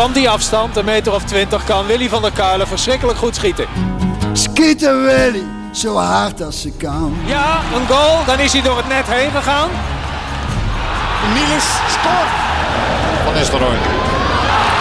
Van die afstand, een meter of twintig, kan Willy van der Kuilen verschrikkelijk goed schieten. Schieten Willy, zo hard als ze kan. Ja, een goal, dan is hij door het net heen gegaan. Niels scoort. Van Nistelrooy.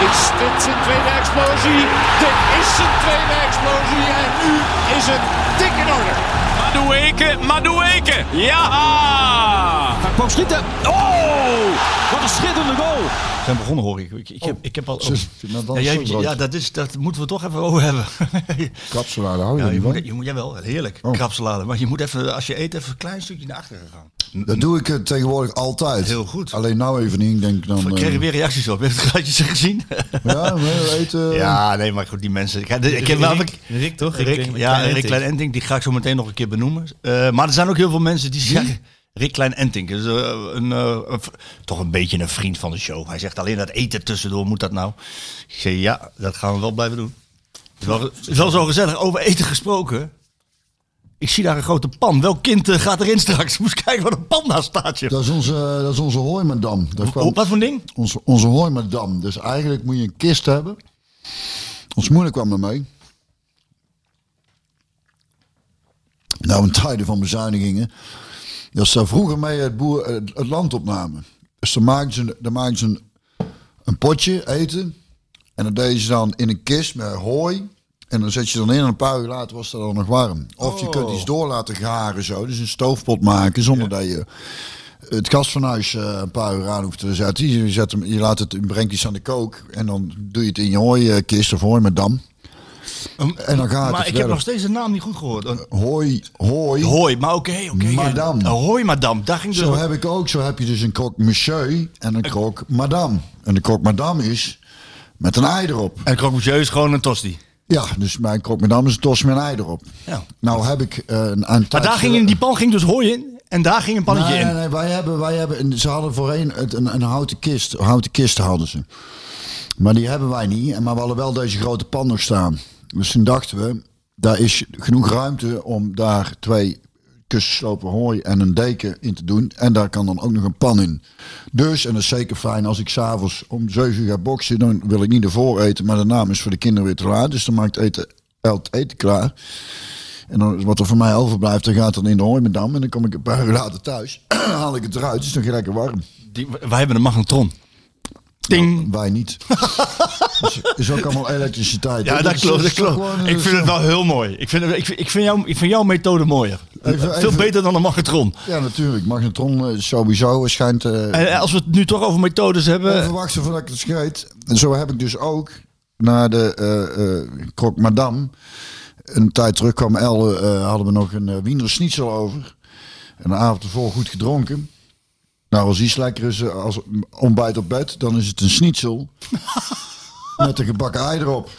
Is dit zijn tweede explosie? Dit is zijn tweede explosie en nu is het dik in orde. Madueke, Madueke. Ja! Hij kwam schieten. Oh! Wat een schitterende goal. We zijn begonnen hoor ik. Ik, ik, heb, ik heb al... Zus, nou dan ja, jij- ja, dat, is, dat moeten we toch even over hebben. Kapsalade hou je ja, je niet moet, je moet, jawel, heerlijk. Oh. Krapsalade. Maar je moet even, als je eet, even een klein stukje naar achteren gaan. Dat doe ik eh, tegenwoordig altijd. Heel goed. Alleen nou even niet. Ik denk dan... Ik kreeg eh, weer reacties op. Heb je het gaatjes gezien? ja, we eten... ja, nee, maar goed, die mensen. Ik, ik, heb wel- Rick, Rick, toch? Rick, Rick, ja, Rick Klein Enting, die ga ik zo meteen nog een keer benoemen. Eh, maar er zijn ook heel veel mensen die zeggen... Rick Klein Enting, dus, eh, een, eh, toch een beetje een vriend van de show. Hij zegt alleen dat eten tussendoor, moet dat nou? Ik zeg ja, dat gaan we wel blijven doen. Het is wel, het is wel zo gezellig, over eten gesproken. Ik zie daar een grote pan. Welk kind eh, gaat erin straks? Moest kijken wat een pan daar staat. Dat is onze, dat is onze. Dat kwam- wat voor ding? onze, onze hooimadam. Dus eigenlijk moet je een kist hebben. Ons moeder kwam er mee. Nou, in tijden van bezuinigingen. Dat ze vroeger mee het, boer, het, het land opnamen. Dus dan maakten ze, dan maakten ze een, een potje eten. En dat deden ze dan in een kist met hooi. En dan zet je dan in en een paar uur later was dat dan nog warm. Of je kunt iets door laten garen zo. Dus een stoofpot maken zonder dat je het gasfornuis eh, een paar uur aan hoeft te zetten. Je, zet hem, je laat het, je brengt iets aan de kook. En dan doe je het in je hooikist of hooi met dam. En dan gaat maar het ik heb nog steeds de naam niet goed gehoord. Een- Hooi, hooi. Hoi, maar oké, oké. Madame. Een Hoi, madame. Daar ging dus Zo heb ik ook. Zo heb je dus een croque monsieur en een croque madame. En de croque madame is met een ei erop. En croque monsieur is gewoon een tosti. Ja, dus mijn croque madame is een tos met een ei erop. Ja. Nou heb ik eh, een, een Maar daar ging in die pan ging dus hooi in. En daar ging een pannetje nee, in. nee, nee, wij hebben, wij hebben, een- ze hadden voorheen het- een, een houten kist. Een houten kist hadden ze. Maar die hebben wij niet. Maar we hadden wel deze grote pan nog staan. Dus toen dachten we, daar is genoeg ruimte om daar twee kussenslopen hooi en een deken in te doen. En daar kan dan ook nog een pan in. Dus, en dat is zeker fijn als ik s'avonds om 7 uur ga boksen, dan wil ik niet ervoor eten. Maar daarna is voor de kinderen weer te laat. Dus dan maakt eten, het eten klaar. En dan, wat er voor mij overblijft, dan gaat dan in de hooimedam. En dan kom ik een paar uur later thuis. haal ik het eruit. Is nog lekker warm. Die, wij hebben een magnetron. Ding. Wij niet. dus is ook allemaal elektriciteit. Ja, dat is- klopt. Dat klopt. Ik eh, vind het wel heel mooi. Ik vind, ik vind, ik vind, jou, ik vind jouw methode mooier. Even- Veel even- beter dan een magnetron. Ja, natuurlijk. Magnetron eh, sowieso schijnt... eh En als we het nu toch over methodes hebben. Even wachten voordat ik het scheet. En zo heb ik dus ook naar de eh eh Croque Madame. Een tijd terug kwam Elle, eh, hadden we nog een uh, Wiener Schnitzel over. En de avond ervoor goed gedronken. Nou, als iets lekker is eh, als ontbijt op bed, dan is het een schnitzel. met een gebakken ei erop.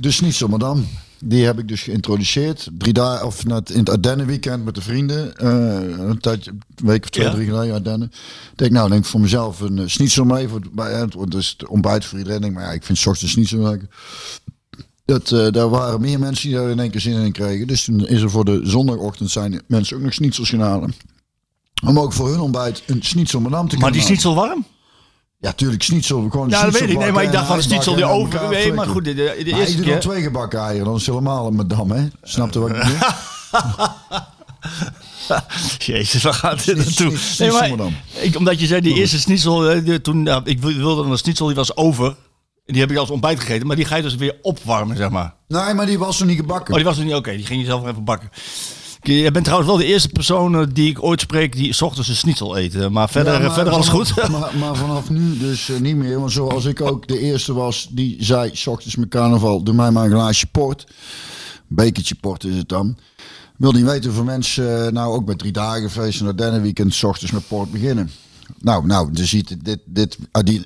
De Schnitzel Madame. Die heb ik dus geïntroduceerd. Drie dagen, of net in het Ardennen weekend met de vrienden. eh, een tijdje, een week of twee, Ja. drie geleden Ardennen. Ik denk, nou, denk ik voor mezelf een uh, schnitzel mee. Voor, het- bij, het, want dus het ontbijt voor iedereen. Denk, maar ja, ik vind ochtends schnitzel lekker. Dat, eh, daar waren meer mensen die daar in één keer zin in kregen. Dus toen is er voor de zondagochtend zijn mensen ook nog schnitzels gaan halen. Om ook voor hun ontbijt een schnitzel madame te Maar kunnen die schnitzel warm? Ja, tuurlijk, schnitzel. Gewoon Ja, dat weet ik. Nee, maar ik dacht van schnitzel die over. Nee, maar goed, de, de, de Maar eerste ik doe dan twee gebakken eieren, dan is het helemaal een madame, hè? Snap je wat ik bedoel? Jezus, waar gaat dit naartoe? Nee, maar, ik, omdat je zei, die eerste schnitzel, eh, toen, ik wilde dan een schnitzel, die was over. En die heb ik als ontbijt gegeten, maar die ga je dus weer opwarmen, zeg maar. Nee, maar die was nog niet gebakken. Oh, die was er niet oké. Die ging je zelf even bakken. Je bent trouwens wel de eerste persoon eh, die ik ooit spreek die 's ochtends een schnitzel eet. Eh, Maar verder, Ja, maar verder alles goed. Maar, maar vanaf nu dus eh, niet meer. Want zoals ik ook de eerste was die zei... S ochtends met carnaval, doe mij maar een glaasje port. Bekertje port is het dan. Wil niet weten hoeveel mensen eh, nou ook met drie dagen feest en Ardennen weekend... S ochtends met port beginnen. Nou, nou, je ziet dit, dit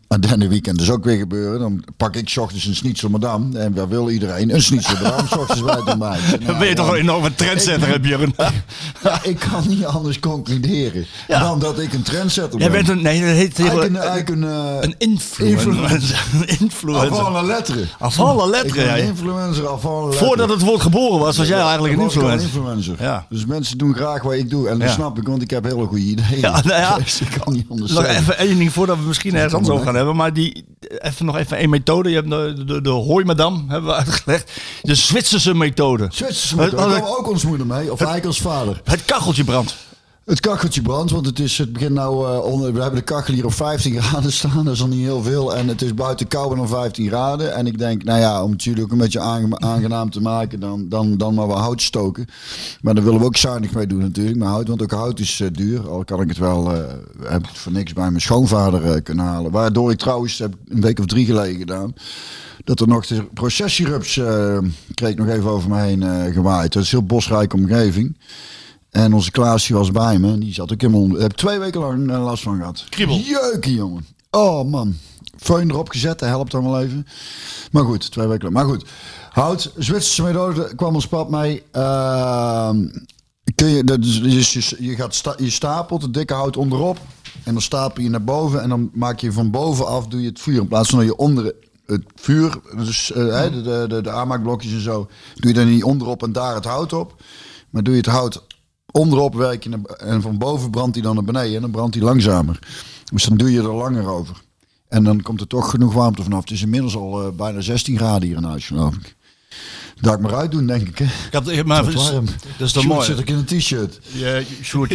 Ardennen weekend dus ook weer gebeuren. Dan pak ik 's ochtends een schnitzel madame. En wat wil iedereen? Een schnitzel madame, 's ochtends bij het ontbijt. Dan ben je toch een enorme trendsetter, heb. Ja, ik kan niet anders concluderen Ja. dan dat ik een trendsetter Jij ben. bent een, nee, dat heet Eigenlijk een, een, eigenlijk een, eh, een influencer. Een influencer. Lettre. Avant la Ik lettre, ben ja. influencer. Voordat het woord geboren was, was jij eigenlijk een influencer. influencer. Ja. Dus mensen doen graag wat ik doe. En dat Ja. snap ik, want ik heb hele goede ideeën. Ja, nou ja. Dus ik kan niet de Nog even één ding voordat we misschien ergens anders over gaan hebben. Maar die, even nog even één methode. Je hebt de, de, de hooi madame, hebben we uitgelegd. De Zwitserse methode. Zwitserse Het- daar kwam ook ons moeder mee. Of eigenlijk als vader. Het kacheltje brandt. Het kacheltje brandt, want het, is, het begint nou eh, onder. We hebben de kachel hier op 15 graden staan, dat is al niet heel veel. En het is buiten kouder dan 15 graden. En ik denk, nou ja, om het jullie ook een beetje aange- aangenaam te maken, dan, dan, dan maar wat hout stoken. Maar daar willen we ook zuinig mee doen natuurlijk, met hout, want ook hout is eh, duur. Al kan ik het wel, eh, heb het voor niks bij mijn schoonvader kunnen halen. Waardoor ik trouwens, heb een week of drie geleden gedaan. Dat er nog de processierups kreeg nog even over me heen gewaaid. Dat is een heel bosrijke omgeving. En onze Klaas die was bij me. Die zat ook helemaal onder. Heb twee weken lang eh, last van gehad. Kriebel. Jeuken, jongen. Oh man. Föhn erop gezet, dat helpt dan wel even. Maar goed, twee weken lang. Maar goed. Hout, Zwitserse methode kwam ons pad mee. Ehm, kun je, dat is, dus je, je, gaat sta, je stapelt het dikke hout onderop. En dan stapel je naar boven. En dan maak je van bovenaf doe je het vuur. In plaats van dat je onder het vuur, dus eh, de, de, de, de aanmaakblokjes en zo, doe je dan niet onderop en daar het hout op. Maar doe je het hout onderop werk je en van boven brandt hij dan naar beneden en dan brandt hij langzamer. Dus dan doe je er langer over. En dan komt er toch genoeg warmte vanaf. Het is inmiddels al eh, bijna 16 graden hier in huis, geloof ik. Dat ik maar uitdoen, denk ik. Hè? Ik heb, maar, Het dat, is warm. is, dat is toch Sjoerd mooi. zit ik in een t-shirt. Je, Sjoerd,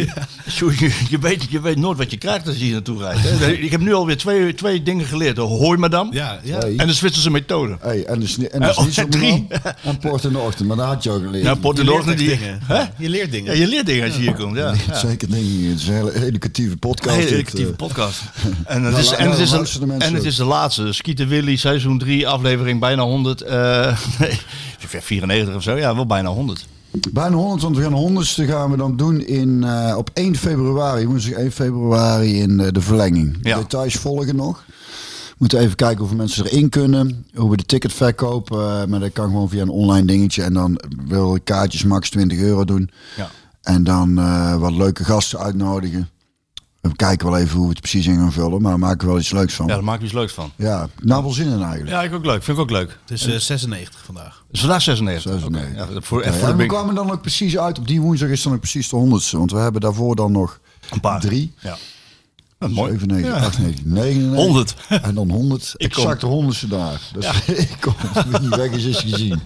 Sjoerd, je, je weet, je weet nooit wat je krijgt als je hier naartoe rijdt. hè. Ik heb nu alweer twee, twee dingen geleerd. De hooi madame Ja, ja. Hey. en de Zwitserse methode. Hey, en dus, en dus Eh, niet zo oh, drie. man. En port in de ochtend, maar dat had je ook geleerd. Ja, Port Je in de leert ochtend echt die... dingen. Hè? Je leert dingen. Ja, je leert dingen als je hier komt. Ja, ja. Zeker dingen. Het is een hele educatieve podcast. Een hele educatieve eh. podcast. En het Nou, is, en het is, de en het is de laatste. Skieten Willy, seizoen 3, aflevering bijna 100. eh nee, 94 of zo. Ja, wel bijna 100. Bijna 100, want we gaan de honderdste gaan we dan doen in, eh, op 1 februari. Woensdag 1 februari in eh, de verlenging. Ja. Details volgen nog. We moeten even kijken hoeveel mensen erin kunnen. Hoe we de ticket verkopen. eh, maar dat kan gewoon via een online dingetje. En dan wil ik kaartjes max 20 euro doen. Ja. En dan wat leuke gasten uitnodigen. We kijken wel even hoe we het precies in gaan vullen. Maar daar maken we wel iets leuks van. Ja, Ja, daar maak je iets leuks van. nou wel zin in eigenlijk. Ja, ik ook leuk. Vind ik ook leuk. Het is eh, 96 vandaag. Dus vandaag 96. 96. Oké, ja, voor, Ja, we kwamen dan ook precies uit. Op die woensdag is dan ook precies de honderdste. Want we hebben daarvoor dan nog Een paar. drie. Ja. Ja, mooi. 7, 9, Ja. 8, 9, 99. 100. En dan 100. Ik exact de honderdste daar. Dus ik kom. Niet weg is, is gezien.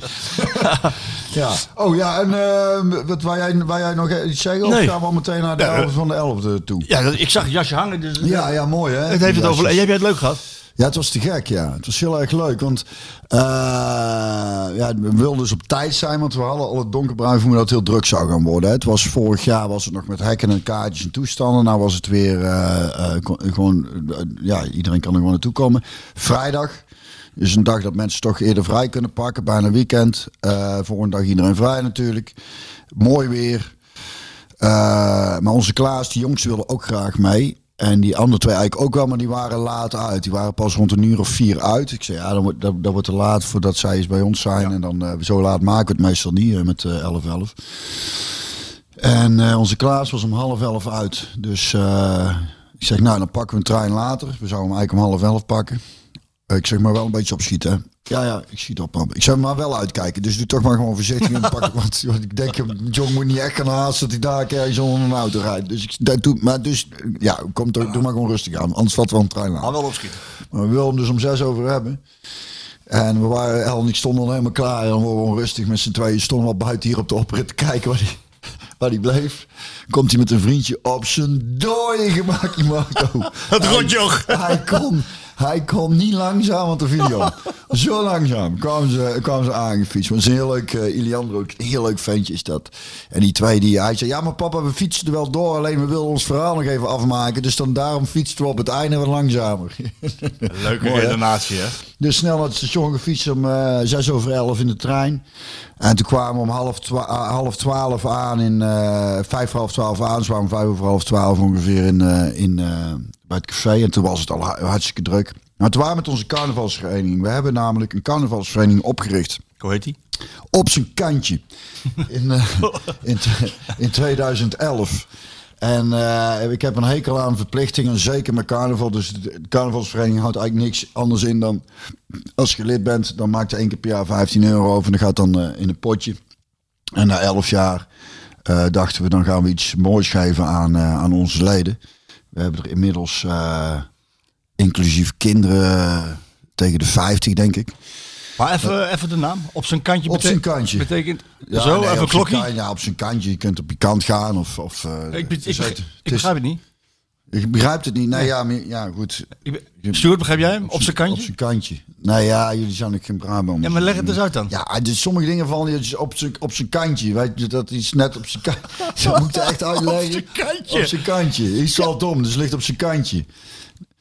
ja. Oh ja, en eh, wat, waar, jij, waar jij nog iets zeggen? Of Nee. gaan we al meteen naar de Ja, 11 van de 11e toe? Ja, ik zag het jasje hangen. Dus Ja, ja, mooi hè. Het heeft het over. Heb jij het leuk gehad? Ja, het was te gek, ja. Het was heel erg leuk, want eh, ja, we wilden dus op tijd zijn, want we hadden al het donkerbruin voor me dat het heel druk zou gaan worden. Het was vorig jaar was het nog met hekken en kaartjes en toestanden. Nou was het weer eh, eh, gewoon, ja, iedereen kan er gewoon naartoe komen. Vrijdag is een dag dat mensen toch eerder vrij kunnen pakken, bijna weekend. Volgende dag iedereen vrij natuurlijk. Mooi weer. Maar onze Klaas, die jongste, wilde ook graag mee. En die andere twee eigenlijk ook wel, maar die waren laat uit. Die waren pas rond een uur of vier uit. Ik zei, ja, dan wordt, dat, dat wordt te laat voordat zij eens bij ons zijn. En dan eh, zo laat maken we het meestal niet, eh, met eh 11, 11. En eh, onze Klaas was om half elf uit. Dus eh, ik zeg, nou, dan pakken we een trein later. We zouden hem eigenlijk om half elf pakken. Eh, ik zeg maar wel een beetje opschieten. Ja, ja, ik schiet op. pap. Ik zou maar wel uitkijken. Dus doe toch maar gewoon voorzichtig in pakken. Want, want ik denk, John moet niet echt gaan haasten dat hij daar ergens onder een auto rijdt. Dus ik dat doe, maar dus, ja, kom toch, doe maar gewoon rustig aan. Anders valt wel een trein aan. wel opschieten. Maar we wilden hem dus om zes over hebben. En we waren, El en ik stonden al helemaal klaar. En dan waren we gewoon rustig met z'n tweeën. Stonden we al buiten hier op de oprit te kijken waar hij, waar hij bleef. Komt hij met een vriendje op zijn dooie gemak in mijn auto. Het rotjoch. Hij kon, hij kon niet langzaam, want de video. Zo langzaam kwamen ze, kwamen ze aangefietst. Maar het is een heel leuk, uh, Iliandro, een heel leuk ventje is dat. En die twee, die, hij zei, ja maar papa, we fietsen er wel door. Alleen we willen ons verhaal nog even afmaken. Dus dan daarom fietsten we op het einde wat langzamer. Leuke Mooi, hè? redenatie, hè? Dus snel naar het station gefietst om eh, zes over elf in de trein. En toen kwamen we om half, twa- half twaalf aan in eh, vijf voor half twaalf aan. Dus we kwamen vijf over half twaalf ongeveer in, eh, in, eh, bij het café. En toen was het al ha- hartstikke druk. Maar toen waren met onze carnavalsvereniging. We hebben namelijk een carnavalsvereniging opgericht. Hoe heet die? Op zijn kantje. In, eh, in, in 2011. En eh, ik heb een hekel aan verplichtingen, zeker met carnaval. Dus de carnavalsvereniging houdt eigenlijk niks anders in dan... als je lid bent, dan maakt je één keer per jaar 15 euro over... en dat gaat dan eh, in een potje. En na 11 jaar dachten we, dan gaan we iets moois geven aan, aan onze leden. We hebben er inmiddels, eh, inclusief kinderen, tegen de 50 denk ik. Maar even, even de naam. Op zijn kantje. Op zijn kantje. Betekent Ja, zo, nee, even klokje. ja, op zijn kantje. Je kunt op je kant gaan of... of eh, Ik, het ik, ik is- begrijp het niet. Je begrijpt het niet. Nee, ja, maar, ja, goed. Ik Stuart, begrijp jij hem? Op zijn Op kantje? zijn kantje. Nou ja, jullie zijn ook geen Brabant. Ja, maar leg het eens uit dan. Ja, dus sommige dingen vallen je dus op zijn, op zijn kantje. Weet je, dat is net op zijn kantje. Zo moet ik het echt uitleggen. Op zijn kantje. Op zijn kantje. Iets zal dom, dus ligt op zijn kantje.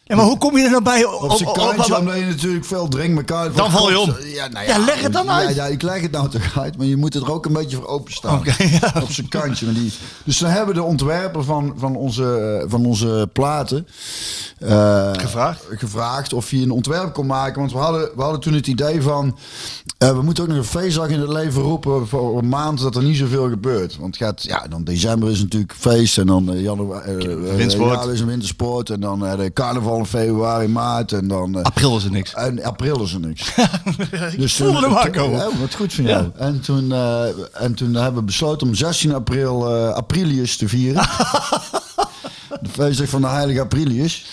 Ja, maar hoe kom je er nou bij? Op zijn kantje, omdat je natuurlijk veel drinkt elkaar. Dan val je om. Ja, nou Ja, leg het dan ja, uit. Ja, ik leg het nou toch uit, maar je moet er ook een beetje voor openstaan. Oké, ja. Op zijn kantje. Maar die, dus dan hebben de ontwerper van, van, onze, eh, van onze platen... eh, Gevraagd? gevraagd of hij een ontwerp kon maken. Want we hadden, we hadden toen het idee van... eh, we moeten ook nog een feestdag in het leven roepen voor een maand dat er niet zoveel gebeurt. Want het gaat, ja, dan december is natuurlijk feest en dan eh, januari, eh, ja, is een wintersport en dan eh, de carnaval in februari, maart en dan... eh, April is er niks. en april is er niks. dus voelde hem aankomen. Ja, wat goed van jou. En, toen, eh, en toen hebben we besloten om 16 april eh Aprilius te vieren. de feestdag van de heilige Aprilius.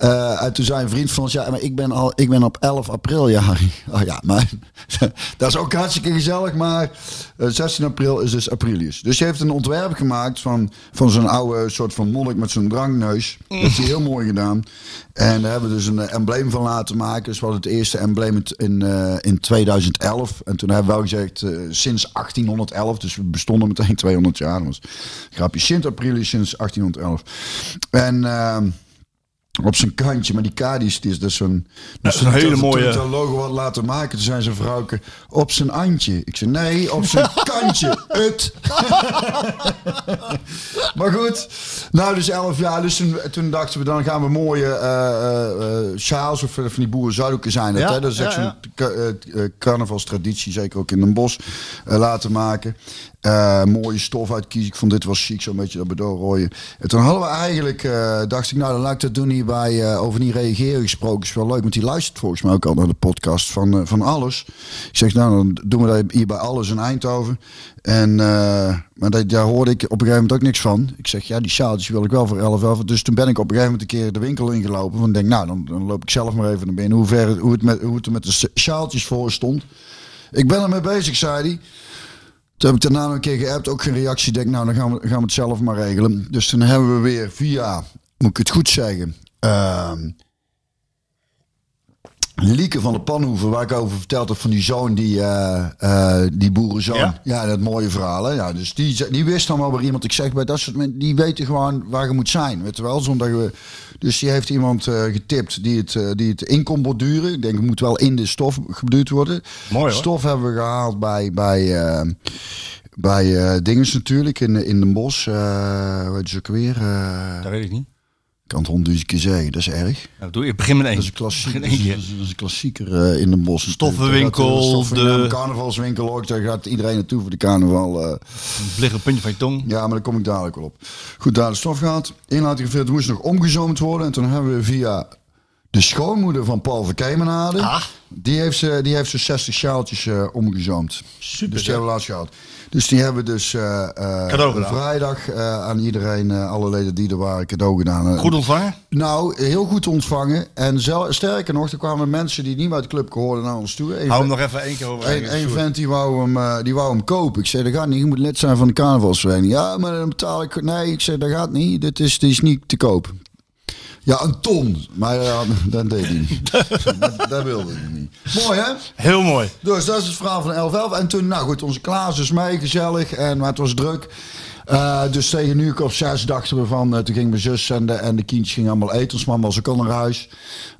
Eh, en toen zei een vriend van ons, ja, maar ik ben, al, ik ben op 11 april jarig. Oh ja, maar dat is ook hartstikke gezellig, maar eh, 16 april is dus Aprilius. Dus hij heeft een ontwerp gemaakt van, van zo'n oude soort van monnik met zo'n drankneus. Dat hij heel mooi gedaan. En daar hebben we dus een eh, embleem van laten maken. Dus hadden het eerste embleem in, in, eh, in 2011. En toen hebben we wel gezegd, eh, sinds 1811, dus we bestonden meteen 200 jaar. Dat was grapje, Sint Aprilius sinds 1811. En... op zijn kantje, maar die K die is, dus zo'n... Dat is een hele mooie- Toen ik dat logo had laten maken, toen zijn vrouwke... Op zijn andje. Ik zei, nee, op zijn kantje. Het. maar goed. Nou, dus 11 jaar. Dus toen, toen dachten we, dan gaan we mooie eh, sjaals of van die boerenzuidoeken zijn. Dat, Ja, hè? dat is echt ja, zo'n carnavalstraditie, zeker ook in Den Bosch, eh, laten maken. Eh, mooie stof uitkiezen. Ik vond dit was chic, zo'n beetje dat bedoelrooien. En toen hadden we eigenlijk, eh, dacht ik, nou dan laat ik dat doen hier bij eh, Over Niet Reageren gesproken. Is wel leuk, want die luistert volgens mij ook al naar de podcast van, van Alles. Ik zeg, nou dan doen we dat hier bij Alles in Eindhoven. En, maar dat, daar hoorde ik op een gegeven moment ook niks van. Ik zeg, ja die sjaaltjes wil ik wel voor 11 11. Dus toen ben ik op een gegeven moment een keer de winkel ingelopen. Want ik denk, nou dan, dan loop ik zelf maar even naar binnen. Hoe, ver, hoe, het met, hoe het er met de sjaaltjes voor stond. Ik ben ermee bezig, zei hij. Toen heb ik daarna een keer geappt, ook geen reactie. Denk, nou, dan gaan we, gaan we het zelf maar regelen. Dus toen hebben we weer via, moet ik het goed zeggen, ehm Lieke van de Panhoeven, waar ik over verteld heb van die zoon, die, eh, die boerenzoon. Ja. Ja. dat mooie verhaal. Hè? Ja, dus die, die wist dan wel weer iemand. Ik zeg bij dat soort mensen, die weten gewoon waar je moet zijn. Weet je wel, zonder we, dus die heeft iemand eh, getipt die het, die het in kon borduren. Ik denk, het moet wel in de stof geduwd worden. Mooi, hoor. Stof hebben we gehaald bij, bij, bij Dinges natuurlijk, in, in Den hoe heet ze ook weer? Dat weet ik niet. Kan het honderdduizend keer zeggen, dat is erg. Nou, doe, ik begin met één. Dat is een dat is, dat is een klassieker eh, in Den Bosch. Stoffenwinkel, Stoffen, de- de carnavalswinkel ook. Daar gaat iedereen naartoe voor de carnaval. Het ligt op het puntje van je tong. ja, maar daar kom ik dadelijk wel op. Goed, daar de stof. Inlating gefilterd moest nog omgezoomd worden. En toen hebben we via de schoonmoeder van Paul Verkemenade. Ah. Die heeft ze, die heeft ze 60 sjaaltjes eh, omgezoomd. Super, Dus die hebben we laatst gehad. Dus die hebben we dus eh, eh, vrijdag eh, aan iedereen, alle leden die er waren, cadeau gedaan. Goed ontvangen? nou, heel goed ontvangen. En zel- sterker nog, er kwamen mensen die niet meer uit de club hoorden naar ons toe. Eén Hou hem nog even één keer over. één vent die wou, hem, die wou hem kopen. Ik zei, dat gaat niet. Je moet lid zijn van de carnavalsvereniging. Ja, maar dan betaal ik... Nee, ik zei, dat gaat niet. Dit is, dit is niet te koop. Ja, een ton. Maar ja, dat deed hij niet. dat, dat wilde hij niet. Mooi, hè? Heel mooi. Dus dat is het verhaal van 11 En toen, nou goed, onze Klaas is mee, gezellig. En, maar het was druk. Eh, dus tegen nu op zes dachten we van... eh, toen ging mijn zus en de, en de kindjes gingen allemaal eten. Ons mama was ook al naar huis.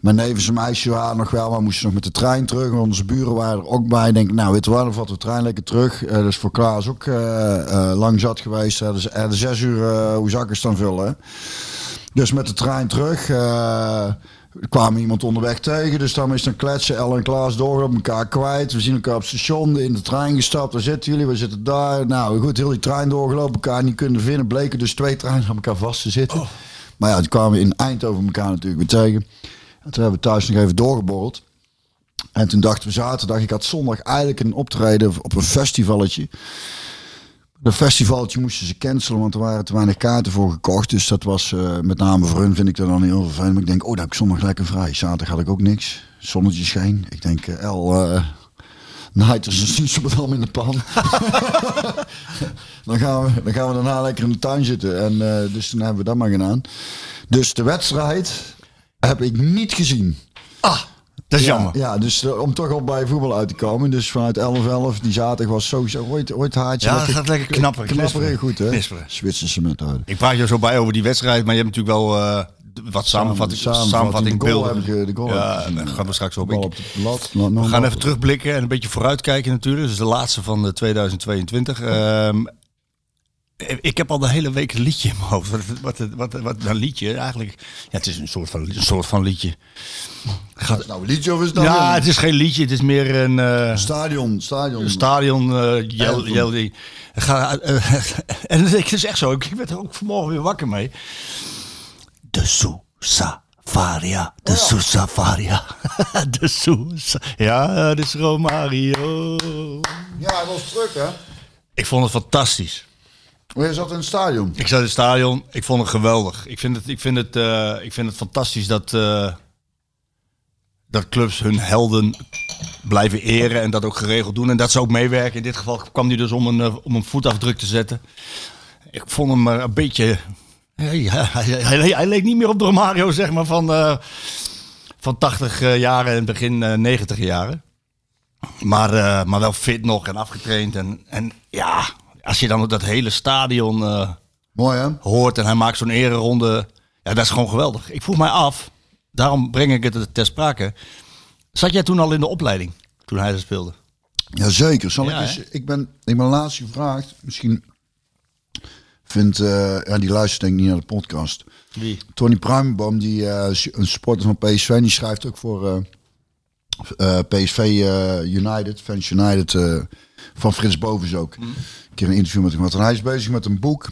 Mijn neef en zijn meisje waren nog wel... maar moesten nog met de trein terug. Onze buren waren er ook bij. Ik denk, nou weet je wat, dan vatten we de trein lekker terug. Eh dus voor Klaas ook lang zat geweest. Hij hadden zes uur uh, hoe zakken dan vullen. Dus met de trein terug. er kwam iemand onderweg tegen, dus dan is dan kletsen. El en Klaas door op elkaar kwijt. We zien elkaar op het station, in de trein gestapt. Waar zitten jullie? We zitten daar. Nou goed, heel die trein doorgelopen, elkaar niet kunnen vinden. Bleken dus twee treinen aan elkaar vast te zitten. Maar ja, toen kwamen we in Eindhoven elkaar natuurlijk weer tegen. En toen hebben we thuis nog even doorgeborreld. En toen dachten we zaterdag, ik had zondag eigenlijk een optreden op een festivalletje. De festivaltje moesten ze cancelen, want er waren te weinig kaarten voor gekocht. Dus dat was eh, met name voor hun vind ik dat dan heel vervelend. Maar ik denk, oh, daar heb ik zondag lekker vrij. Zaterdag had ik ook niks. Zonnetje scheen. Ik denk, eh El, eh Night is een Rotterdam in de pan. dan, gaan we, dan gaan we daarna lekker in de tuin zitten. En dus toen hebben we dat maar gedaan. Dus de wedstrijd heb ik niet gezien. Ah, dat is Ja, jammer. Ja, dus eh, om toch al bij voetbal uit te komen. Dus vanuit 11-11, die zaterdag was sowieso ooit, ooit haartje. Ja, dat gaat lekker knappen, knisperen. goed hè. Knisperen. Zwitserse methode. Ik praat je zo bij over die wedstrijd, maar je hebt natuurlijk wel eh, wat samenvatting, Samenvatting, samenvatting de goal beelden. heb ik, de goal ja, daar ja. gaan we straks op. Op lat. We gaan no. even terugblikken en een beetje vooruitkijken natuurlijk. Dus de laatste van de 2022. Ehm, ik heb al de hele week een liedje in mijn hoofd. Wat, wat, wat, wat, een liedje eigenlijk. Ja, het is een soort van, een soort van liedje. Is het nou een liedje of is het Ja, een het is geen liedje. Het is meer een eh, stadion? Stadion. stadion. jel, Anthem. jel, die- Ga, eh, en het is echt zo. Ik werd er ook vanmorgen weer wakker mee. De Sousa Varia. De Sousa Varia. De Sousa. Ja, dat is Romario. Ja, hij was terug hè. Ik vond het fantastisch. Maar je zat in het stadion. Ik zat in het stadion. Ik vond het geweldig. Ik vind het, ik vind het, eh, ik vind het fantastisch dat, eh, dat clubs hun helden blijven eren en dat ook geregeld doen. En dat ze ook meewerken. In dit geval kwam hij dus om een, eh, om een voetafdruk te zetten. Ik vond hem een beetje... Hij, leek niet meer op Romario zeg maar, van, van 80 eh, jaren en begin eh, 90 jaren. Maar, maar wel fit nog en afgetraind. En, en ja, als je dan dat hele stadion eh, Mooi hè. hoort en hij maakt zo'n ereronde. Ja, dat is gewoon geweldig. Ik vroeg mij af, daarom breng ik het ter sprake. Zat jij toen al in de opleiding, toen hij dat speelde? Jazeker. Zal Ja, ik, eens, ik, ben, ik ben laatst gevraagd. Misschien vindt... eh, ja, die luistert denk ik niet naar de podcast. Wie? Tony Pruimenboom, die is een supporter van PSV, die schrijft ook voor PSV United, Fans United, van Frits Bovens ook. Een keer een interview met hem gehad. En hij is bezig met een boek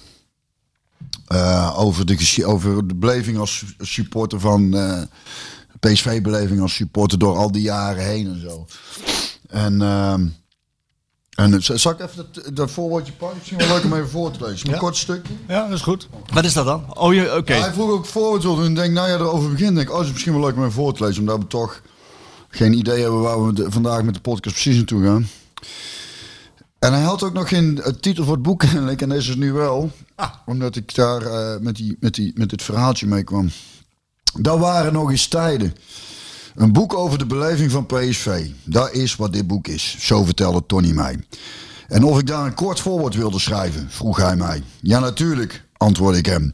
eh, over, de, over de beleving als supporter van eh, PSV-beleving als supporter door al die jaren heen en zo. En, ehm, en het- zal ik even dat, dat voorwoordje pakken? Misschien wel leuk om even voor te lezen. Een Ja. kort stukje. Ja, dat is goed. Wat is dat dan? Oh, je- oké. Ja, hij vroeg ook voor en denk, nou ja, erover beginnen. Denk, ik, oh, is het misschien wel leuk om even voor te lezen, omdat we toch geen idee hebben waar we de- vandaag met de podcast precies naartoe gaan. En hij had ook nog geen eh, titel voor het boek kennelijk, en deze is nu wel, omdat ik daar eh, met, die, met, die, met dit verhaaltje mee kwam. Dat waren nog eens tijden. Een boek over de beleving van PSV. Dat is wat dit boek is. Zo vertelde Tony mij. En of ik daar een kort voorwoord wilde schrijven, vroeg hij mij. Ja, natuurlijk, antwoordde ik hem.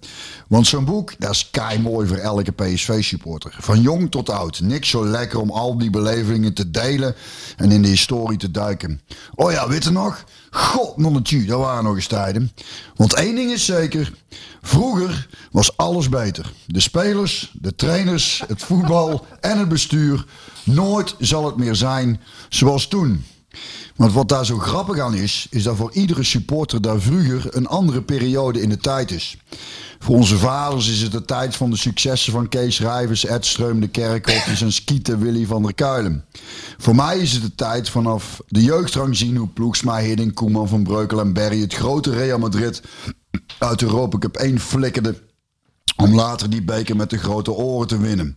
Want zo'n boek, dat is kei mooi voor elke PSV-supporter. Van jong tot oud. Niks zo lekker om al die belevingen te delen en in de historie te duiken. Oh ja, weet nog? God, nonnetje, dat waren nog eens tijden. Want één ding is zeker. Vroeger was alles beter. De spelers, de trainers, het voetbal en het bestuur. Nooit zal het meer zijn zoals toen. Want wat daar zo grappig aan is, is dat voor iedere supporter daar vroeger een andere periode in de tijd is. Voor onze vaders is het de tijd van de successen van Kees Rijvers, Ed Streum, de Kerkhofjes en Skieten Willy van der Kuilen. Voor mij is het de tijd vanaf de jeugdrang zien hoe Ploegsma, Hiddink, Koeman van Breukel en Berry het grote Real Madrid uit Europa Cup 1 flikkerde om later die beker met de grote oren te winnen.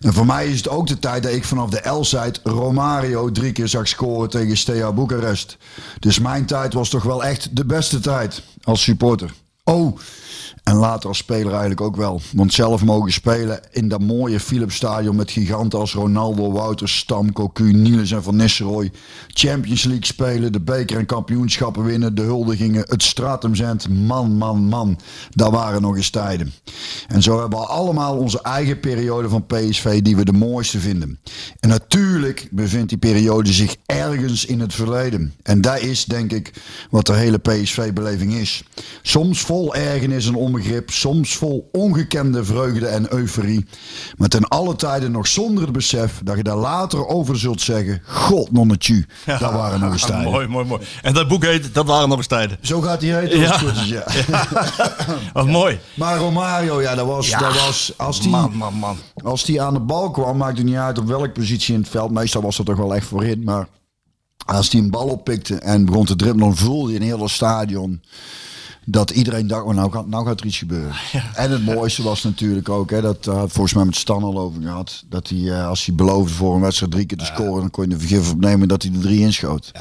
En voor mij is het ook de tijd dat ik vanaf de L-side Romario drie keer zag scoren tegen Steaua Boekarest. Dus mijn tijd was toch wel echt de beste tijd als supporter. Oh, en later als speler eigenlijk ook wel. Want zelf mogen spelen in dat mooie Philipsstadion met giganten als Ronaldo, Wouters, Stam, Cocu, Niels en Van Nistelrooy. Champions League spelen, de beker en kampioenschappen winnen, de huldigingen, het Stratumzend. Man, man, man, dat waren nog eens tijden. En zo hebben we allemaal onze eigen periode van PSV die we de mooiste vinden. En natuurlijk bevindt die periode zich ergens in het verleden. En dat is denk ik wat de hele PSV-beleving is. Soms vol ergernis en onbegrip, soms vol ongekende vreugde en euforie. Maar ten alle tijden nog zonder het besef dat je daar later over zult zeggen: God, nonnetje, dat waren nog eens tijden. mooi, mooi, mooi. En dat boek heet Dat waren nog eens tijden. Zo gaat hij heten is, ja. Wat mooi. Maar Romario, ja, dat was, dat was als die, Man, man, man. als die aan de bal kwam, maakte het niet uit op welke positie in het veld. Meestal was dat toch wel echt voorin, maar Als hij een bal oppikte en begon te dribbelen, dan voelde je heel het stadion dat iedereen dacht, oh, nou, gaat, nou gaat er iets gebeuren. En het mooiste was natuurlijk ook, hè, dat uh, volgens mij met Stan al over gehad, dat hij eh, als hij beloofde voor een wedstrijd drie keer te scoren, dan kon je de vergif opnemen dat hij er drie inschoot.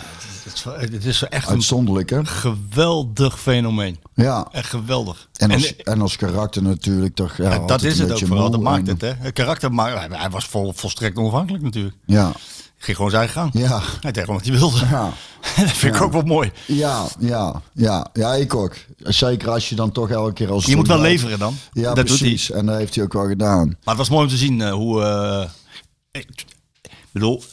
Het is, het is echt een Uitzonderlijk, hè? geweldig fenomeen. Ja. Echt geweldig. En als, En- en als karakter natuurlijk toch. Ja, Ja, dat is het ook vooral. Dat maakt het, hè. Het karakter hij- Hij was vol, volstrekt onafhankelijk natuurlijk. Ja, Ging gewoon zijn gang. Ja. Hij deed gewoon wat hij wilde. Ja. dat vind ik ook wel mooi. ja, ja, ja, ja, ik ook. Zeker als je dan toch elke keer als. Je moet wel leveren dan. Ja, dat doet hij. precies. En dat heeft hij ook wel gedaan. Maar het was mooi om te zien eh, hoe... eh, ik bedoel,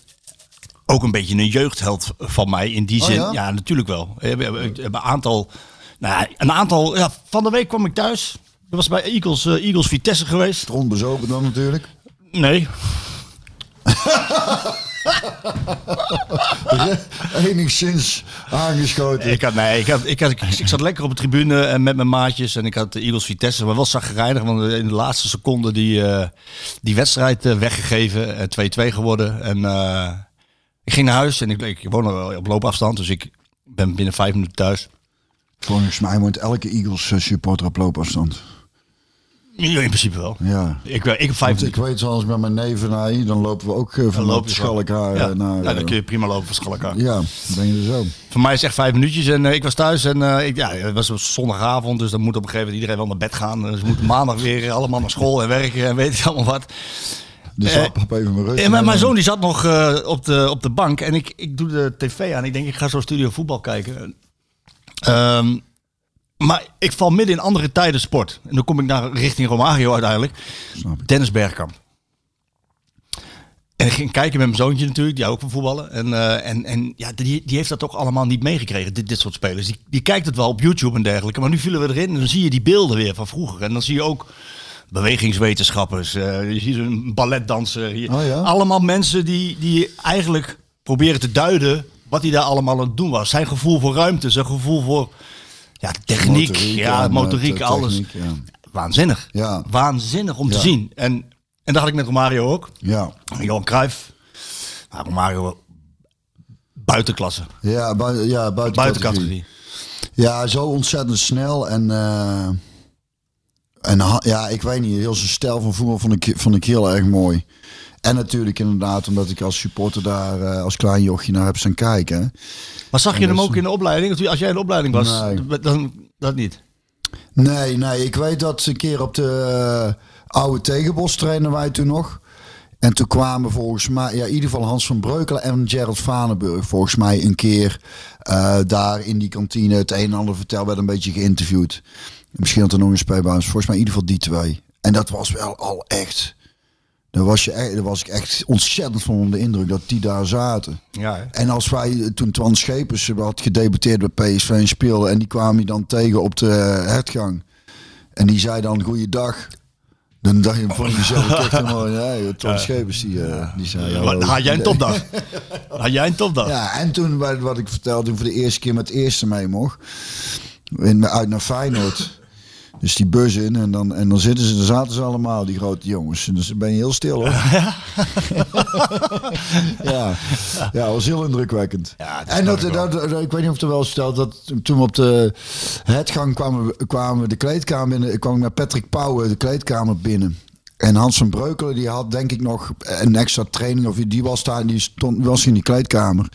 ook een beetje een jeugdheld van mij in die Oh, zin. ja? ja? natuurlijk wel. We hebben, een aantal... Nou ja, een aantal... Ja, van de week kwam ik thuis. Dat was bij Eagles, eh, Eagles Vitesse geweest. Rondbezopen dan natuurlijk. Nee. Enigszins aangeschoten. Ik, had, nee, ik, had, ik, had, ik zat lekker op de tribune en met mijn maatjes. En ik had de Eagles Vitesse, maar wel zagrijnig. Want in de laatste seconde die, eh, die wedstrijd eh, weggegeven. en 2-2 geworden. En eh, ik ging naar huis en ik, ik woon wel op loopafstand. Dus ik ben binnen vijf minuten thuis. Volgens mij moet elke Eagles eh, supporter op loopafstand. Ja, in principe wel. Ja. Ik, ik heb vijf ik weet zoals met mijn neven naar hier, dan lopen we ook eh, van je Schalkaar Ja, naar... nou, dan eh, kun je prima lopen van Schalkaar. Ja, ben je er zo. Voor mij is het echt vijf minuutjes en eh, ik was thuis en eh, ik, ja, het was op zondagavond, dus dan moet op een gegeven moment iedereen wel naar bed gaan. Dus we moeten maandag weer allemaal naar school en werken en weet ik allemaal wat. Dus Eh, hap, hap even mijn rust. En mijn, mijn zoon die zat nog eh, op, de, op de bank en ik, ik doe de tv aan. Ik denk, ik ga zo studio voetbal kijken. Ehm, maar ik val midden in andere tijden sport. En dan kom ik naar richting Romario uiteindelijk. Dennis Bergkamp. En ik ging kijken met mijn zoontje natuurlijk, die ook van voetballen. En, eh, en, en ja, die, die heeft dat toch allemaal niet meegekregen, dit, dit soort spelers. Die, die kijkt het wel op YouTube en dergelijke. Maar nu vielen we erin en dan zie je die beelden weer van vroeger. En dan zie je ook bewegingswetenschappers, eh, je ziet een balletdanser. je- Oh ja? Allemaal mensen die, die eigenlijk proberen te duiden wat hij daar allemaal aan het doen was. Zijn gevoel voor ruimte, zijn gevoel voor ja, techniek, Motoriek ja, motoriek, eh, alles. ja. Waanzinnig. Ja. Waanzinnig om te Ja. zien. En, en dat had ik met Romario ook. Ja, Johan Cruijff. Nou, Romario buitenklasse. ja, bui ja buiten, Buiten categorie. Ja, zo ontzettend snel en... eh, en ja, ik weet niet, heel zijn stijl van voetbal vond ik, vond ik heel erg mooi. En natuurlijk inderdaad, omdat ik als supporter daar eh, als klein jochje naar heb staan kijken. Maar zag je hem ook in de opleiding? Als jij in de opleiding was, Nee. dan dat niet. Nee, nee, ik weet dat ze een keer op de eh, oude tegenbos trainen wij toen nog. En toen kwamen volgens mij, ja, in ieder geval Hans van Breukelen en Gerald Vanenburg volgens mij een keer eh, daar in die kantine het een en ander verteld, werd een beetje geïnterviewd. Misschien had er nog een speelbaas, volgens mij in ieder geval die twee. En dat was wel al echt, daar was, je, echt- daar was ik echt ontzettend van onder de indruk dat die daar zaten. Ja, hè? En als wij eh, toen Twan Schepers had gedebuteerd bij PSV en speelde en die kwam je dan tegen op de eh, hertgang. En die zei dan goeiedag. Dan dacht je van jezelf echt helemaal, ja, Twan Schepers die, eh, die zei... Dan had jij een topdag. Had jij een topdag. Ja, en toen wat, wat ik vertelde, toen voor de eerste keer met het eerste mee mocht. In, uit naar Feyenoord. Dus die bus in en dan, en dan zitten ze, dan zaten ze allemaal, die grote jongens. En dus dan ben je heel stil hoor. ja, ja, was heel indrukwekkend. Ja, en dat, dat, dat- ik weet niet of het wel eens verteld dat toen we op de hetgang kwamen, kwamen we de kleedkamer binnen, kwam ik met Patrick Pauwen de kleedkamer binnen. En Hans van Breukelen die had denk ik nog een extra training of die was daar, die stond was in die kleedkamer.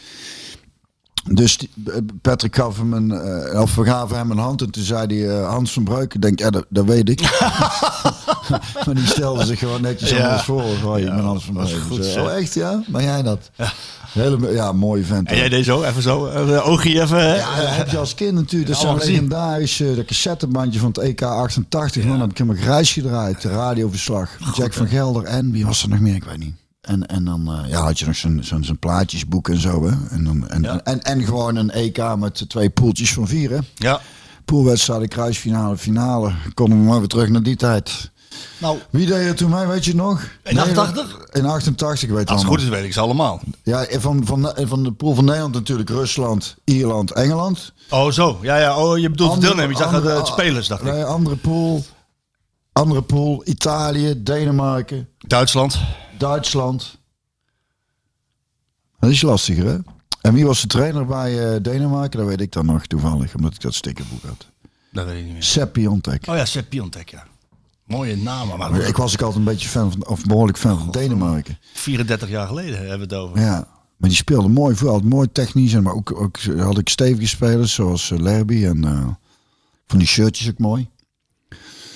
Dus die- Patrick gaf hem een, eh, of we gaven hem een hand en toen zei hij eh, Hans van Breuk. Ik denk, ja, dat, dat weet ik. maar die stelde zich gewoon netjes Ja. anders voor. Hans van is oh, echt ja? Ben jij dat? Hele, ja, mooie vent. En jij deed zo, even zo, uh, oogje even. Ja, dat heb je als kind natuurlijk. Dat is legendarisch eh, dat cassettebandje van het EK 88. Man, heb ik helemaal grijs gedraaid. De radioverslag. Jack van Gelder en wie was er nog meer? Ik weet niet. En, en dan eh, ja, had je nog zo'n zo'n zo'n plaatjesboek en zo. Hè? En, dan, en, Ja. en, en gewoon een EK met twee poeltjes van vier. Hè? Ja. Poolwedstrijden, kruisfinale, finale. Komen we maar weer terug naar die tijd. Nou, Wie deed er toen mee, weet je nog? In 88? In 88, ik weet het als het goed is, weet ik ze allemaal. Ja, van, van, van de pool van Nederland natuurlijk Rusland, Ierland, Engeland. Oh, zo. Ja, ja. Oh, je bedoelt de deelnemers. Ik dacht andere- het spelers, dacht ik. Nee, andere pool. Andere pool. Italië, Denemarken, Duitsland. Duitsland. Dat is lastiger, hè? En wie was de trainer bij eh, Denemarken? Dat weet ik dan nog toevallig, omdat ik dat stickerboek had. Dat weet ik niet meer. Sepp Piontek. Oh ja, Sepp Piontek, ja. Mooie namen, maar Ik was ook altijd een beetje fan van, of behoorlijk fan van Denemarken. 34 jaar geleden hebben we het over. Ja, maar die speelde mooi voetbal, altijd mooi technisch. En maar ook, ook had ik stevige spelers zoals uh, Lerby en eh, van die shirtjes ook mooi.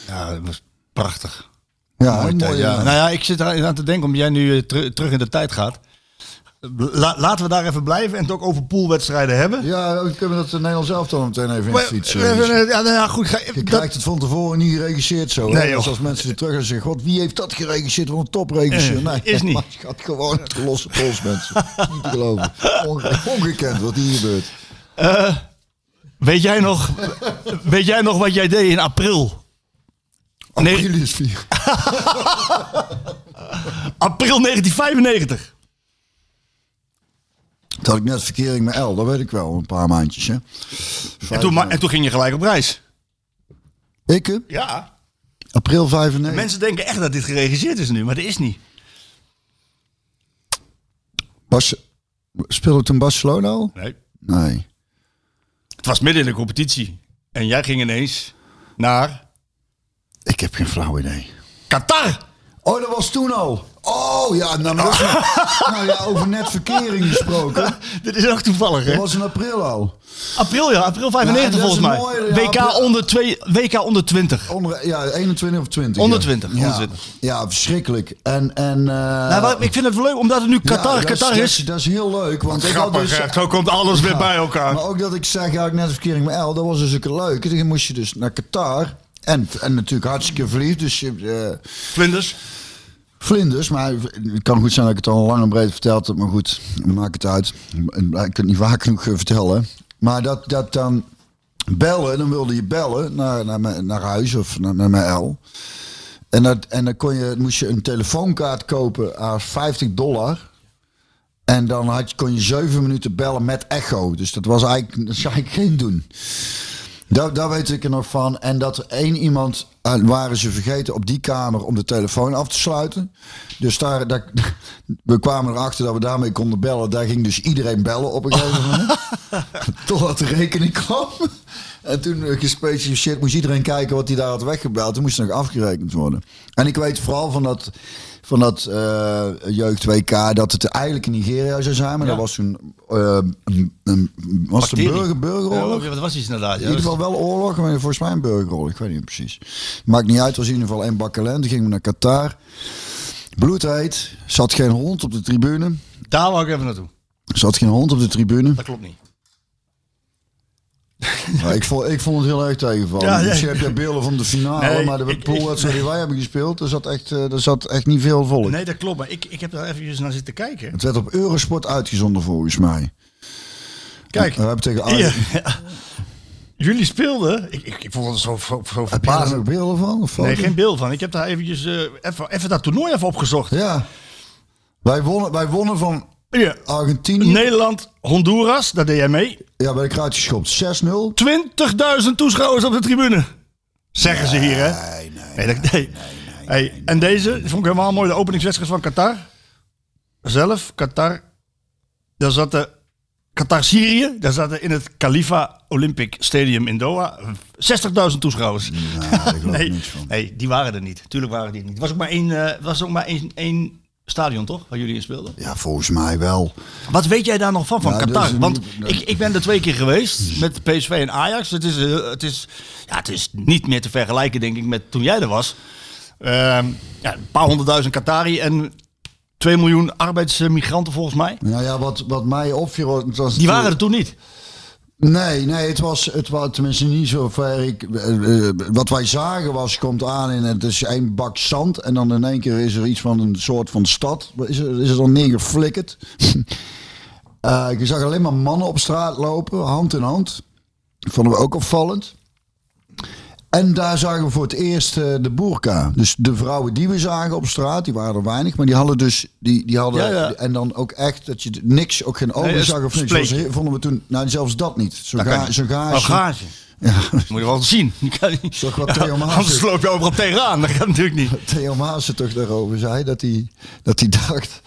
Ja, dat was prachtig. Ja, Mooi ja. ja. Nou ja, ik zit er aan te denken, omdat jij nu eh, teru- terug in de tijd gaat. La- laten we daar even blijven en het ook over poolwedstrijden hebben. Ja, we kunnen dat Nederlands zelf dan meteen even in fietsen. eh, ja, nou ja, goed. Ga, Je dat- krijgt het van tevoren niet geregisseerd zo. Nee, dus als mensen er terug gaan zeggen, god, wie heeft dat geregisseerd? Wat een topregisseur. Eh, Nee, is niet. maar het gaat gewoon de losse pols, mensen. niet te geloven. Onge- ongekend wat hier gebeurt. weet, jij nog, weet jij nog wat jij deed in april? Nee. April is vier. April 1995. Toen had ik net verkering met L, dat weet ik wel, een paar maandjes. Hè. En toen, ma- en toen ging je gelijk op reis. Ik, hè? Ja. april 95. Mensen denken echt dat dit geregisseerd is nu, maar dat is niet. Bas, speelde toen Barcelona al? Nee. Nee. Het was midden in de competitie. En jij ging ineens naar Ik heb geen flauw idee. Qatar. Oh, dat was toen al. Oh ja, nou, dat nog- nou ja, over net verkering gesproken. Dit is ook toevallig, Dat hè? was in april al. April, ja. April 95 Ja, dat is volgens mij. een mooie- ja, WK, april- onder twee, WK onder 20. Onder, ja, 21 of 20. Onder ja. 20, Ja, onder 20. ja verschrikkelijk. En, en, eh, nou, maar ik vind het leuk, omdat het nu Qatar, ja, dat Qatar dat is. Dat is heel leuk. Want ik had dus, Zo komt alles weer bij elkaar. Maar ook dat ik zeg, ja, ik net een verkering met L, dat was dus ook leuk. Dan moest je dus naar Qatar. En, en natuurlijk hartstikke verliefd. Dus eh, Vlinders. vlinders. Maar het kan goed zijn dat ik het al lang en breed verteld heb. Maar goed, maak het uit. Ik kan het niet vaak genoeg eh, vertellen. Maar dat, dat dan bellen, dan wilde je bellen naar, naar, mijn- naar huis of naar, naar mijn L. En, dat, en dan kon je, moest je een telefoonkaart kopen aan 50 dollar. En dan had, kon je 7 minuten bellen met echo. Dus dat was eigenlijk, dat is eigenlijk geen doen. Daar, daar weet ik er nog van. En dat er één iemand eh, waren ze vergeten op die kamer om de telefoon af te sluiten. Dus daar, daar, we kwamen erachter dat we daarmee konden bellen. Daar ging dus iedereen bellen op een gegeven moment. Totdat de rekening kwam. En toen eh, gespecificeerd moest iedereen kijken wat hij daar had weggebeld. Toen moest nog afgerekend worden. En ik weet vooral van dat, van dat eh, jeugd WK dat het eigenlijk in Nigeria zou zijn. Maar Ja. dat was toen eh, een, een, was het een burger, burgeroorlog. Ja, dat was iets inderdaad. Ja. In ieder geval wel oorlog, maar volgens mij een burgeroorlog. Ik weet niet precies. Maakt niet uit, het was in ieder geval één bak ellende. Gingen we naar Qatar. Bloedheet. Zat geen hond op de tribune. Daar wou ik even naartoe. Zat geen hond op de tribune. Dat klopt niet. Maar ik, vond, ik vond het heel erg tegenvallen. Ja, je beelden van de finale, Nee, maar de poolwedstrijd die wij hebben gespeeld, er zat echt, eh, er zat echt niet veel volk. Nee, dat klopt. Maar ik, ik heb daar even naar zitten kijken. Het werd op Eurosport uitgezonden volgens mij. Kijk. We hebben tegen Ajax. Ja. Jullie speelden. Ik, ik, ik vond het zo, zo, zo Heb je daar beelden van? Of Nee, geen beeld van. Ik heb daar eventjes eh, even, even dat toernooi even opgezocht. Ja. Wij wonnen, wij wonnen van Ja. Argentinië. Nederland, Honduras, daar deed jij mee. 20.000 Ja, ben ik eruit geschopt. 6-0. toeschouwers op de tribune. Zeggen ze hier, hè? Nee, nee. Nee, dat- nee. Hey, en deze vond ik helemaal mooi. De openingswedstrijd van Qatar. Zelf, Qatar. Daar zat de Qatar-Syrië. Daar zaten in het Khalifa Olympic Stadium in Doha 60.000 toeschouwers. Nou, daar geloof ik Nee, nee, die waren er niet. Tuurlijk waren die er niet. Het was ook maar één, eh, was ook maar één, één stadion, toch? Waar jullie in speelden. Ja, volgens mij wel. Wat weet jij daar nog van, van Qatar? is Want ik, ik ben er twee keer geweest met PSV en Ajax. Het is, eh, het, is, ja, het is niet meer te vergelijken, denk ik, met toen jij er was. Ehm, ja, een paar honderdduizend Qatari en 2 miljoen arbeidsmigranten volgens mij. Nou ja, wat, wat mij opviel... was Die waren er toen niet. Nee, nee, het was, het was tenminste niet zo ver. Ik, eh, eh, wat wij zagen was, komt aan en het is één bak zand. En dan in één keer is er iets van een soort van stad. Is er, is er dan neergeflikkerd. Eh je zag alleen maar mannen op straat lopen, hand in hand. Vonden we ook opvallend. En daar zagen we voor het eerst eh, de boerka. Dus de vrouwen die we zagen op straat, die waren er weinig. Maar die hadden dus, die, die hadden, Ja, ja. en dan ook echt, dat je niks, ook geen ogen Nee, zag of niks. Was, vonden we toen, nou zelfs dat niet. Zo'n Dat kan ga, zo'n gage. Oh, gage. Ja, Moet je wel zien. Toch wat Theo Anders loop je overal tegenaan. Dat gaat natuurlijk niet. Theo Maassen toch daarover zei. Dat hij, dat hij dacht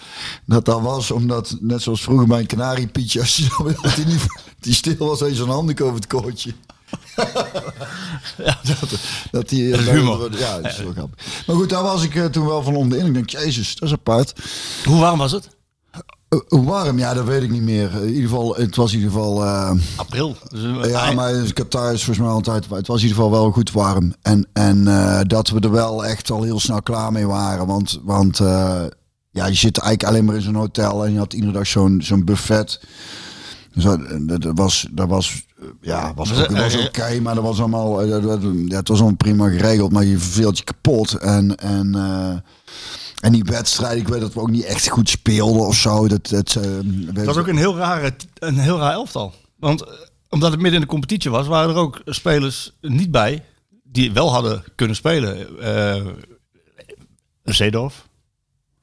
dat dat was omdat, net zoals vroeger bij een kanariepietje, als je dat hij, niet, die stil was, heeft zijn handen over het kootje. dat, dat hij, Dat is humor. Ja, dat is wel grappig. Maar goed, daar was ik eh, toen wel van onder de indruk. Ik denk, jezus, dat is apart. Hoe warm was het? Eh, warm? Ja, dat weet ik niet meer. Eh, in ieder geval, het was in ieder geval... eh, April. Dus, eh, ja, maar Qatar is volgens mij altijd... Het was in ieder geval wel goed warm. En, en eh, dat we er wel echt al heel snel klaar mee waren. Want, want eh, ja, je zit eigenlijk alleen maar in zo'n hotel. En je had iedere dag zo'n zo'n buffet. Dus dat, was... Dat was eh, ja, was, Was ook- het, was eh, oké, maar dat was allemaal, eh, dat- dat- ja, het was allemaal prima geregeld, maar je verveelt je kapot. En, en, eh, en die wedstrijd, ik weet dat we ook niet echt goed speelden of zo. Dat, dat, Het was ook een heel, rare, een heel raar elftal. Want omdat het midden in de competitie was, waren er ook spelers niet bij die wel hadden kunnen spelen. Eh Zeedorf,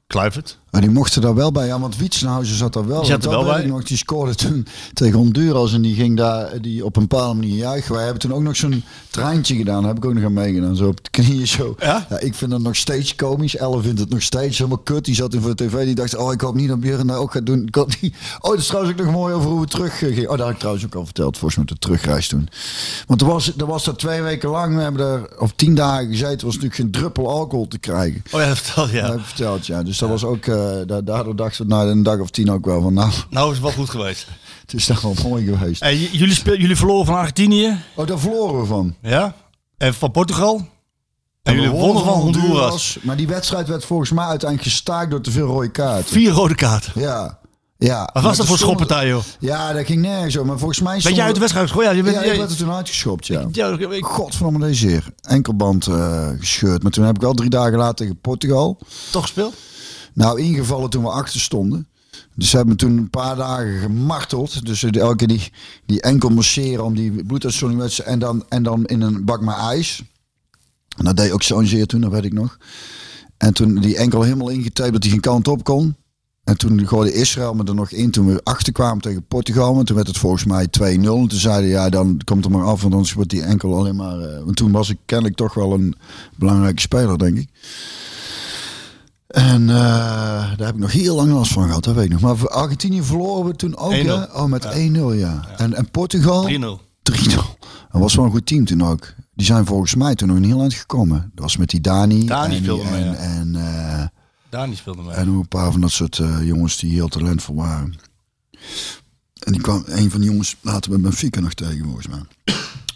Kluivert. Maar die mochten daar wel bij, ja, want Wietsenhuizen zat daar wel. Die zat er wel bij. Nog, die scoorde toen tegen Honduras en die ging daar die op een bepaalde manier juichen. Wij hebben toen ook nog zo'n treintje gedaan, daar heb ik ook nog aan meegedaan, zo op de knieën zo. Ja? ik vind dat nog steeds komisch. Elle vindt het nog steeds helemaal kut. Die zat toen voor de tv, die dacht, oh ik hoop niet dat Björn dat ook gaat doen. Ik hoop niet. Oh, dat is trouwens ook nog mooi over hoe we terug gingen. Oh, dat had ik trouwens ook al verteld, volgens mij de terugreis toen. Want er was, er was dat twee weken lang, we hebben er, of tien dagen gezeten, was natuurlijk geen druppel alcohol te krijgen. Oh ja, dat vertel je. Dat Ja. heb ik verteld, ja. Dus dat was ook, eh, da- daardoor dachten we na een dag of tien ook wel van, nou, Nou is het wel goed geweest. het is toch wel mooi geweest. J- jullie, speel, jullie verloren van Argentinië. Oh, daar verloren we van. Ja. En van Portugal. En, jullie wonnen van Honduras. Maar die wedstrijd werd volgens mij uiteindelijk gestaakt door te veel rode kaarten. Vier rode kaarten. Ja. ja. Wat was dat voor schoppen? schoppartij, joh? Ja, dat ging nergens over. Maar volgens mij Ben stond... jij uit de wedstrijd gegooid? Ja, je bent, Ja, ik werd er toen uitgeschopt, ja. ja, ik- Godverdomme deze zeer. Enkelband eh, gescheurd. Maar toen heb ik wel drie dagen later tegen Portugal. toch gespeeld? Nou, ingevallen toen we achter stonden. Dus ze hebben toen een paar dagen gemarteld. Dus elke keer die, die enkel masseren om die bloeduitstorting met ze. En dan, en dan in een bak met ijs. En dat deed ook zo'n zeer toen, dat weet ik nog. En toen die enkel helemaal ingetaped dat hij geen kant op kon. En toen gooide Israël me er nog in toen we achterkwamen tegen Portugal. En toen werd het volgens mij 2-0. En toen zeiden ja, dan komt er maar af. Want anders wordt die enkel alleen maar... eh, want toen was ik kennelijk toch wel een belangrijke speler, denk ik. En eh, daar heb ik nog heel lang last van gehad, dat weet ik nog. Maar Argentinië verloren we toen ook, 1-0. ja? Oh, met 1-0, ja. En, en Portugal? 3-0. 3-0. Dat was wel een goed team toen ook. Die zijn volgens mij toen nog heel eind gekomen. Dat was met die Dani. Dani en, speelde mee, en, ja. en, eh, Dani speelde mee. en een paar van dat soort eh, jongens die heel talentvol waren. En die kwam, een van die jongens laten we Benfica nog tegen, volgens mij.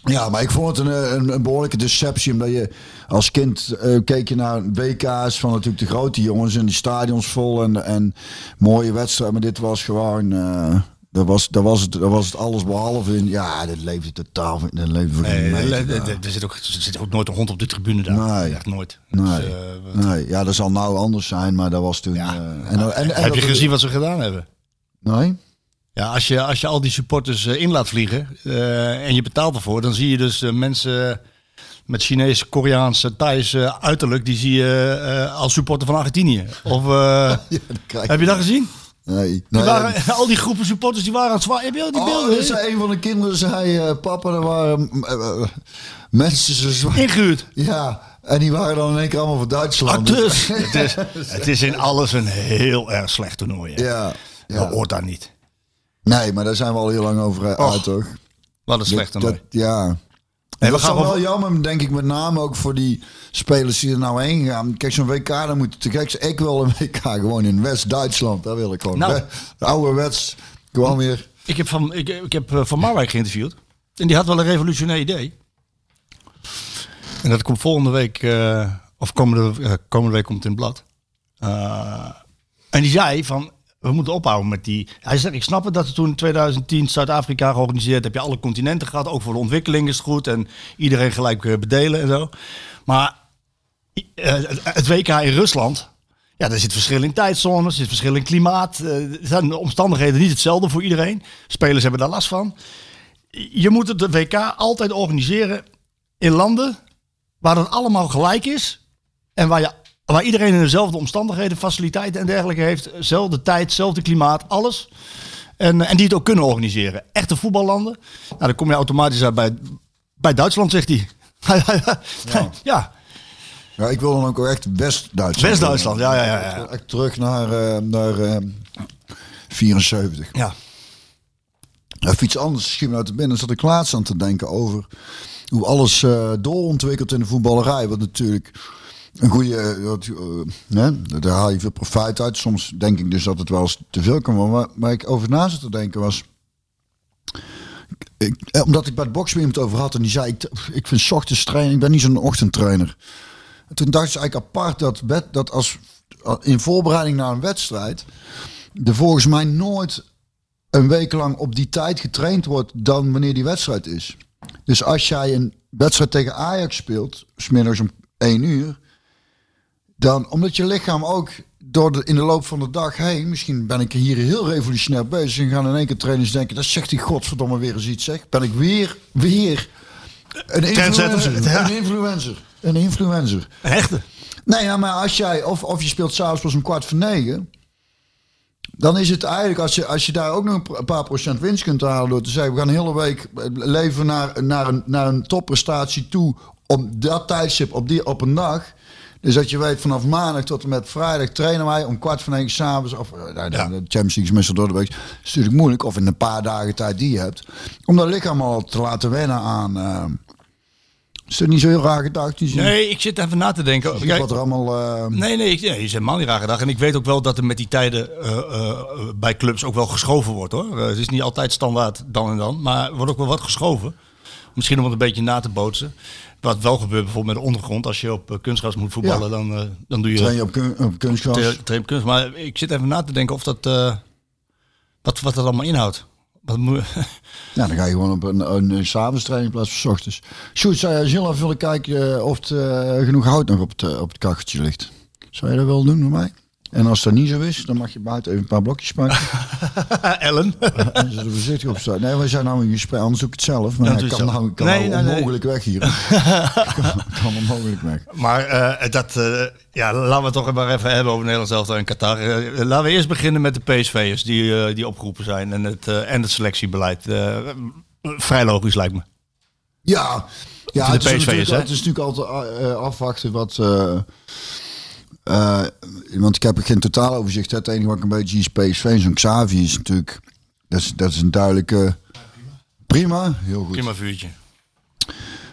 Ja, maar ik vond het een, eh, een, een behoorlijke deceptie. Omdat je als kind eh, keek je naar WK's van natuurlijk de grote jongens en die stadions vol en, en mooie wedstrijden. Maar dit was gewoon. eh dat was, dat, was het, dat was het alles behalve in. Ja, dit leefde totaal. Dat leefde Nee, er, zit ook, er zit ook nooit een hond op de tribune daar. Nee. Echt nooit. Dus, Nee, eh, wat- nee, ja, dat zal nou anders zijn, maar dat was toen. Ja. eh, en, en, en, heb je gezien wat ze gedaan hebben? Nee? Ja, als je, als je al die supporters eh, in laat vliegen eh, en je betaalt ervoor, dan zie je dus eh, mensen met Chinees, Koreaans, eh, Thais eh, uiterlijk, die zie je als supporter van Argentinië. Of, Ja, heb je dat gezien? Nee. Die waren, al die groepen supporters die waren aan het zwaaien. Heb je al die Oh, beelden? een van de kinderen zei, papa, er waren mensen zo zwaar. Ingehuurd. Ja, en die waren dan in één keer allemaal voor Duitsland. Acteurs. het, is, het is in alles een heel erg slecht toernooi. hè. Ja, Dat ja. hoort daar niet. Nee, maar daar zijn we al heel lang over eh, Och, uit, toch? Wat een slecht Dat- dat- ja. we dat is wel jammer, denk ik, met name ook voor die spelers die er nou heen gaan. Kijk, zo'n WK, dan moet te gek. Ik wil een WK gewoon in West-Duitsland. Daar wil ik gewoon. Nou. De ouderwets, gewoon weer. Ik heb Van, ik, ik heb eh, van Marwijk geïnterviewd. En die had wel een revolutionair idee. En dat komt volgende week, eh, of komende, komende week komt het in het blad. En die zei van, we moeten ophouden met die... Hij zegt, ik snap het dat ze toen in 2010 Zuid-Afrika georganiseerd. Heb je alle continenten gehad, ook voor de ontwikkeling is het goed. En iedereen gelijk eh, bedelen en zo. Maar eh, het- WK in Rusland... Ja, er zit verschil in tijdzones, zit verschil in klimaat. Er zijn de omstandigheden niet hetzelfde voor iedereen. Spelers hebben daar last van. Je moet het WK altijd organiseren in landen waar het allemaal gelijk is. En waar, je, waar iedereen in dezelfde omstandigheden, faciliteiten en dergelijke heeft. Zelfde tijd, hetzelfde klimaat, alles. En, en die het ook kunnen organiseren. Echte voetballanden. Nou, dan kom je automatisch uit bij Bij Duitsland, zegt hij. ja. ja. Ja, ik wil dan ook echt West-Duitsland. West-Duitsland, ja, ja, ja, ja. Echt terug naar, eh, naar eh, 74. ja. Even iets anders schiet me uit de binnen. Zat ik laatst aan te denken over hoe alles eh doorontwikkelt in de voetballerij. Wat natuurlijk een goede... eh, eh, daar haal je veel profijt uit. Soms denk ik dus dat het wel eens te veel kan worden. Maar waar ik over na zat te denken was... Ik, eh, omdat ik bij het boxen het over had en die zei, ik, ik vind ochtends trainen, ik ben niet zo'n ochtendtrainer. En toen dacht ze eigenlijk apart dat, dat als in voorbereiding naar een wedstrijd, er volgens mij nooit een week lang op die tijd getraind wordt dan wanneer die wedstrijd is. Dus als jij een wedstrijd tegen Ajax speelt, smiddags om 1 uur, dan omdat je lichaam ook door de, in de loop van de dag heen, misschien ben ik hier heel revolutionair bezig en gaan in één keer trainers denken, dat zegt die godverdomme weer eens iets zeg. Ben ik weer, weer een influencer. Een influencer. Een influencer. Een echte. Nee, ja, maar als jij, of, of je speelt s'avonds pas om kwart voor negen. Dan is het eigenlijk, als je, als je daar ook nog een paar procent winst kunt halen door te zeggen, we gaan een hele week leven naar, naar, een, naar een topprestatie toe op dat tijdstip, op, die, op een dag. Dus dat je weet, vanaf maandag tot en met vrijdag trainen wij om kwart voor negen s'avonds. Of eh, nou, de Ja. Champions League is meestal door de week. is natuurlijk moeilijk. Of in een paar dagen tijd die je hebt. Om dat lichaam al te laten wennen aan... eh, is dat niet zo heel raar gedacht? Nee, ik zit even na te denken. Kijk, wat er allemaal... eh, Nee, nee, ik, nee, is helemaal niet raar gedacht. En ik weet ook wel dat er met die tijden bij clubs ook wel geschoven wordt hoor. Het is niet altijd standaard dan en dan, maar er wordt ook wel wat geschoven. Misschien om het een beetje na te bootsen. Wat wel gebeurt bijvoorbeeld met de ondergrond. Als je op eh, kunstgras moet voetballen, Ja. dan, eh, dan doe je Train je op, kun, op kunstgras? tra- train op kunst. Maar ik zit even na te denken of dat, eh, wat, wat dat allemaal inhoudt. Wat moet, Ja, dan ga je gewoon op een, een, een in plaats van 's ochtends. Sjoerd, zou jij zelf willen kijken of het genoeg hout nog op het, op het kacheltje ligt? Zou je dat wel doen met mij? En als dat niet zo is, dan mag je buiten even een paar blokjes pakken. Ellen. en ze er voorzichtig op staan. Nee, wij zijn nou in gesprek, anders doe ik het zelf. Maar Ja, doe kan nou, kan Nee, nou nee, nee. onmogelijk weg hier. kan, kan onmogelijk weg. Maar eh, dat, eh, ja, laten we het toch maar even hebben over Nederland zelf en Qatar. Eh, laten we eerst beginnen met de PSV'ers die, die opgeroepen zijn en het, en het selectiebeleid. Vrij logisch lijkt me. Ja, ja de het, is PSV'ers, hè? het is natuurlijk altijd afwachten wat... eh, want ik heb geen totaal overzicht. Het enige wat ik een beetje is PSV. Zo'n Xavi is natuurlijk... Dat is, dat is een duidelijke... Prima, heel goed. Prima vuurtje.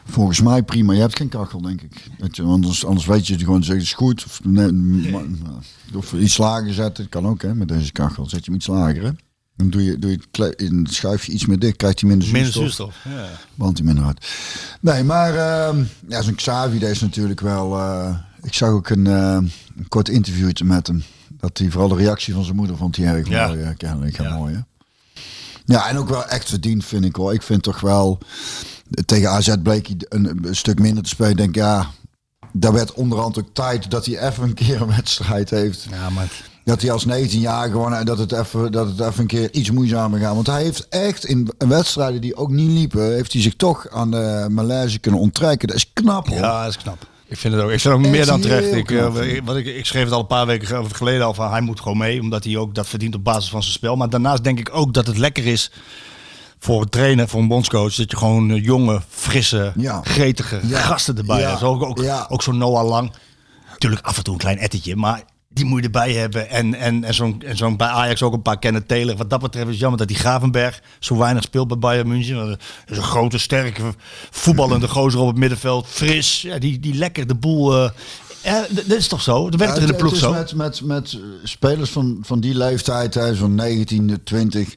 Volgens mij prima. Je hebt geen kachel, denk ik. Je, want anders, anders weet je het gewoon het is goed. Of, nee, of iets lager zetten, kan ook hè, met deze kachel. Zet je hem iets lager hè. Dan doe je, doe je het in het schuifje iets meer dicht, krijgt hij minder Minder zuurstof. zuurstof. Ja. Want hij minder hard. Nee, maar ehm, ja, zo'n Xavi, dat is natuurlijk wel... eh, ik zag ook een, eh, een kort interviewtje met hem. Dat hij vooral de reactie van zijn moeder vond hij erg Ja. mooi. kennelijk Ja. mooi, hè. Ja, en ook wel echt verdiend, vind ik hoor. Ik vind toch wel... Tegen AZ bleek hij een, een stuk minder te spelen. Ik denk, ja... Daar werd onderhand ook tijd dat hij even een keer een wedstrijd heeft. ja, maar Dat hij als 19 jaar gewoon en dat het even dat het even een keer iets moeizamer gaat. Want hij heeft echt in wedstrijden die ook niet liepen, heeft hij zich toch aan de malaise kunnen onttrekken. Dat is knap hoor. ja, dat is knap. Ik vind het ook, ik vind het ook meer dan terecht. Ik, eh, wat ik, ik schreef het al een paar weken ge- geleden al van hij moet gewoon mee, omdat hij ook dat verdient op basis van zijn spel. Maar daarnaast denk ik ook dat het lekker is voor een trainer, voor een bondscoach, dat je gewoon eh, jonge, frisse, Ja. gretige Ja. gasten erbij Ja. hebt. Ook, ook, ook zo'n Noah Lang. Natuurlijk af en toe een klein ettetje, maar die moet je erbij hebben. En, en, en zo'n en zo'n bij Ajax ook een paar kennen Taylor. Wat dat betreft is het jammer dat die Gravenberg zo weinig speelt bij Bayern München. Dat is een grote, sterke, voetballende gozer op het middenveld. Fris, ja, die, die lekker de boel... eh, ja, d- dat is toch zo? Dat werkt Ja, er in de ploeg het is zo? Met, met, met spelers van, van die leeftijd, hè, zo'n 19, 20.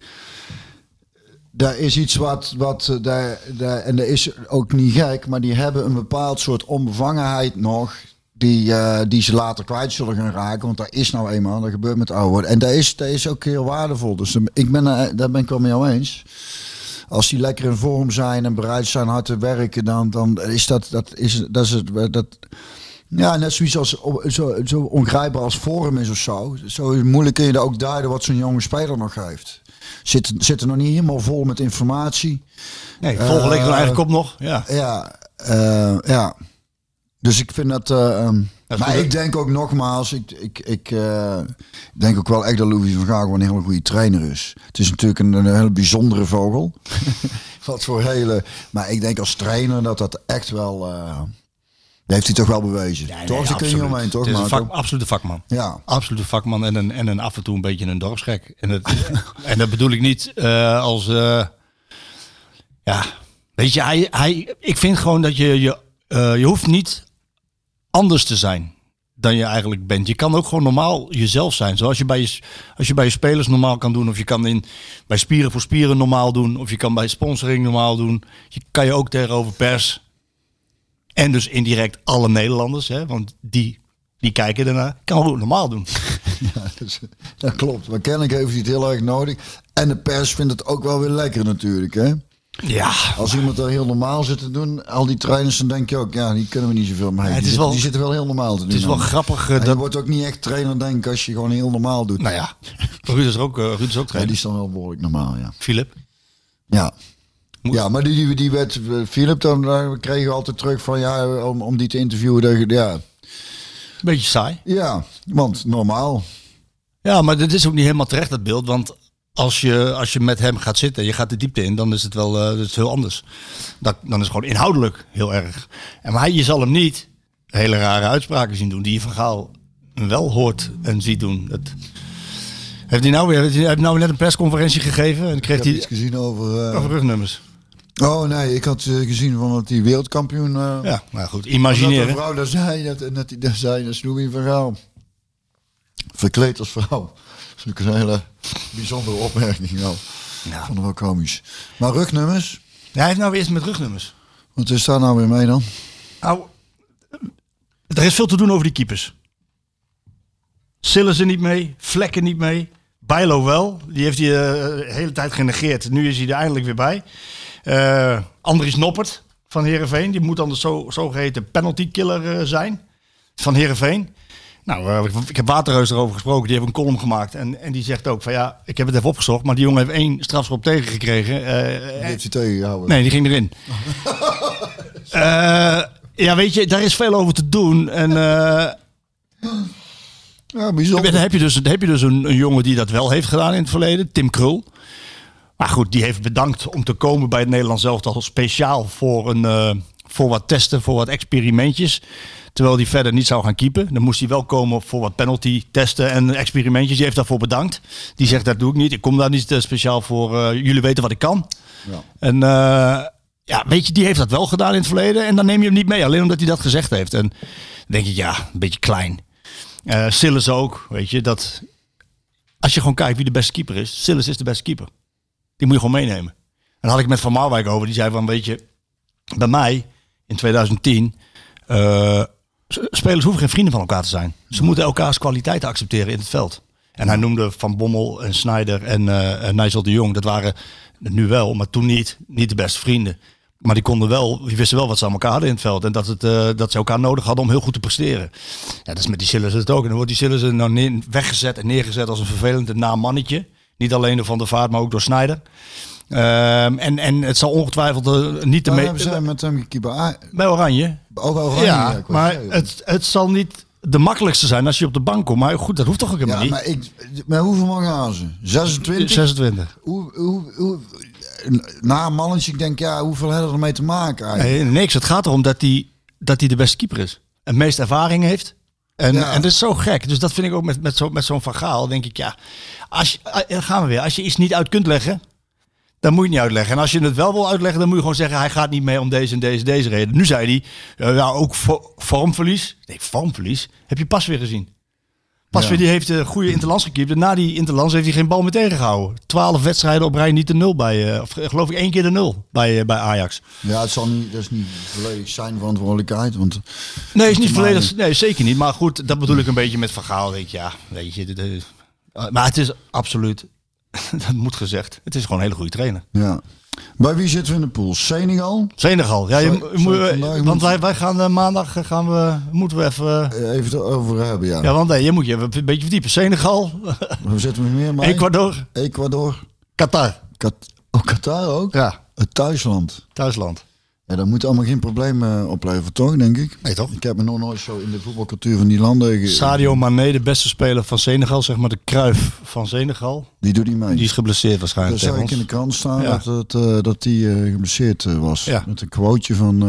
Daar is iets wat, wat eh, daar, daar, en dat is ook niet gek, maar die hebben een bepaald soort onbevangenheid nog. Die, eh, die ze later kwijt zullen gaan raken. Want dat is nou eenmaal, dat gebeurt met ouder. En dat is, dat is ook heel waardevol. Dus eh, ik ben, eh, daar ben ik wel mee jou eens. Als die lekker in vorm zijn en bereid zijn hard te werken, dan, dan is dat, dat, is, dat, is het, dat, ja, net zoiets als zo, zo ongrijpbaar als vorm is of zo. Zo moeilijk kun je er ook duiden wat zo'n jonge speler nog heeft. Zit, zit er nog niet helemaal vol met informatie. Nee, volgende week dan eigenlijk op nog. Ja. Ja, ja. Dus ik vind dat. eh, ehm, maar ik denk ook nogmaals, ik, ik, ik eh, denk ook wel echt dat Louis van Gaal gewoon een hele goede trainer is. Het is natuurlijk een, een hele bijzondere vogel. wat voor hele... Maar ik denk als trainer dat dat echt wel... dat heeft hij toch wel bewezen. toch? Daar kun je omheen, toch? Het is een vak, absolute vakman. Ja. Absolute vakman en een, en een af en toe een beetje een dorpsgek. En, het, en dat bedoel ik niet als... ja, weet je, hij, hij, ik vind gewoon dat je... Je, je hoeft niet anders te zijn dan je eigenlijk bent. Je kan ook gewoon normaal jezelf zijn. Zoals je bij je, als je bij je spelers normaal kan doen. Of je kan in, bij Spieren voor Spieren normaal doen. Of je kan bij sponsoring normaal doen. Je kan je ook tegenover pers. En dus indirect alle Nederlanders. Hè, want die, die kijken ernaar. Kan ook normaal doen. Ja, dus, dat klopt. Maar kennelijk heeft hij het heel erg nodig. En de pers vindt het ook wel weer lekker natuurlijk, hè? Ja, Als iemand er heel normaal zit te doen, al die trainers, dan denk je ook, ja, die kunnen we niet zoveel mee. het die, is zitten, wel- die zitten wel heel normaal te doen. het is wel dan. grappig. En eh, je dat, wordt ook niet echt trainer, denk ik, als je gewoon heel normaal doet. nou ja, Ruud is ook, eh, Ruud is ook Ja, die trainer. is dan wel behoorlijk normaal, ja. Philip. Ja. Moet- Ja, maar die, die, die werd, Philip, dan daar kregen we altijd terug van, ja, om, om die te interviewen, dat ja. Beetje saai. Ja, want normaal. Ja, maar dit is ook niet helemaal terecht, dat beeld. Want als je, als je met hem gaat zitten en je gaat de diepte in, dan is het wel eh, dat is heel anders. Dat, dan is het gewoon inhoudelijk heel erg. En maar je zal hem niet hele rare uitspraken zien doen die je van Gaal wel hoort en ziet doen. Dat, heeft hij nou weer heeft hij, nou net een persconferentie gegeven en kreeg hij iets gezien over... eh, over rugnummers. Oh nee, ik had eh, gezien van dat die wereldkampioen... eh, Ja, nou goed, Dat de imagineren. vrouw daar zei, dat, dat daar zei, dat is Louis van Gaal. Verkleed als vrouw. Een hele bijzondere opmerking wel. Ja. Vond ik wel komisch. Maar rugnummers, Ja, hij heeft nou weer eens met rugnummers. wat is daar nou weer mee dan? Nou, er is veel te doen over die keepers. Sillen ze niet mee, Vlekken niet mee. Bijlo wel, die heeft hij eh, de hele tijd genegeerd. Nu is hij er eindelijk weer bij. Eh Andries Noppert van Herenveen, die moet dan de zo, zogeheten penalty killer eh, zijn van Herenveen. Nou, eh, ik- heb Waterreus erover gesproken, die heeft een column gemaakt. En, en die zegt ook van ja, ik heb het even opgezocht, maar die jongen heeft één strafschop tegengekregen. Eh, Die heeft hij tegengehouden. Nee, die ging erin. Eh, ja, weet je, daar is veel over te doen. En eh, Ja, bijzonder. dan heb je dus, dan heb je dus een, een jongen die dat wel heeft gedaan in het verleden, Tim Krul. Maar goed, die heeft bedankt om te komen bij het Nederlands elftal speciaal voor, een, voor wat testen, voor wat experimentjes. Terwijl hij verder niet zou gaan keepen. Dan moest hij wel komen voor wat penalty testen en experimentjes. Die heeft daarvoor bedankt. Die zegt dat doe ik niet. Ik kom daar niet eh, speciaal voor. eh, jullie weten wat ik kan. Ja. En eh, ja, weet je, die heeft dat wel gedaan in het verleden. En dan neem je hem niet mee, alleen omdat hij dat gezegd heeft. En dan denk ik, ja, een beetje klein. Eh Sillis ook, weet je, dat... Als je gewoon kijkt wie de beste keeper is, Sillis is de beste keeper. Die moet je gewoon meenemen. En daar had ik met Van Marwijk over. Die zei van, weet je, bij mij in 2010... eh, s- spelers hoeven geen vrienden van elkaar te zijn. Ze moeten elkaars kwaliteiten accepteren in het veld. En hij noemde Van Bommel en Snyder en, en Nigel de Jong. Dat waren nu wel, maar toen niet, niet de beste vrienden. Maar die konden wel, die wisten wel wat ze aan elkaar hadden in het veld. En dat, het, eh, dat ze elkaar nodig hadden om heel goed te presteren. Ja, dat is met die Sillis het ook. En dan wordt die Sillis er nou weggezet en neergezet als een vervelend naam mannetje. Niet alleen door Van der Vaart, maar ook door Snyder. Ehm, en, en het zal ongetwijfeld eh, niet de Waar me- hebben ze met hem gekieper? Ah, bij Oranje. ook oranje. Ja, maar zeggen. het, het zal niet de makkelijkste zijn als je op de bank komt. Maar goed, dat hoeft toch ook helemaal Ja, niet. maar, ik, maar hoeveel man gaan ze? 26? 26. Hoe, hoe, hoe, na een mannetje, ik denk, ja, hoeveel hebben er ermee te maken eigenlijk? Nee, niks. Het gaat erom dat hij dat de beste keeper is. En meest ervaring heeft. En, Ja. en dat is zo gek. Dus dat vind ik ook met, met zo'n met zo'n Van Gaal. Denk ik, ja, als je, gaan we weer. Als je iets niet uit kunt leggen, dan moet je niet uitleggen. En als je het wel wil uitleggen, dan moet je gewoon zeggen, hij gaat niet mee om deze en deze deze reden. Nu zei hij, eh, ja, ook vo- vormverlies. Nee, vormverlies. Heb je pas weer gezien? Pas Ja. weer, die heeft een goede interlands gekiept. En na die interlands heeft hij geen bal meer tegengehouden. Twaalf wedstrijden op rij niet de nul bij, eh, of eh, geloof ik één keer de nul bij, eh, bij Ajax. Ja, het zal niet, dat is niet volledig zijn verantwoordelijkheid. Want Nee, is niet volledig. Nee, zeker niet. Maar goed, dat bedoel ik een beetje met verhaal. Denk ik, ja, weet je. dit- maar het is absoluut, dat moet gezegd. Het is gewoon een hele goede trainer. ja. Bij wie zitten we in de pool? Senegal? Senegal. Ja, je, moet- want wij, wij gaan eh, maandag eh, gaan we, moeten we even. eh, Even het over hebben, ja. ja, want nee, je moet je even een beetje verdiepen. Senegal, Hoe zitten we meer? Ecuador, Ecuador. Qatar. Kat oh, Qatar ook? Ja, Het thuisland. thuisland. Ja, dat moet allemaal geen probleem eh, opleveren, toch, denk ik? Nee, toch? Ik heb me nog nooit zo in de voetbalcultuur van die landen... ge- Sadio Mané, de beste speler van Senegal, zeg maar de kruif van Senegal. Die doet niet mee. Die is geblesseerd waarschijnlijk zag tegen ik in de krant staan Ja. dat, het, eh, dat die eh, geblesseerd was. Ja. Met een quoteje van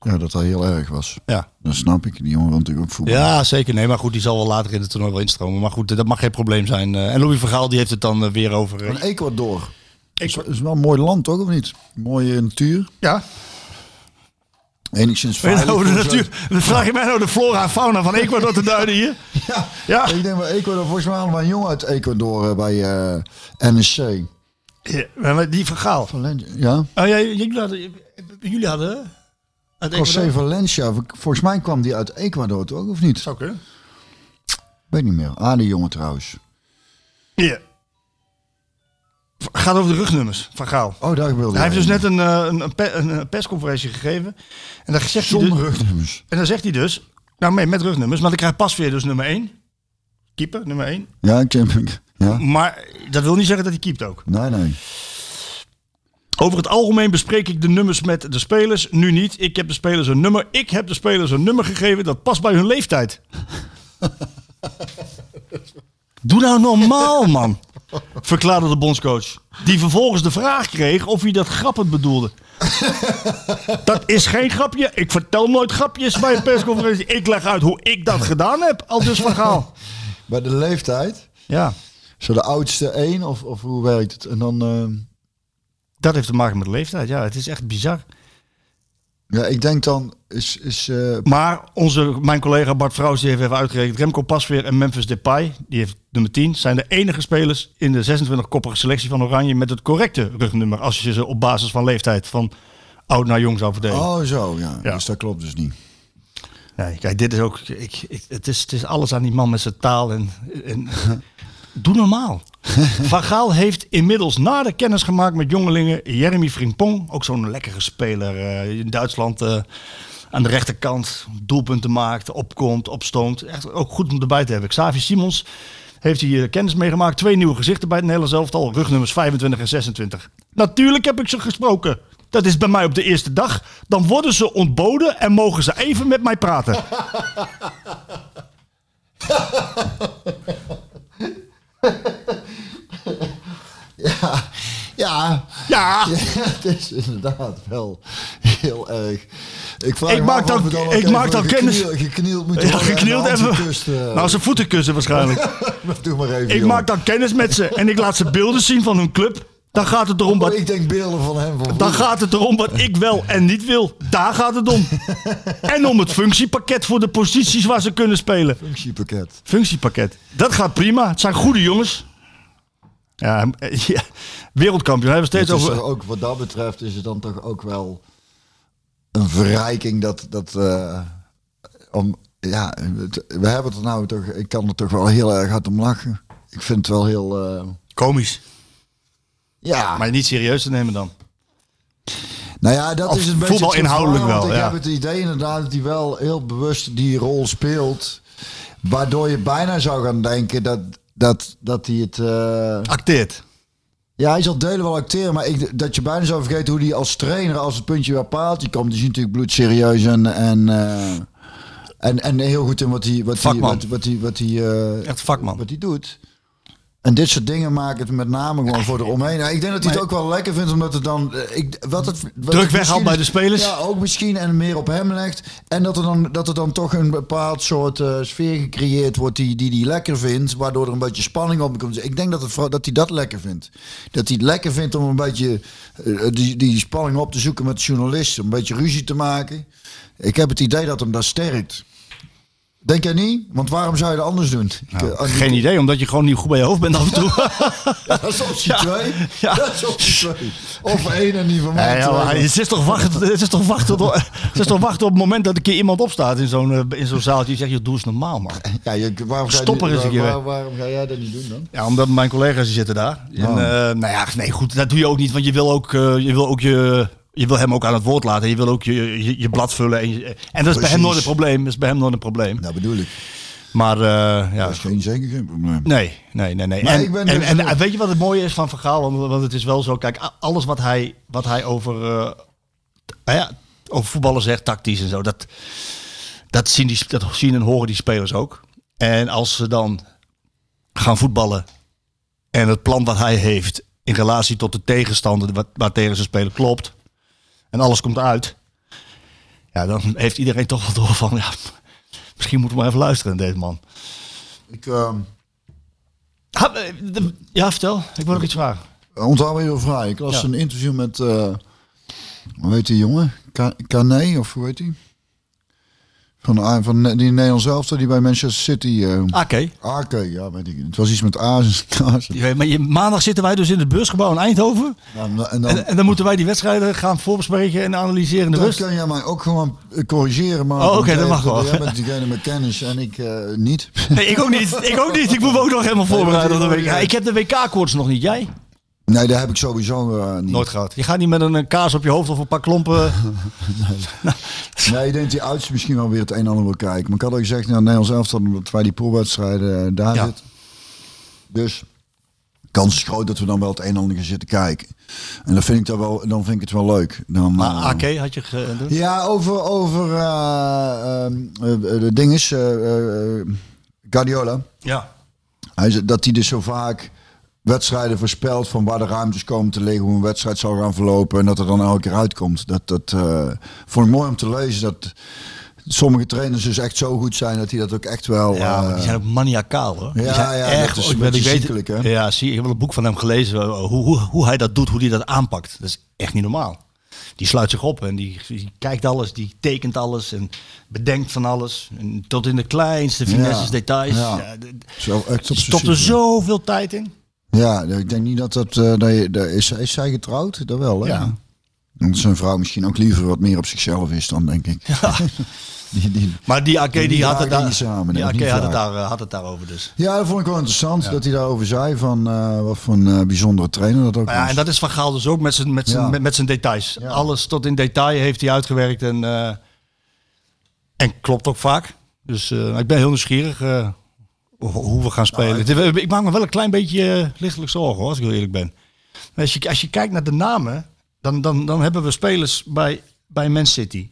eh, ja, dat hij heel erg was. Ja. Dat snap ik. Die jongen wil natuurlijk ook voetbal. ja, zeker. Nee, maar goed, die zal wel later in het toernooi wel instromen. Maar goed, dat mag geen probleem zijn. En Louis Vergaal die heeft het dan weer over... Van Ecuador. Is, is wel een mooi land, toch? Of niet? Mooie natuur. ja, Enigszins veilig. over de natuur. Dan vraag je mij nou de flora en fauna van Ecuador te duiden hier? Ja. Ja. Ik denk bij Ecuador, volgens mij allemaal een jongen uit Ecuador eh, bij eh, NSC. Ja, die Vergaal. Valencia. Ja, Oh, ja, jullie hadden... Jullie hadden José? Valencia. Volgens mij kwam die uit Ecuador, toch? Of niet? Zou kunnen. Weet niet meer. Ah, die jongen trouwens. Ja. Gaat over de rugnummers van Gaal. Oh, daar wilde Hij heeft dus net een, eh, een, een, pe- een, een persconferentie gegeven. En daar, zegt hij Zonder dus, rugnummers. en dan zegt hij dus... Nou, mee, met rugnummers. Maar dan krijgt Pasveer dus nummer 1. Keeper, nummer 1. Ja, ken Ja? Maar dat wil niet zeggen dat hij keept ook. Nee, nee. Over het algemeen bespreek ik de nummers met de spelers. Nu niet. Ik heb de spelers een nummer. Ik heb de spelers een nummer gegeven dat past bij hun leeftijd. Doe nou normaal, man. Verklaarde de bondscoach. Die vervolgens de vraag kreeg of hij dat grappend bedoelde. Dat is geen grapje. Ik vertel nooit grapjes bij een persconferentie. Ik leg uit hoe ik dat gedaan heb. Al dus verhaal. Bij de leeftijd. Ja, Zo de oudste één, of, of hoe werkt het? En dan... eh, dat heeft te maken met de leeftijd. Ja, het is echt bizar. ja, ik denk dan... Is, is, eh, Maar onze, mijn collega Bart Vrouws die heeft even uitgerekend. Remco Pasveer en Memphis Depay, die heeft nummer 10, zijn de enige spelers in de 26-koppige selectie van Oranje met het correcte rugnummer. Als je ze op basis van leeftijd van oud naar jong zou verdelen. oh, zo, ja. Ja. Dus dat klopt dus niet. Nee, kijk, dit is ook. Ik, ik, het, is, het is alles aan die man met zijn taal. En, en, doe normaal. Van Gaal heeft inmiddels na de kennis gemaakt met jongelingen Jeremy Frimpong. Ook zo'n lekkere speler eh, in Duitsland. eh, aan de rechterkant doelpunten maakt, opkomt, opstoomt. Echt ook goed om erbij te hebben. Xavi Simons heeft hij eh, kennis meegemaakt. Twee nieuwe gezichten bij het Nederlands elftal. Rugnummers 25 en 26. Natuurlijk heb ik ze gesproken. Dat is bij mij op de eerste dag. Dan worden ze ontboden en mogen ze even met mij praten. Ja, Ja, ja, het is inderdaad wel heel erg. Ik, vraag Ik maak dan- ik maak dan kennis- geknield- ja en geknield even. eh. Nou, zijn voeten kussen waarschijnlijk. Doe maar even, Ik joh. maak dan kennis met ze en ik laat ze beelden zien van hun club. Dan gaat het erom Oh, wat, ik denk beelden van hem. Van dan gaat het erom wat ik wel en niet wil. Daar gaat het om. En om het functiepakket voor de posities waar ze kunnen spelen. functiepakket. Functiepakket. Dat gaat prima. Het zijn goede jongens. Ja, ja. wereldkampioen. Hebben we steeds over. ook, wat dat betreft is het dan toch ook wel een verrijking dat, dat eh, om, ja, het- we hebben het er nou toch, ik kan er toch wel heel erg hard om lachen. Ik vind het wel heel, eh, Komisch. ja, Maar niet serieus te nemen dan. nou ja, dat Of is een beetje voetbal het inhoudelijk wel, Ik ja. heb het idee inderdaad dat hij wel heel bewust die rol speelt, waardoor je bijna zou gaan denken dat, dat, dat hij het... eh, Acteert. Ja, hij zal delen wel acteren, maar ik, dat je bijna zou vergeten hoe hij als trainer, als het puntje bij paaltje komt, die is natuurlijk bloedserieus en, en, eh, en, en heel goed in wat hij, wat hij, wat, wat hij, wat hij, eh, Echt vakman. wat hij doet. En dit soort dingen maken het met name gewoon voor de omheen. Nou, ik denk dat hij het ook wel lekker vindt, omdat het dan... eh, Ik, wat het, wat Druk weghaalt bij de spelers. Ja, ook misschien en meer op hem legt. En dat er dan, dat er dan toch een bepaald soort eh, sfeer gecreëerd wordt die, die hij lekker vindt. Waardoor er een beetje spanning op komt. Ik denk dat, het, dat hij dat lekker vindt. Dat hij het lekker vindt om een beetje eh, die, die spanning op te zoeken met journalisten. Een beetje ruzie te maken. Ik heb het idee dat hem dat sterkt. Denk jij niet? Want waarom zou je dat anders doen? Ik, eh, Geen idee, omdat je gewoon niet goed bij je hoofd bent af en toe. Ja, dat is optie Ja. twee. Ja. Dat is optie twee. Of één en die van mij Ja, het is toch wachten, het is toch wachten, tot, het is toch wachten op het moment dat een keer iemand opstaat in zo'n eh, zo'n zaaltje. Die zegt, joh, doe eens normaal, man. Ja, je, waarom, ga je Stop er eens een keer waar- waarom ga jij dat niet doen dan? Ja, omdat mijn collega's die zitten daar. En, Oh. eh, nou ja, nee, goed, dat doe je ook niet, want je wil ook, je wil ook je, je wil hem ook aan het woord laten. Je wil ook je, je, je blad vullen. En, je- en dat is bij hem nooit een probleem. Dat is bij hem nooit een probleem. Dat bedoel ik. Maar eh, ja, Dat is geen, zeker geen probleem. Nee, nee, nee. nee. En, ben en, dus- en, en weet je wat het mooie is van Vergaal? Want, want het is wel zo, kijk, alles wat hij, wat hij over... eh, nou ja, over voetballen zegt, tactisch en zo. Dat, dat, zien die, dat zien en horen die spelers ook. En als ze dan gaan voetballen en het plan wat hij heeft in relatie tot de tegenstander wat, waar tegen ze spelen klopt en alles komt uit, ja, dan heeft iedereen toch wel door van, ja, misschien moeten we maar even luisteren naar deze man. Ik ehm Ha, eh, de- Ja, vertel. Ik wil nog iets vragen. onthoud weer vragen. Ik las Ja. een interview met, eh hoe heet die jongen? Kane, of hoe heet die? Van, van die Nederlands elftal die bij Manchester City... eh Oké. Ja, weet ik niet. Het was iets met A's en maar je, maandag zitten wij dus in het beursgebouw in Eindhoven. Ja, en dan, En, en dan moeten wij die wedstrijden gaan voorbespreken en analyseren de rust. kan jij mij ook gewoon eh, corrigeren. Maar Oh, oké, dat mag wel. Jij bent degene met kennis en ik eh, niet. Nee, ik ook niet. Ik ook niet. Ik moet me ook nog helemaal voorbereiden op de WK. Ja, ik heb de WK-koorts nog niet. Jij? Nee, dat heb ik sowieso eh, niet. Nooit gehad. Je gaat niet met een kaas op je hoofd of een paar klompen. Nee, ik denk dat die oudste misschien wel weer het een en ander wil kijken. Maar ik had al gezegd, nou, Nederlands elftal, omdat wij die poolwedstrijden eh, daar Ja. zitten. Dus kans is groot dat we dan wel het een en ander gaan zitten kijken. En dan vind ik, dat wel, dan vind ik het wel leuk. Dan, Maar eh, AK had je gedaan? Ja, over, over eh, de dinges, Guardiola. Ja. Hij dat hij dus zo vaak wedstrijden voorspelt van waar de ruimtes komen te liggen, hoe een wedstrijd zal gaan verlopen en dat er dan elke keer uitkomt. Dat, dat eh, vond ik mooi om te lezen. Dat sommige trainers dus echt zo goed zijn dat hij dat ook echt wel. Ja, die eh, zijn ook maniacaal hoor. Die ja, zijn ja, dat is ik weet- beetje ik weet- ziekelijk, hè? Ja, zie, ik heb wel een boek van hem gelezen. eh, Hoe, hoe, hoe hij dat doet, hoe hij dat aanpakt. Dat is echt niet normaal. Die sluit zich op en die, die kijkt alles, die tekent alles en bedenkt van alles. En tot in de kleinste finesses, Ja, details. ja. Ja, die stopt er zoveel tijd in. Ja, ik denk niet dat dat. eh, dat je, dat is, is zij getrouwd? Dat wel, hè? Ja. Want zijn vrouw misschien ook liever wat meer op zichzelf is dan, denk ik. die, die, Maar die AK die, had het daar, samen, die had het, daar, eh, had het daarover dus. Ja, dat vond ik wel interessant dat hij daarover zei. Van eh, wat voor een bijzondere trainer dat ook ja, was. en dat is Van Gaal dus ook met zijn, met zijn, Ja. met, met zijn details. Ja. Alles tot in detail heeft hij uitgewerkt en, en klopt ook vaak. Dus ik ben heel nieuwsgierig hoe, we gaan spelen. Het- ik maak me wel een klein beetje eh, lichtelijk zorgen hoor, als ik heel eerlijk ben. Als je, als je kijkt naar de namen, dan, dan, dan hebben we spelers bij, bij Man City,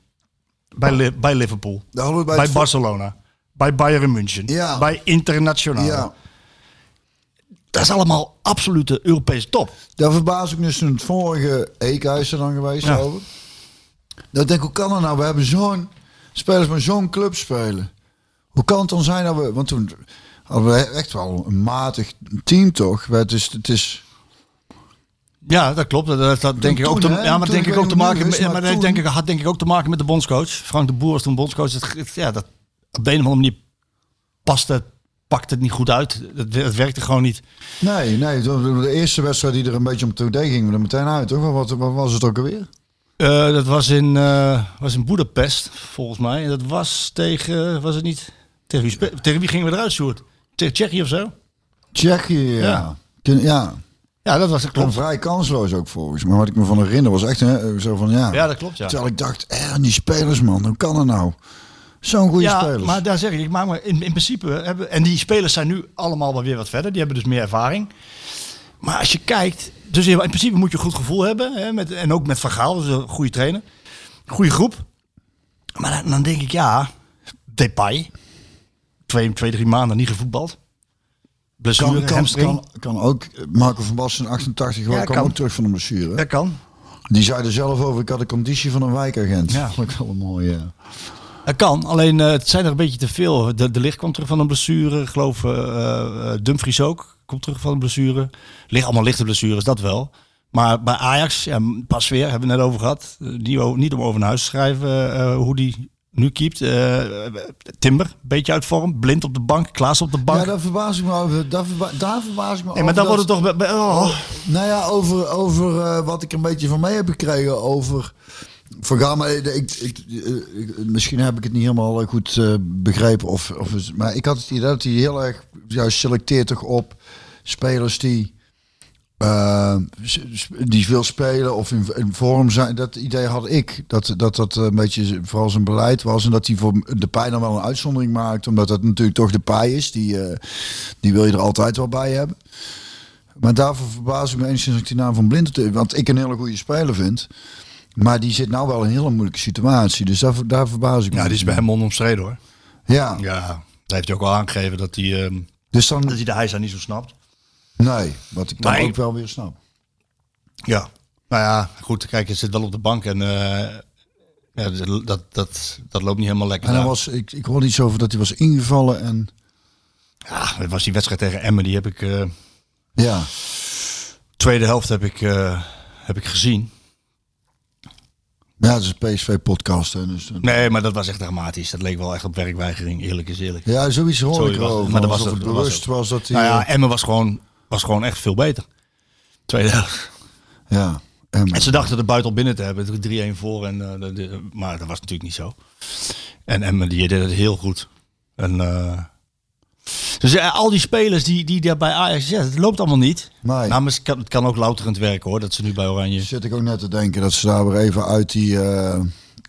bij, Li- bij Liverpool, bij Barcelona, bij Bayern München, Ja. bij Internationaal. Ja, Dat is allemaal absolute Europese top. daar verbaas ik me dus het vorige EK is er dan geweest Ja. over. Dat ik denk, hoe kan dat nou? We hebben zo'n spelers met zo'n club spelen. Hoe kan het dan zijn dat we... Want toen echt wel een matig team toch? Het is, het is Ja, dat klopt. Dat, dat, denk ik ook te, ja, maar denk ik ook te maken het met, maar dat denk ik had denk ik ook te maken met de bondscoach. Frank de Boer was toen bondscoach. Het, het- ja, dat op de een of andere manier paste, pakte het niet goed uit. Het, het werkte gewoon niet. Nee, nee. De, eerste wedstrijd die er een beetje om toe deed, gingen we er meteen uit, toch? Wat, wat was het ook alweer? Eh, dat was in, eh was in Boedapest, volgens mij. En dat was tegen, was het niet? Tegen wie, tegen wie gingen we eruit, Sjoerd? Tegen Tsjechië of zo? Tsjechië, ja. Ja. Ja. dat was het, Klopt. vrij kansloos ook volgens mij. Wat ik me van herinner was echt hè, zo van ja. Ja, dat klopt, ja. Terwijl ik dacht, eh, die spelers man, hoe kan dat nou? Zo'n goede ja, spelers. maar daar zeg ik, ik maak me in, in principe hebben en die spelers zijn nu allemaal wel weer wat verder. Die hebben dus meer ervaring. Maar als je kijkt, dus in principe moet je een goed gevoel hebben hè, met, en ook met Van Gaal, een goede trainer, goede groep. Maar dan, dan denk ik ja, Depay, twee, twee drie maanden niet gevoetbald. Blessure, kan, kan, kan, ook, Marco van Basten 88 wel, Ja, kwam kan. ook terug van een blessure. Dat kan. Die zei er zelf over, ik had de conditie van een wijkagent. Ja. Ik wel een mooie. Dat kan, alleen eh, het zijn er een beetje te veel. De, de licht kwam terug van een blessure. Ik geloof eh, eh, Dumfries ook. Komt terug van een blessure. Ligt allemaal lichte blessures, dat wel. Maar bij Ajax, ja, pas weer, hebben we het net over gehad. Eh, Niet, niet om over naar huis te schrijven eh, hoe die nu keept. Eh, Timber, een beetje uit vorm. Blind op de bank, Klaas op de bank. Ja, daar verbaas ik me over. Daar, verba daar verbaas ik me nee, maar over. dan wordt het toch... bij- oh. Nou ja, over, over eh, wat ik een beetje van mee heb gekregen over... Van Gaal, maar ik, ik, ik- misschien heb ik het niet helemaal eh, goed eh, begrepen. Of, of, maar ik had het idee dat hij heel erg juist selecteert toch op spelers die, eh, s- die veel spelen of in, in vorm zijn. Dat idee had ik. Dat dat, dat een beetje vooral zijn beleid was. En dat hij voor de pijn dan wel een uitzondering maakt. Omdat dat natuurlijk toch de pij is. Die, eh, die wil je er altijd wel bij hebben. Maar daarvoor verbaas ik me enigszins dat ik die naam van Blind... Want ik een hele goede speler vind. Maar die zit nou wel in een hele moeilijke situatie. Dus daar, daar verbaas ik me. Ja, die is bij hem onomstreden hoor. Ja, Ja, daar heeft hij ook al aangegeven dat hij, ehm, dus dan... dat hij de niet zo snapt. Nee, wat ik dan Nee. ook wel weer snap. Ja. Nou ja, goed. Kijk, hij zit wel op de bank en eh, ja, dat, dat, dat loopt niet helemaal lekker. En daar. was, ik, ik hoorde iets over dat hij was ingevallen en... Ja, dat was die wedstrijd tegen Emmen. Die heb ik, eh, Ja, tweede helft heb ik, eh, heb ik gezien. ja het is een PSV-podcast. Dus, Nee, maar dat was echt dramatisch. Dat leek wel echt op werkweigering. Eerlijk is eerlijk. Ja, zoiets hoorde Sorry, ik was- erover. maar dat was het- was bewust was dat hij... Nou ja, Emmen was gewoon, was gewoon echt veel beter. Tweede ja, en, En ze dachten de buiten al binnen te hebben. 3-1 voor. En, eh, de- de- maar dat was natuurlijk niet zo. En Emmen die deed het heel goed. En, eh, dus eh, al die spelers die, die daar bij Ajax zitten, het loopt allemaal niet. Nee. Nou, maar het kan, het kan ook louterend werken hoor. Dat ze nu bij Oranje. zit ik ook net te denken dat ze daar weer even uit die,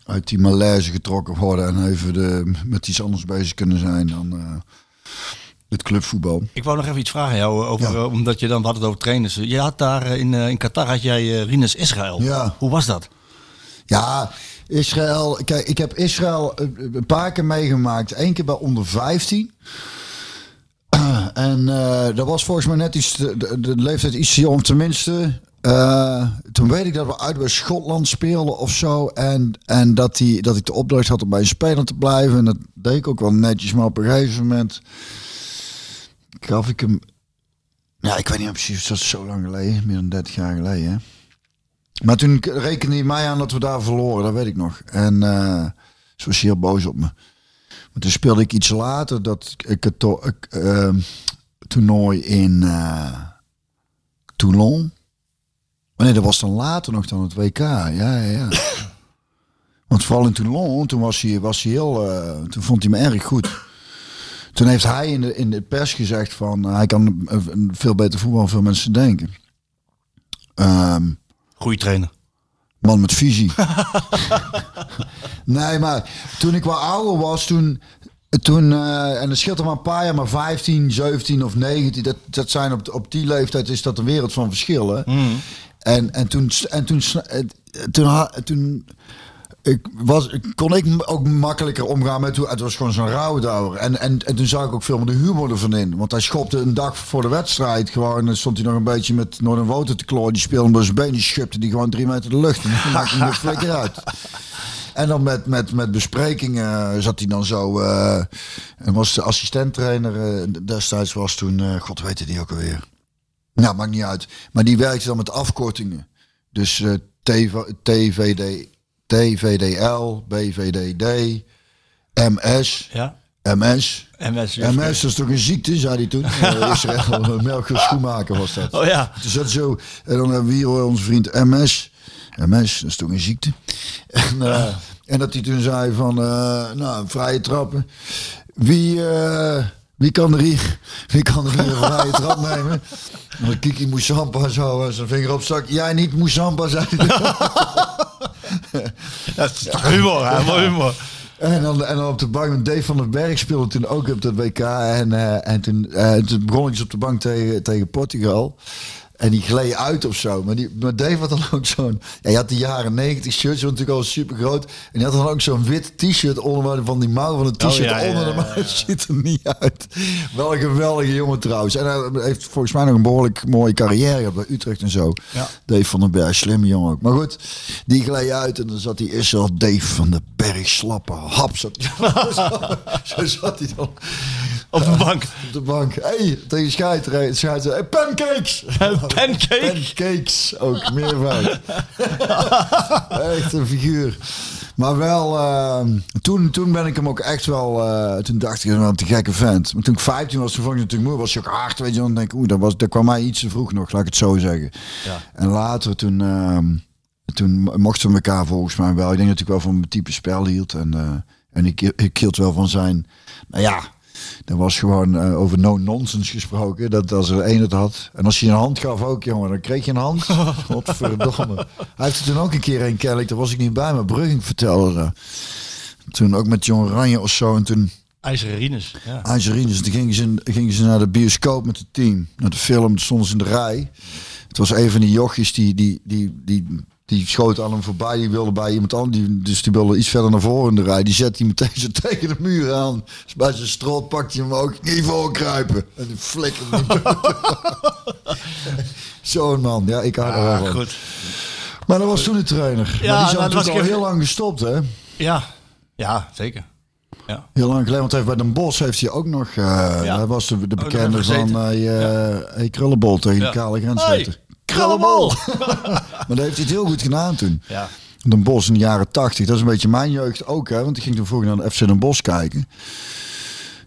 uit die malaise getrokken worden. En even de, met iets anders bezig kunnen zijn dan het clubvoetbal. Ik wou nog even iets vragen jou. Over, Ja. eh, omdat je dan hadden het over trainers. Je had daar eh, in, eh, in Qatar had jij eh Rinus Israël. Ja. Hoe was dat? Ja, Israël. Kijk, ik heb Israël eh, een paar keer meegemaakt. Eén keer bij onder 15. En eh, dat was volgens mij net iets, de, de, de leeftijd iets jong, tenminste. Eh, toen weet ik dat we uit bij Schotland speelden of zo. En, en dat, die, dat ik de opdracht had om bij een speler te blijven. En dat deed ik ook wel netjes. Maar op een gegeven moment gaf ik hem... Ja, ik weet niet precies, dat is zo lang geleden. Meer dan 30 jaar geleden. Hè? Maar toen rekende hij mij aan dat we daar verloren, dat weet ik nog. En eh ze was heel boos op me. Maar toen speelde ik iets later dat ik het to- ehm, toernooi in eh, Toulon. Maar nee, dat was dan later nog dan het WK. Ja, ja, ja. Want vooral in Toulon, toen was hij, was hij heel, eh, toen vond hij me erg goed. Toen heeft hij in de, in de pers gezegd van, eh, hij kan veel beter voetbal dan veel mensen denken. Ehm Goeie trainer. Man met visie. nee, maar toen ik wat ouder was, toen. Toen, eh, en dat scheelt er maar een paar jaar, maar 15, 17 of 19, dat, dat zijn op, op die leeftijd is dat een wereld van verschillen. En, en toen, en toen, eh, toen, ha- toen ik was, kon ik ook makkelijker omgaan met hoe het was gewoon zo'n rouwdouwer. En, en, en toen zag ik ook veel meer de humor ervan in. Want hij schopte een dag voor de wedstrijd gewoon. Dan stond hij nog een beetje met Noorden Woter te klooien. Die speelde door zijn been. Die schupte die gewoon drie meter de lucht. En maakte hij flikker uit. En dan met, met, met besprekingen zat hij dan zo. eh, en was de assistenttrainer eh, destijds was toen. eh, God weet het die ook alweer. Nou, maakt niet uit. Maar die werkte dan met afkortingen. Dus eh, TV, TVD, TVDL, BVDD, MS, Ja. MS. MS. MS, dat is toch een ziekte, zei hij toen. Uh, Israël, Melchior Schoenmaker was dat. Oh ja. Dus dat zo. En dan hebben we hier onze vriend MS. MS, dat is toch een ziekte. En, eh, en dat hij toen zei van, eh, nou, vrije trappen. Wie, eh, wie, kan er hier, wie kan er hier een vrije trap nemen? Kiki Moussampa zo, zijn vinger op zak. Jij niet Moussampa, zei hij. Dat is toch humor, hè? Mooi humor. En dan, en dan op de bank, want Dave van den Berg speelde toen ook op dat WK. En, eh, en toen, eh, toen begon ik dus op de bank tegen, tegen Portugal. En die gleed uit of zo. Maar, die, maar Dave had dan ook zo'n... Ja, je had de jaren 90 shirts, die natuurlijk al super groot. En die had dan ook zo'n wit t-shirt onder van die mouw van het t-shirt Oh, ja, ja, onder. ja, Maar het ziet er niet uit. Wel een geweldige jongen trouwens. En hij heeft volgens mij nog een behoorlijk mooie carrière gehad bij Utrecht en zo. Ja. Dave van den Berg, slimme jongen ook. Maar goed, die gleed uit en dan zat hij eerst al Dave van den Berg slappe hap. Zat, zo, zo zat hij dan Op de bank. op de bank. hey, tegen scheidsrechter. scheidsrechter, Hey, pancakes! Pancake. Pancakes, ook meervoud. echt een figuur. Maar wel, ehm, toen, toen ben ik hem ook echt wel, eh, toen dacht ik, wat een gekke vent. Maar toen ik 15 was, toen vond ik natuurlijk moe, was hij ook hard, weet je. Dan denk ik, oeh, dat, was, dat kwam mij iets te vroeg nog, laat ik het zo zeggen. Ja. En later, toen, ehm, toen mochten we elkaar volgens mij wel. Ik denk dat ik wel van mijn type spel hield. En, eh, en ik, ik hield wel van zijn, nou ja, er was gewoon eh, over no-nonsense gesproken. Dat als er één het had. En als je een hand gaf ook, jongen, dan kreeg je een hand. Godverdomme. Hij heeft er toen ook een keer een kennelijk, daar was ik niet bij, maar Brugging vertelde dat. Toen ook met John Oranje of zo. En toen IJzeren Rinus. Ja. IJzerines, toen gingen ze, gingen ze naar de bioscoop met het team. Naar de film, toen stonden ze in de rij. Het was een van die jochies die, die, die, die, die schoot aan hem voorbij. Die wilde bij iemand anders. Die, dus die wilde iets verder naar voren in de rij. Die zette hij meteen zo tegen de muur aan. Dus bij zijn strot pakte hij hem ook niet voor kruipen. En die flikkerde hem. Zo'n man. Ja, ik hou er wel van. goed. Maar dat was toen de trainer. Ja, maar die is nou, was al even- heel lang gestopt, hè? Ja, ja zeker. Heel lang geleden, want heeft bij Den Bosch heeft hij ook nog... eh Hij was de, bekende van uh, hey, Krullenbol tegen Ja. de kale grens. Hey, zetten. Krullenbol! maar dat heeft hij het heel goed gedaan toen. Ja. Den Bosch in de jaren 80. Dat is een beetje mijn jeugd ook, hè? Want ik ging toen vroeger naar de FC Den Bosch kijken.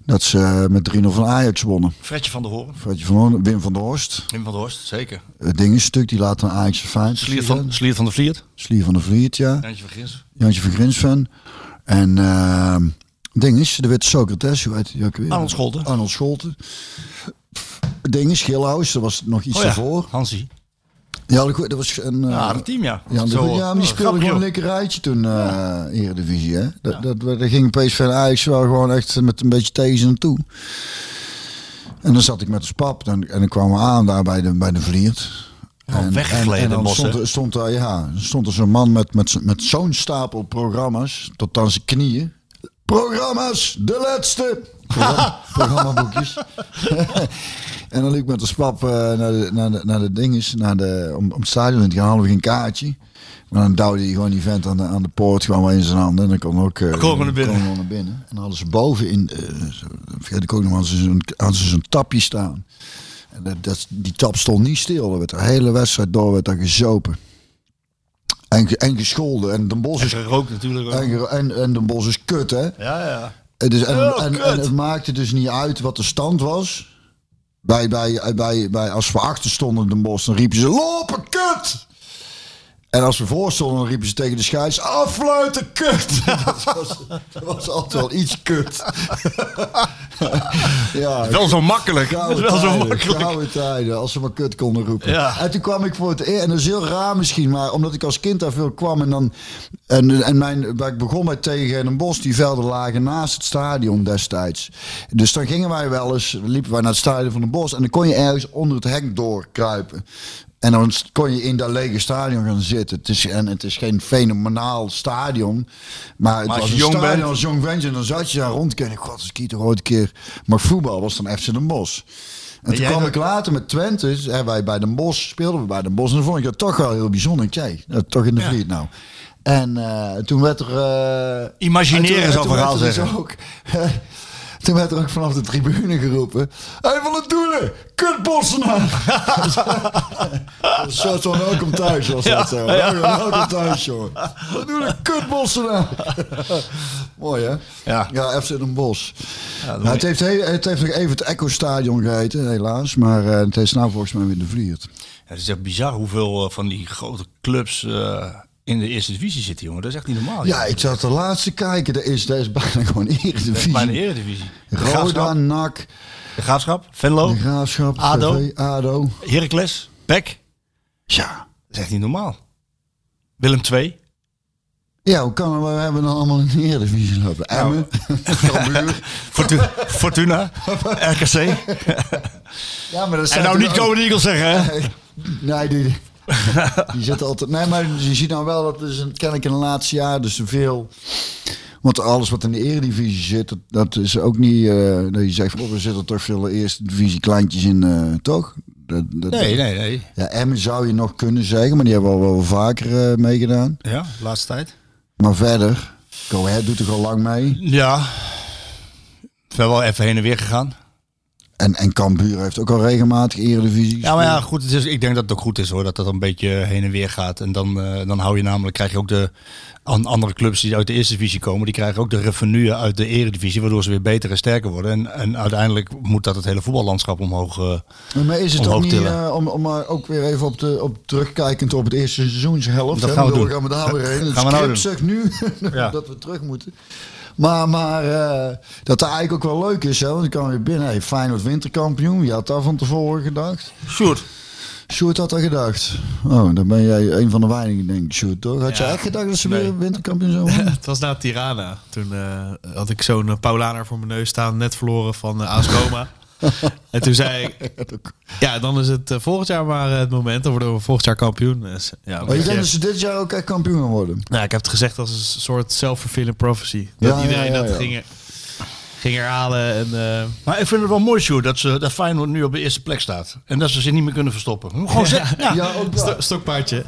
Dat ze eh, met 3-0 van Ajax wonnen. Fredje van der Hoorn. Fredje van Hoorn, Wim van der Horst. Wim van der Horst, zeker. Het ding is stuk, die laat een Ajax fijn. Slier van, Slier van der Vliert. Slier van der Vliet, ja. Jantje van Grins. Jantje van Grinsven. En eh ding is, de witte Socrates, hoe heet ook weer? Arnold Scholten. Arnold Scholten. Het ding is, dat was nog iets Oh ja, daarvoor. Hansie. Ja, dat was een... eh, Ja, team, ja. Ja, de- Zo, ja, maar die speelde gewoon een lekker rijtje toen, eh Eredivisie. Hè? Dat, dat, dat, ging PSV en Ajax wel gewoon echt met een beetje tegen ze naartoe. En dan zat ik met de pap dan, en dan kwamen we aan daar bij de, bij de Vliert. Oh, weggegleden, dan Bos, stond, er- stond er, ja, stond er zo'n man met, met, met zo'n stapel programma's tot aan zijn knieën. Programma's, de laatste. Programma, programmaboekjes. en dan liep ik met de spap eh, naar, de, naar, de, naar de dinges, naar de, om, om het stadion in te gaan, hadden we geen kaartje. Maar dan duwde hij gewoon die vent aan de, aan de poort gewoon maar in zijn handen. En dan kon ook eh, kon naar binnen. kon naar binnen. En dan hadden ze boven in, zo- vergeet ik ook nog, hadden ze zo'n hadden ze zo'n tapje staan. En dat, dat, die tap stond niet stil. Er werd de hele wedstrijd door werd daar gezopen. En, en gescholden. En de bos is, Gerookt natuurlijk ook. en, en, en de bos is kut, hè? Ja, ja. Is, en, Oh, en, het maakte dus niet uit wat de stand was. Bij, bij, bij, bij, als we achter stonden in de bos, dan riepen ze lopen, kut! En als we voor stonden, dan riepen ze tegen de scheids, afluiten, kut! dat, was, dat was altijd wel iets kut. ja, Wel zo makkelijk. Dat is wel zo tijden, makkelijk. gouden tijden, als ze maar kut konden roepen. Ja. En toen kwam ik voor het eerst, en dat is heel raar misschien, maar omdat ik als kind daar veel kwam en dan, en, en mijn, waar ik begon met tegen een bos, die velden lagen naast het stadion destijds. Dus dan gingen wij wel eens, liepen wij naar het stadion van de bos en dan kon je ergens onder het hek doorkruipen. En dan kon je in dat lege stadion gaan zitten. Het is, en het is geen fenomenaal stadion. Maar het Maar was je een jong stadion bent- als jong ventje. En dan zat je daar rondkennen. God, als ik hier toch ooit een keer... Maar voetbal was dan FC Den Bosch. En toen jij kwam ik later met Twente. Hè, wij bij Den Bosch speelden we bij Den Bosch. En dan vond ik dat toch wel heel bijzonder. Dat toch in de vliet nou. En eh, toen werd er... eh, Imagineren toen verhaal er dus zeggen. Ook, toen werd er ook vanaf de tribune geroepen. Hey, van het doelen! Kut Bossenaar! Zo van welkom thuis was dat zo. Welkom thuis, jongen. Wat doen we? Kut Bossenaar! Mooi, hè? Ja. Ja, FC Den Bosch. dan Ja, het, heeft, he- het heeft nog even het Echo Stadion geheten, helaas. Maar eh, het is nou volgens mij weer de Vliert. Ja, het is echt bizar hoeveel eh, van die grote clubs eh, in de eerste divisie zitten, jongen. Dat is echt niet normaal. Ja, ik zat de laatste kijken. Dat is, dat is bijna gewoon Eredivisie. bijna eredivisie. Roda, NAC, de Graafschap Venlo, de Graafschap, ADO. ADO. Heracles, Beck. Ja. Dat is echt niet normaal. Willem 2. Ja, hoe kan het? We hebben dan allemaal in de Eredivisie lopen. Emmen, Cambuur. Fortuna, Fortuna RKC. Ja, maar dat En nou niet Eagles zeggen, hè? Nee, die, die zitten altijd... Nee, maar je ziet nou wel dat is een, kennelijk in de laatste jaar dus veel... Want alles wat in de eredivisie zit, dat, dat is ook niet... eh dat je zegt, van, oh, er zitten toch veel eerste divisie kleintjes in, eh, toch? Dat, dat, Nee, nee, nee. Ja, Emmen zou je nog kunnen zeggen, maar die hebben al wel vaker eh, meegedaan. Ja, de laatste tijd. Maar verder, Go Ahead doet er al lang mee. Ja. We zijn wel even heen en weer gegaan. En, en Cambuur heeft ook al regelmatig eredivisie Ja, maar ja, goed. Het is, ik denk dat het ook goed is hoor, dat dat een beetje heen en weer gaat. En dan, eh, dan hou je namelijk, krijg je ook de an- andere clubs die uit de eerste divisie komen, die krijgen ook de revenue uit de eredivisie, waardoor ze weer beter en sterker worden. En, en uiteindelijk moet dat het hele voetballandschap omhoog. eh, Maar is het ook niet, eh, om, om maar ook weer even op, de, op terugkijkend op het eerste seizoenshelft. Dat hè, gaan we bedoel, doen. gaan we daar weer heen. Het Gaan we nou doen. zegt nu Ja. dat we terug moeten. Maar, maar eh, dat dat eigenlijk ook wel leuk is. Hè, want dan kan weer binnen. Hey, Feyenoord winterkampioen. Wie had daar van tevoren gedacht? Sjoerd. Sjoerd had dat gedacht. Oh, dan ben jij een van de weinigen, denk ik, Sjoerd, toch? Had je Ja. echt gedacht dat ze Nee. weer winterkampioen zouden worden? Het was na Tirana. Toen eh, had ik zo'n uh, Paulaner voor mijn neus staan. Net verloren van uh, AS Roma. en toen zei ik, ja, dan is het eh, volgend jaar maar eh, het moment. Dan worden we volgend jaar kampioen. Dus, ja, Maar je denkt dat ze dit jaar ook echt kampioen gaan worden? nou, ik heb het gezegd als een soort self-fulfilling prophecy. Dat Ja, iedereen ja, ja, dat ging, ging herhalen. En, eh, Maar ik vind het wel mooi, Sjoerd, dat, ze, dat Feyenoord nu op de eerste plek staat. En dat ze zich niet meer kunnen verstoppen. Gewoon zeggen, ja, ja, Ja, sto- stokpaardje.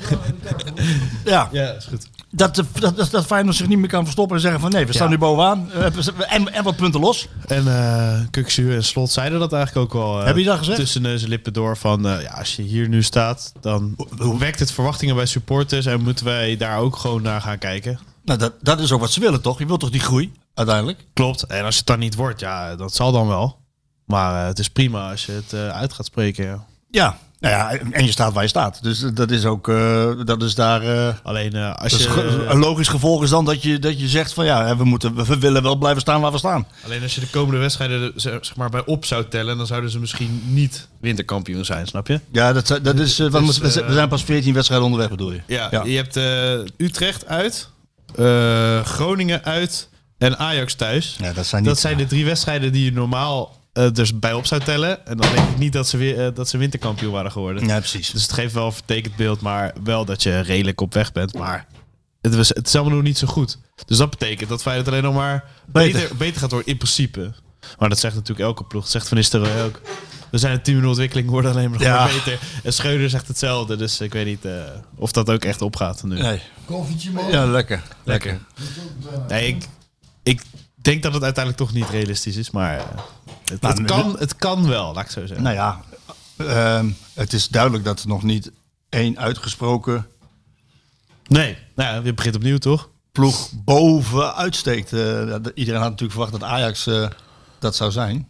ja, is goed. dat, dat, dat, dat Feyenoord zich niet meer kan verstoppen en zeggen van nee, we staan Ja. nu bovenaan. En, en wat punten los. En eh Kuksu en Slot zeiden dat eigenlijk ook wel. eh, Heb je dat gezegd? Tussen neus en lippen door van, eh, ja, als je hier nu staat, dan wekt het verwachtingen bij supporters en moeten wij daar ook gewoon naar gaan kijken. Nou, dat, dat is ook wat ze willen, toch? Je wilt toch die groei, uiteindelijk? Klopt. En als het dan niet wordt, ja, dat zal dan wel. Maar eh, het is prima als je het eh, uit gaat spreken. Ja. Ja. Nou ja, en je staat waar je staat. Dus eh, dat is ook, dat is daar... Alleen als ge- je, een logisch gevolg is dan dat je, dat je zegt van ja, we, moeten, we willen wel blijven staan waar we staan. alleen als je de komende wedstrijden er, zeg maar bij op zou tellen, dan zouden ze misschien niet winterkampioen zijn, snap je? Ja, dat, dat is, Dus, we, zijn pas 14 wedstrijden onderweg bedoel je? Ja, Ja. je hebt Utrecht uit, Groningen uit en Ajax thuis. Ja, dat zijn niet... Dat zijn de drie wedstrijden die je normaal eh, dus bij op zou tellen. En dan denk ik niet dat ze, weer, eh, dat ze winterkampioen waren geworden. Ja, precies. Dus het geeft wel een vertekend beeld, maar wel dat je redelijk op weg bent. Maar het, was, het is allemaal nog niet zo goed. Dus dat betekent dat Feyenoord alleen nog maar Beter. beter, beter gaat worden in principe. Maar dat zegt natuurlijk elke ploeg. Dat zegt Van Nistelrooy ook. We zijn een team in ontwikkeling, we worden alleen maar nog Ja. maar beter. En Schreuder zegt hetzelfde. Dus ik weet niet eh, of dat ook echt opgaat nu. Nee. Koffietje man. Ja, lekker. Lekker. Nee, ik, ik denk dat het uiteindelijk toch niet realistisch is. Maar eh, het, Nou, het, kan, het kan wel, laat ik zo zeggen. Nou ja, ehm, het is duidelijk dat er nog niet één uitgesproken Nee, nou ja, je begint opnieuw toch? ploeg boven uitsteekt. Eh, iedereen had natuurlijk verwacht dat Ajax eh, dat zou zijn.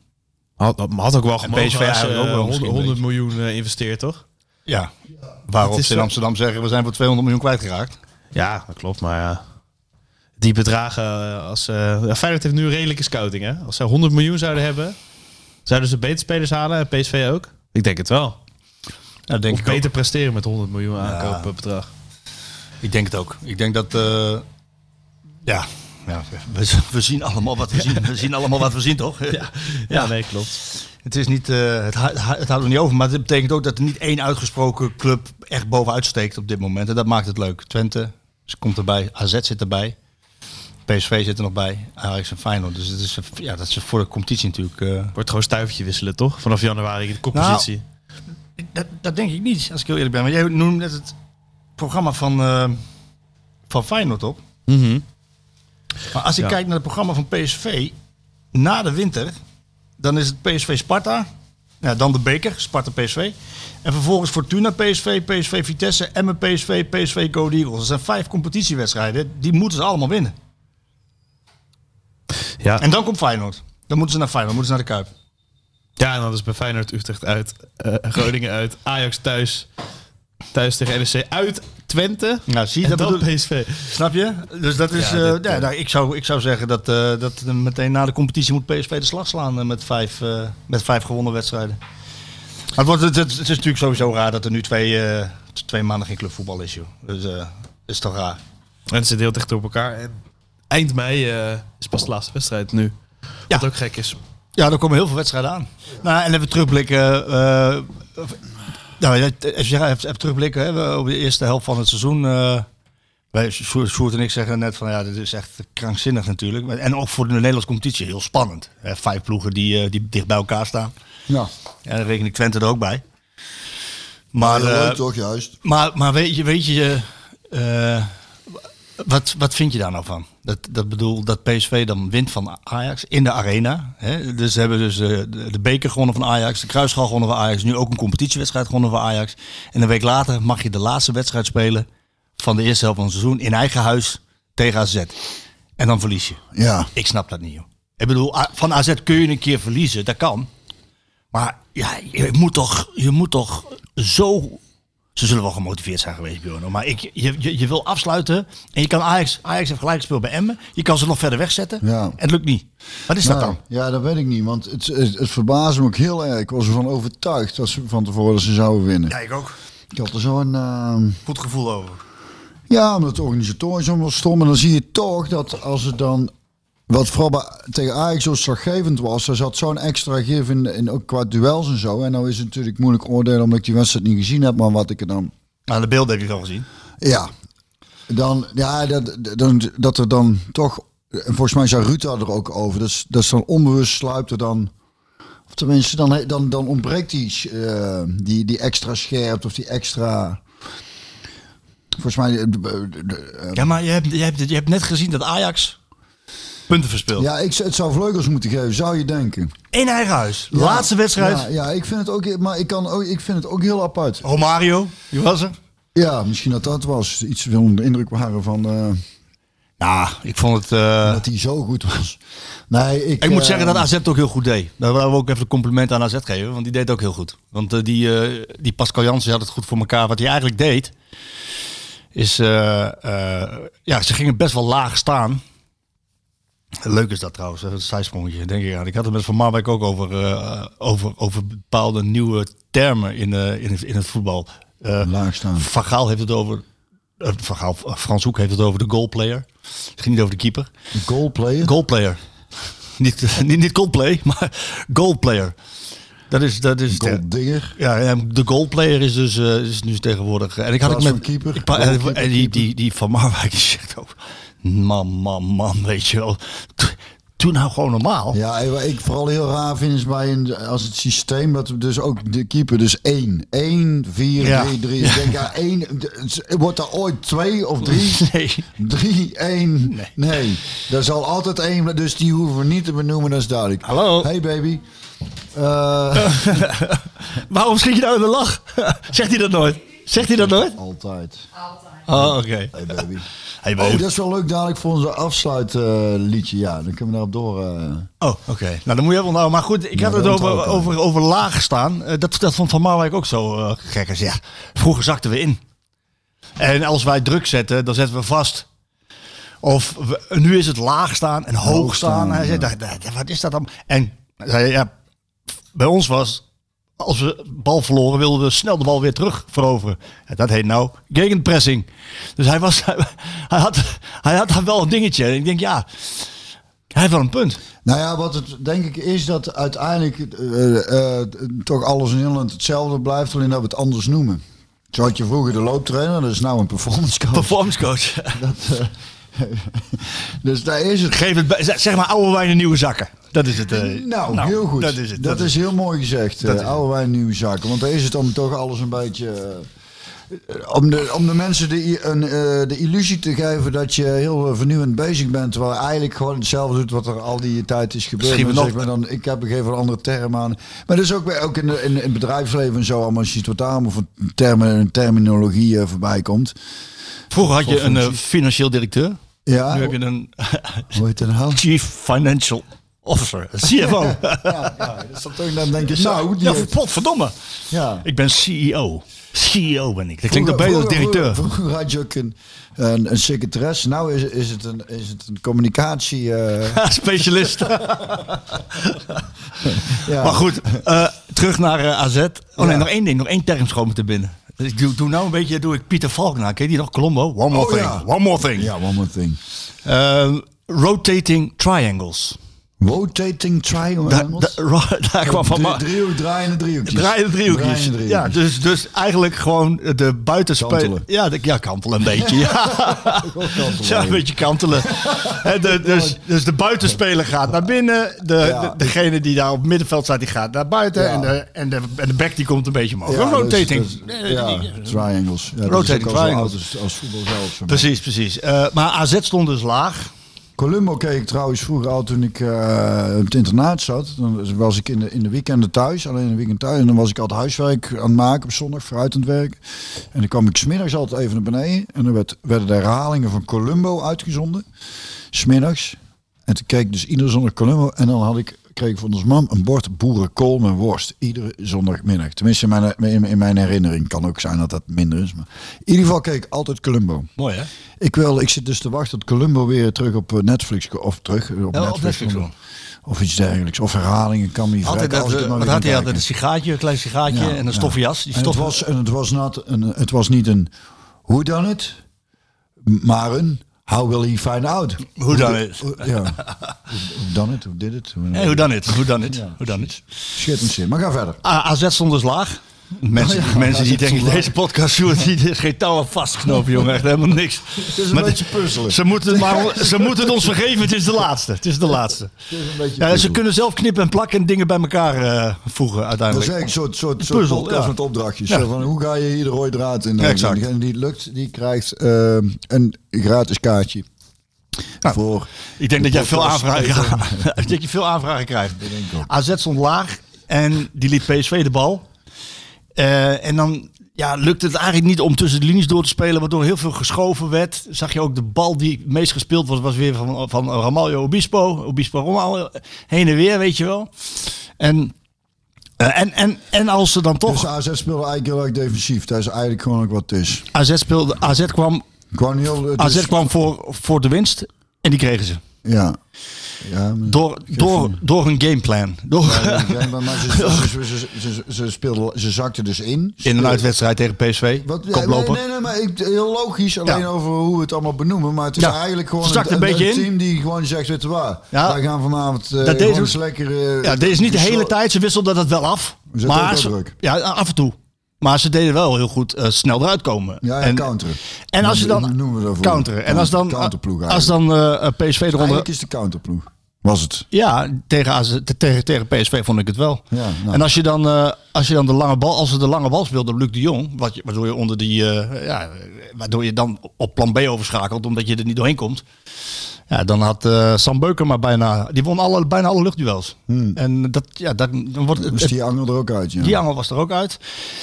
Had, had ook wel gemogen PSV als je eigenlijk ook wel 100, misschien 100 een miljoen investeert, toch? Ja. Waarop ze in Amsterdam zeggen, we zijn voor 200 miljoen kwijtgeraakt. Ja, dat klopt. Maar ja, die bedragen, eh, als ja, Feyenoord heeft nu een redelijke scouting. Hè? Als ze 100 miljoen zouden hebben, zouden ze beter spelers halen en PSV ook? Ik denk het wel. Ja, denk of ik beter ook. presteren met 100 miljoen aankoopbedrag. Ik denk het ook. Ik denk dat, eh, ja, ja we, we zien allemaal wat we zien. We zien allemaal wat we zien, toch? Ja, ja, nee, klopt. Het, is niet, eh, het, het houdt er niet over, maar het betekent ook dat er niet één uitgesproken club echt bovenuit steekt op dit moment. En dat maakt het leuk. Twente ze komt erbij, AZ zit erbij, PSV zit er nog bij, Ajax en Feyenoord. Dus het is, ja, dat is voor de competitie natuurlijk... eh, Wordt gewoon stuivertje wisselen, toch? Vanaf januari in de koppositie. dat, dat denk ik niet, als ik heel eerlijk ben. Maar jij noemde net het programma van, eh, van Feyenoord op. Mhm. Maar als ik Ja. kijk naar het programma van PSV na de winter, dan is het PSV Sparta, ja, dan de beker, Sparta PSV. En vervolgens Fortuna PSV, PSV Vitesse, Emmen PSV, PSV Go Eagles. Dat zijn vijf competitiewedstrijden, die moeten ze allemaal winnen. Ja. En dan komt Feyenoord. Dan moeten ze naar Feyenoord, moeten ze naar de Kuip. ja, en dan is bij Feyenoord Utrecht uit, eh, Groningen uit, Ajax thuis, thuis tegen NEC uit, Twente Nou, zie je, en dat dan bedoel PSV. Snap je? Dus dat is. Ja, eh, dit, ja, eh, nou, ik, zou, ik zou zeggen dat, eh, dat meteen na de competitie moet PSV de slag slaan met, vijf, met vijf gewonnen wedstrijden. Maar het, wordt, het, het, het is natuurlijk sowieso raar dat er nu twee, twee maanden geen clubvoetbal is, joh. Dus eh is toch raar. En zit heel dicht op elkaar. En eind mei eh, is pas de laatste wedstrijd nu. Wat ook gek is. Ja, er komen heel veel wedstrijden aan. Nou, en even terugblikken. eh, nou, ja, als je even, even terugblikken hè, we- op de eerste helft van het seizoen. eh wij, Sjoerd en ik zeggen net van ja, dit is echt krankzinnig natuurlijk. En ook voor de Nederlandse competitie heel spannend. Hè, vijf ploegen die, eh, die dicht bij elkaar staan. Ja, Ja, dan reken ik Twente er ook bij. Maar, leuk toch, juist. maar, maar weet je, weet je eh, wat, wat vind je daar nou van? Dat, dat bedoel, dat PSV dan wint van Ajax in de arena. Hè? Dus ze hebben dus eh, de, de beker gewonnen van Ajax, de kruisschaal gewonnen van Ajax, nu ook een competitiewedstrijd gewonnen van Ajax. En een week later mag je de laatste wedstrijd spelen van de eerste helft van het seizoen in eigen huis tegen AZ. En dan verlies je. Ja. Ik snap dat niet, joh. Ik bedoel, van AZ kun je een keer verliezen, dat kan. Maar ja, je moet toch, je moet toch zo... Ze zullen wel gemotiveerd zijn geweest, Bjorn. Maar ik, je, je, je wil afsluiten en je kan Ajax... Ajax heeft gelijk gespeeld bij Emmen. Je kan ze nog verder wegzetten. Ja. En het lukt niet. Wat is dat Nou, dan? ja, dat weet ik niet. Want het, het, het verbaasde me ook heel erg. Ik was ervan overtuigd dat ze van tevoren dat ze zouden winnen. Ja, ik ook. Ik had er zo'n... ehm, Goed gevoel over. ja, omdat het organisatorisch allemaal stom. En dan zie je toch dat als het dan wat vooral bij, tegen Ajax zo slaggevend was, er zat zo'n extra gif in, in, ook qua duels en zo. En nou is het natuurlijk moeilijk oordelen omdat ik die wedstrijd niet gezien heb, maar wat ik er dan... Nou, de beelden heb je wel gezien. Ja, dan, ja dat, dan, dat er dan toch, en volgens mij zei Ruud er ook over, dat is, dat is dan onbewust sluipt er dan... Of tenminste, dan, dan, dan ontbreekt die, eh, die, die extra scherp of die extra... Volgens mij... de- de- de- eh, Ja, maar je hebt, je, hebt, je hebt net gezien dat Ajax punten verspeelt. ja, ik, het zou vleugels moeten geven, zou je denken. In eigen huis. Ja, Laatste wedstrijd. Ja, ja, ik vind het ook, maar ik, kan ook, ik vind het ook heel apart. Romario, die was er. Ja, misschien dat dat was. Iets veel onder de indruk waren van eh, Nou, ik vond het... eh, dat hij zo goed was. Nee, ik, ik moet eh, zeggen dat AZ het ook heel goed deed. Daar willen we ook even een compliment aan AZ geven, want die deed het ook heel goed. Want die, eh, die Pascal Jansen had het goed voor elkaar. Wat hij eigenlijk deed, is... eh, eh, ja, ze gingen best wel laag staan. Leuk is dat trouwens, een zijsprongetje, denk ik aan. Ik had het met Van Marwijk ook over, eh, over, over bepaalde nieuwe termen in, eh, in, het, in het voetbal. Eh, Laag staan. Van Gaal heeft het over... eh, Van Gaal, Frans Hoek heeft het over de goalplayer. Het ging niet over de keeper. Goalplayer. Goalplayer. Niet, niet, niet Coldplay, maar goalplayer. Dat is, dat is de, Goaldigger. ja, en de goalplayer is dus eh, is nu tegenwoordig. En ik had het met van keeper, ik en, die, die, die van Marwijk die zegt ook, man, man, man, weet je wel. Doe nou gewoon normaal. Ja, wat ik vooral heel raar vind is bij een, als het systeem dat we dus ook de keeper dus 1, 1, 4, Ja. 3, 3. Ik denk ja, 1, wordt er ooit 2 of 3? Nee. 3, 1. Nee. Er zal altijd één, dus die hoeven we niet te benoemen, dat is duidelijk. Hallo. Hey baby. Eh, Waarom schiet je nou in de lach? Zegt hij dat nooit? Zegt hij dat nooit? altijd. Oh, oké. Hey baby. Hey, Oh, dat is wel leuk dadelijk voor onze afsluitliedje. ja, dan kunnen we daarop door. eh. Oh, oké. Nou, dan moet je even onthouden. Maar goed, ik Ja, had het over, over, over laag staan. Eh, dat, dat vond Van Marwijk ook zo eh, gek. Ja, vroeger zakten we in. En als wij druk zetten, dan zetten we vast. Of we- nu is het laag staan en hoog, Hoog staan. staan, Hij zei, ja. "Da- da- da- wat is dat dan? En hij zei, ja, bij ons was, als we bal verloren, wilden we snel de bal weer terug veroveren. Ja, dat heet nou gegenpressing. Dus hij, was, hij, had, hij had daar wel een dingetje. En ik denk, ja, hij heeft wel een punt. Nou ja, wat het denk ik is dat uiteindelijk eh, eh, toch alles in Nederland hetzelfde blijft, alleen dat we het anders noemen. Zo had je vroeger de looptrainer, dat is nou een performance coach. Performance coach. dus daar is het. Geef het zeg maar oude wijn in nieuwe zakken. Dat is het. eh, Nou, heel goed. Dat is het. Dat, is heel mooi gezegd. Is oude wijn, nieuwe zaken. Want daar is het om toch alles een beetje. eh, om, de, om de mensen de, een, de illusie te geven dat je heel vernieuwend bezig bent. Terwijl je eigenlijk gewoon hetzelfde doet wat er al die tijd is gebeurd. Misschien nog- zeg maar dan, ik heb een andere term aan. Maar dat is ook, ook in, in, in het bedrijfsleven en zo. Allemaal als je ziet wat voor termen en terminologie voorbij komt. Vroeger had je een eh, financieel directeur. Ja, Nu heb je een hoe heet dat nou? chief financial officer. CFO. Ja, ja, dat is dan toch, dan denk je, nou, ja, heeft- potverdomme. ja. Ik ben CEO. CEO ben ik. Dat klinkt ook Vroeger- beter als vroeger- directeur. Vroeger, vroeger had je ook een, een, een secretaresse. Nou is, is, het een, is het een communicatie... eh, Specialist. ja. Maar goed, eh, terug naar AZ. Oh nee, nog één ding. Nog één term schoon te binnen. Dus ik doe, doe nou een beetje doe ik Pieter Valk na. Ken je die nog? Colombo? One more Oh, thing. ja. One more thing. Ja, one more thing. Eh, rotating triangles. Rotating triangle. Daar, Engels? daar, kwam van maar. driehoek, draaiende driehoekjes. Draaiende driehoekjes. Driehoekjes. Ja, dus, dus eigenlijk gewoon de buitenspeler. Ja, de, ja, kantelen een beetje. Ja, kantelen, ja een beetje kantelen. De, dus, dus de buitenspeler gaat naar binnen. De, degene die daar op het middenveld staat, die gaat naar buiten. Ja. En, de, en, de, en de back die komt een beetje omhoog. Een rotating. is- ja, triangles. Ja, dat Rotating triangles. als, als voetbal zelf. Precies, precies. Eh, maar AZ stond dus laag. Columbo keek ik trouwens vroeger al toen ik eh, op het internaat zat. Dan was ik in de, in de weekenden thuis, alleen in de weekend thuis. En dan was ik altijd huiswerk aan het maken op zondag, vooruit aan het werk. En dan kwam ik smiddags altijd even naar beneden. En dan werd, werden de herhalingen van Columbo uitgezonden. Smiddags. En toen keek ik dus iedere zondag Columbo. En dan had ik, kreeg ik van ons mam een bord boerenkool met worst. Iedere zondagmiddag. Tenminste in mijn, in, in mijn herinnering. Kan ook zijn dat dat minder is. Maar in ieder geval keek ik altijd Columbo. Mooi hè? Ik, wil, ik zit dus te wachten tot Columbo weer terug op eh, Netflix of terug eh, op Ja, op Netflix. Of iets dergelijks. Of herhalingen kan niet Altijd dat, eh, wat had hij altijd? Een kijken. sigaatje, een klein sigaatje Ja, en een stoffen jas. Die En het, stoffen was, en het, was not een, het was niet een hoe dan het, maar een How will he find out? Hoe dan het? Ja. Hoe dan het? Hoe dit het? Hoe- dan het? Hoe dan het? Hoe dan het? Schitterend zin. Maar ga verder. A- AZ stond dus laag. Mensen, Oh ja, mensen die denken, deze podcast, Sjoerd, die is geen touw aan vastgeknopen, jongen. Echt helemaal niks. Het is een Maar beetje puzzelen. Ze moeten, het maar, ze moeten het ons vergeven, het is de laatste. Het is de laatste. Het is een beetje Ja, ze kunnen zelf knippen en plakken en dingen bij elkaar eh, voegen Dat is uiteindelijk. eigenlijk een soort, soort, soort puzzel, podcast ja. met opdrachtjes. Ja. Van, hoe ga je hier de rode draad in? Exact. En die lukt, die krijgt eh, een gratis kaartje. Nou, voor Ik denk dat jij veel aanvragen, dat je veel aanvragen krijgt. AZ stond laag en die liet PSV de bal. Eh, en dan ja, lukte het eigenlijk niet om tussen de linies door te spelen, waardoor heel veel geschoven werd. Zag je ook de bal die het meest gespeeld was, was weer van, van Ramaljo Obispo. Obispo Ramaljo, heen en weer, weet je wel. En, eh, en, en, en als ze dan toch... Dus AZ speelde eigenlijk heel erg defensief. Dat is eigenlijk gewoon ook wat het is. AZ, speelde, AZ kwam, Gewoon heel... AZ kwam voor, voor de winst en die kregen ze. Ja. ja Door, door, door hun gameplan. Door, Ja, maar ze, ze, ze, ze, ze, ze, zakten dus in. in een uitwedstrijd tegen PSV. Wat, koploper. nee, nee, nee, maar ik, heel logisch. Alleen Ja. over hoe we het allemaal benoemen. Maar het is eigenlijk gewoon een een, beetje in. team die gewoon zegt, weet je waar. Ja. Wij gaan vanavond eh Dat deze- lekker... eh, Ja, deze is niet de hele tijd. Ze wisselden dat wel af. Maar ja, af en toe. Maar ze deden wel heel goed eh, snel eruit komen. Ja, ja en, counteren. en als je dan... noemen we dat. Counteren. En als dan, als dan eh, PSV eronder... Eigenlijk is de counterploeg. Was het. Ja, tegen, AZ tegen, tegen PSV vond ik het wel. Ja, nou. En als je dan, eh, als je dan de lange bal, als ze de lange bal speelde, Luc de Jong, wat je, waardoor je onder die, eh, ja, waardoor je dan op plan B overschakelt, omdat je er niet doorheen komt. Ja, dan had eh, Sam Beuker maar bijna, die won alle, bijna alle luchtduels. En dat, ja, dat, dan wordt het, Hmm. Dus die angel er ook uit. Ja. die angel was er ook uit.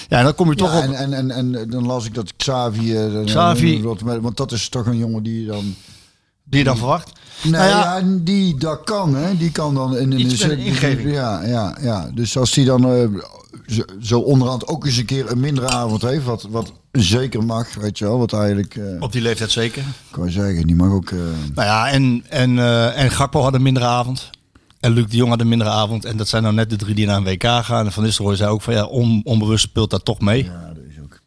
Ja, en dan kom je toch Ja, op. en, en, en, en dan las ik dat Xavi... eh, Xavi- Want dat is toch een jongen die dan... die je dan verwacht. Nee, Nou ja, ja, die dat kan, hè. Die kan dan in, een ingeving. Ja, ja, ja. Dus als die dan eh, zo, zo onderhand ook eens een keer een mindere avond heeft, wat, wat zeker mag, weet je wel, wat eigenlijk, eh op die leeftijd zeker. kan je zeggen, die mag ook. eh, Nou ja, en, en, en Gakpo had een mindere avond. En Luc de Jong had een mindere avond. En dat zijn nou net de drie die naar een WK gaan. En Van Nistelrooy zei ook van ja, on, onbewust speelt dat toch mee. ja, dat is ook.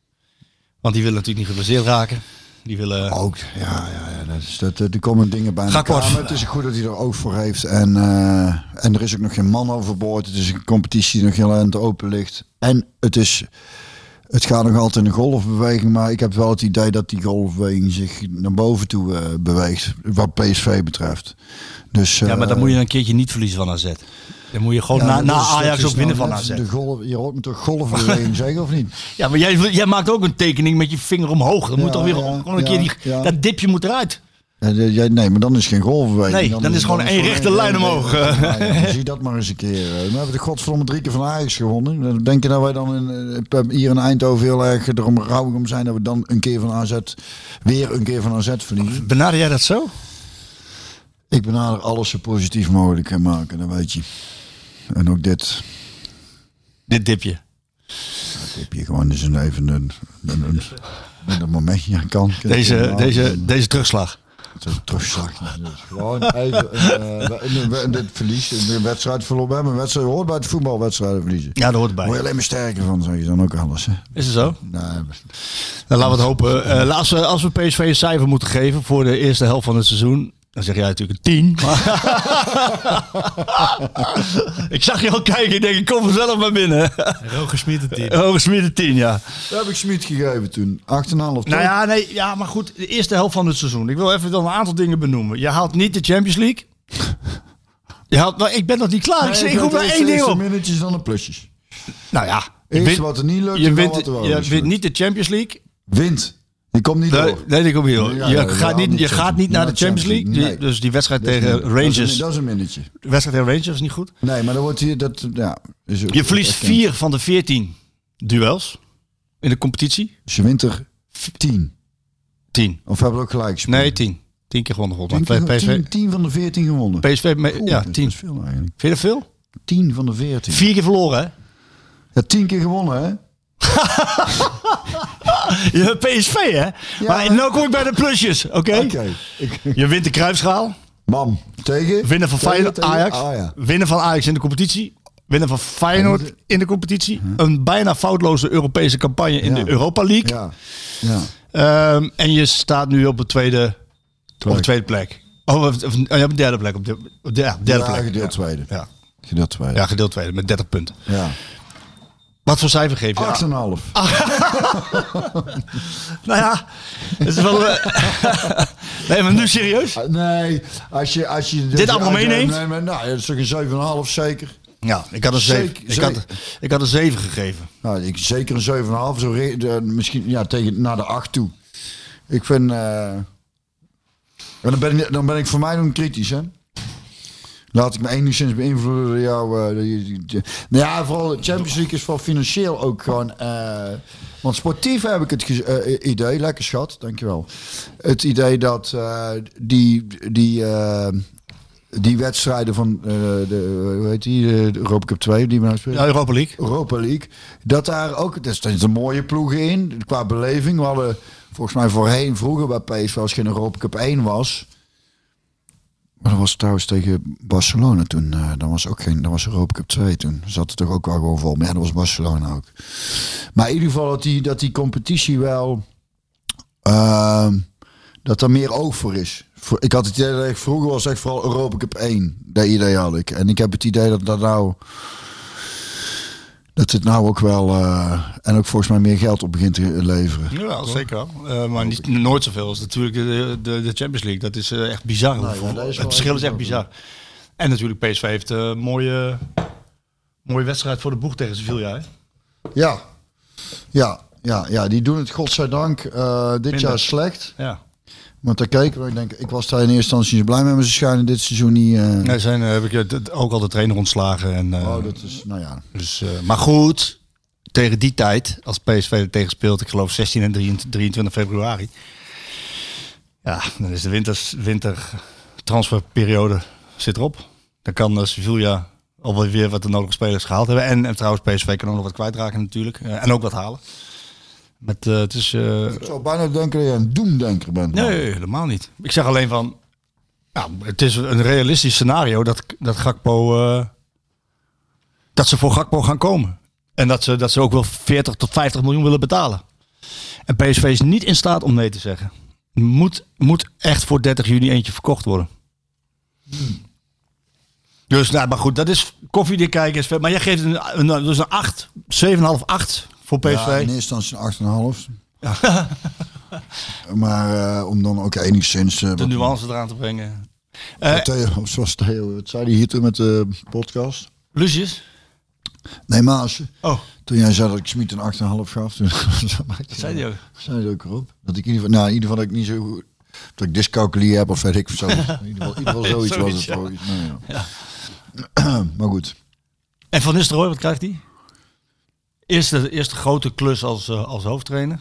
Want die willen natuurlijk niet geblesseerd raken. Die willen... Ook, ja, ja, ja. Dat is, dat, er komen dingen bij elkaar. Maar het is goed dat hij er oog voor heeft. En, eh, en er is ook nog geen man overboord. Het is een competitie die nog heel eind open ligt. En het is... Het gaat nog altijd in een golfbeweging, maar ik heb wel het idee dat die golfbeweging zich naar boven toe eh, beweegt, wat PSV betreft. Dus, Ja, maar dan eh, moet je een keertje niet verliezen van AZ. Dan moet je gewoon ja, na, Ajax ook winnen nou van AZ. De golf, je hoort me toch golfbeweging zeggen of niet? Ja, maar jij, jij maakt ook een tekening met je vinger omhoog. Dan moet toch weer ja, gewoon een keer die, dat dipje moet eruit. Nee, maar dan is geen golfbeweging. Nee, dan is gewoon één rechte lijn omhoog. Zie dat maar eens een keer. eh. We hebben de godverdomme drie keer van Ajax gewonnen. Dan Denk je dat wij dan in, eh, hier in Eindhoven heel erg erom rouwig om zijn dat we dan een keer van AZ, weer een keer van AZ verliezen? Benader jij dat zo? Ik benader alles zo positief mogelijk en maken, dat weet je. En ook dit. Dit dipje. Dat heb je gewoon eens een even een, een, een, een, een momentje aan kan. Deze, deze, deze terugslag. Een terugslag. Gewoon even een, eh, een, een, een, verlies, wedstrijd verloren. We hebben een wedstrijd hoort bij het voetbalwedstrijden verliezen. Ja, dat hoort Daar word je alleen maar sterker van, zeg je dan ook alles. Hè? Is het zo? Nee, Dan laten we het hopen. Eh, als, we, als we PSV een cijfer moeten geven voor de eerste helft van het seizoen. Dan zeg jij natuurlijk een 10. ik zag je al kijken. Ik denk, ik kom vanzelf maar binnen. Roger Smit het team. Oh, Smit een 10, ja. dat heb ik Smit gegeven toen. 8,5 of Nou ja, nee, ja, maar goed. De eerste helft van het seizoen. Ik wil even dan een aantal dingen benoemen. Je haalt niet de Champions League. Je haalt, nou, ik ben nog niet klaar. ik, zeg, ik roep maar één ding op. minnetjes dan de plusjes. Nou ja, je Eerst wint, wat er niet lukt, je wint, wat er wel je wint niet de Champions League. Wint. Die komt niet Nee, door. nee, die komt hier. hoor. Ja, je gaat niet, je gaat niet naar de Champions League. Nee. Dus die wedstrijd Dat tegen Dat is, Rangers. een, dat is een minnetje. De wedstrijd tegen Rangers is niet goed. Nee, maar dan wordt hier... Dat, ja, is Je verliest vier van de veertien duels in de competitie. Dus je wint er 10. Tien. Of hebben we ook gelijk gespeeld? Nee, tien. Tien keer gewonnen volgens 10, mij. PSV, 10, van de 14 gewonnen. PSV me- Oeh, ja, dat is tien. best veel eigenlijk. Vind je dat veel? 10 van de 14. Vier keer verloren, hè? Ja, 10 keer gewonnen, hè? Je hebt PSV, hè? maar nu kom ik bij de plusjes, oké? Je wint de Kruipschaal. Mam, tegen? Winnen van Tegen- Feyenoord, tegen- Ajax. Ah, ja. Winnen van Ajax in de competitie. Winnen van Feyenoord in de competitie. Een bijna foutloze Europese campagne in Ja. de Europa League. Ja. ja. Ehm, en je staat nu op de tweede, Op de tweede plek. Oh, of, of, oh, ja, op de derde plek. Op de, op de, ja, derde plek. gedeeld tweede. Ja. Gedeeld tweede. ja, gedeeld tweede met 30 punten. Ja. Wat voor cijfer geef je? 8,5. Nou ja, dat is wel... eh, nee, maar nu serieus? Ah, Nee, als je... Als je Dit allemaal als je- meeneemt? Nee, maar, nou, dat is toch een 7,5 zeker. Ja, ik had een 7. Zeker- Ik had, ik had een 7 gegeven. Nou, ik, zeker een 7,5. Zo misschien ja, tegen, naar de 8 toe. Ik vind... en dan, ben ik, dan ben ik voor mij nog kritisch, hè. Laat ik me enigszins beïnvloeden door jou. eh, nou ja, vooral de Champions League is voor financieel ook gewoon... eh, want sportief heb ik het eh, idee, lekker schat, dankjewel. Het idee dat die, die, die wedstrijden van de, hoe heet die, de Europa Cup 2 die we nou spelen. Ja, Europa League. Europa League. Dat daar ook, er zitten mooie ploegen in. Qua beleving. We hadden volgens mij voorheen, vroeger bij PSV, als geen Europa Cup 1 was. Maar dat was trouwens tegen Barcelona toen. eh dat was ook geen, dat was Europa Cup 2 toen. Zat er toch ook wel gewoon vol. Maar ja, dat was Barcelona ook. Maar in ieder geval dat die, dat die competitie wel... ehm, dat er meer oog voor is. Ik had het idee dat ik vroeger was echt vooral Europa Cup 1. Dat idee had ik. En ik heb het idee dat dat nou... Dat het nou ook wel... eh, en ook volgens mij meer geld op begint te leveren. Ja, zeker. Eh, maar niet, nooit zoveel als natuurlijk de, de, de Champions League. Dat is eh, echt bizar. ja, hoeveel- dat is wel het verschil is echt bizar. En natuurlijk PSV heeft een mooie, mooie wedstrijd voor de boeg tegen Sevilla. Hè? Ja. Ja, ja, ja, die doen het godzijdank dit Minder. jaar slecht. Ja. Want daar keken we. Ik denk, ik was daar in eerste instantie niet blij mee, maar ze schijnen dit seizoen niet... eh, Nee, zijn, eh, heb ik eh, ook al de trainer ontslagen. En, Oh, dat is, nou ja. dus, maar goed, tegen die tijd, als PSV er tegen speelt, ik geloof 16 en 23 23 februari. Ja, dan is de winters, wintertransferperiode zit erop. Dan kan Sevilla alweer weer wat de nodige spelers gehaald hebben. En, en trouwens, PSV kan ook nog wat kwijtraken natuurlijk. En ook wat halen. Met, eh, het is, eh, Ik zou bijna denken dat je een doemdenker bent. man. Nee, helemaal niet. Ik zeg alleen van, ja, het is een realistisch scenario dat, dat Gakpo, eh, dat ze voor Gakpo gaan komen. En dat ze, dat ze ook wel 40 tot 50 miljoen willen betalen. En PSV is niet in staat om nee te zeggen. Moet, moet echt voor 30 juni eentje verkocht worden. Dus, nou, maar goed, dat is koffiedik kijken. is Maar jij geeft een, een, dus een 8, 7,5, 8 voor PSV. Ja, in eerste instantie een 8,5. maar eh, om dan ook enigszins... eh, de nuance eraan te brengen. Eh, wat Theo, zoals Theo, wat zei hij hier toen met de podcast? Lucius? Nee, Maas. Oh, Toen jij zei dat ik Smit een 8,5 gaf, toen dat zei hij ook. zei hij ook erop. Dat ik in ieder geval, nou, in ieder geval dat ik niet zo goed, dat ik dyscalculie heb of weet ik zo. In ieder geval, in ieder geval zoiets was het. Zoiets, ja. mij, ja. maar goed. En Van Nistelrooy, wat krijgt hij? Eerste, eerste grote klus als, eh, als hoofdtrainer.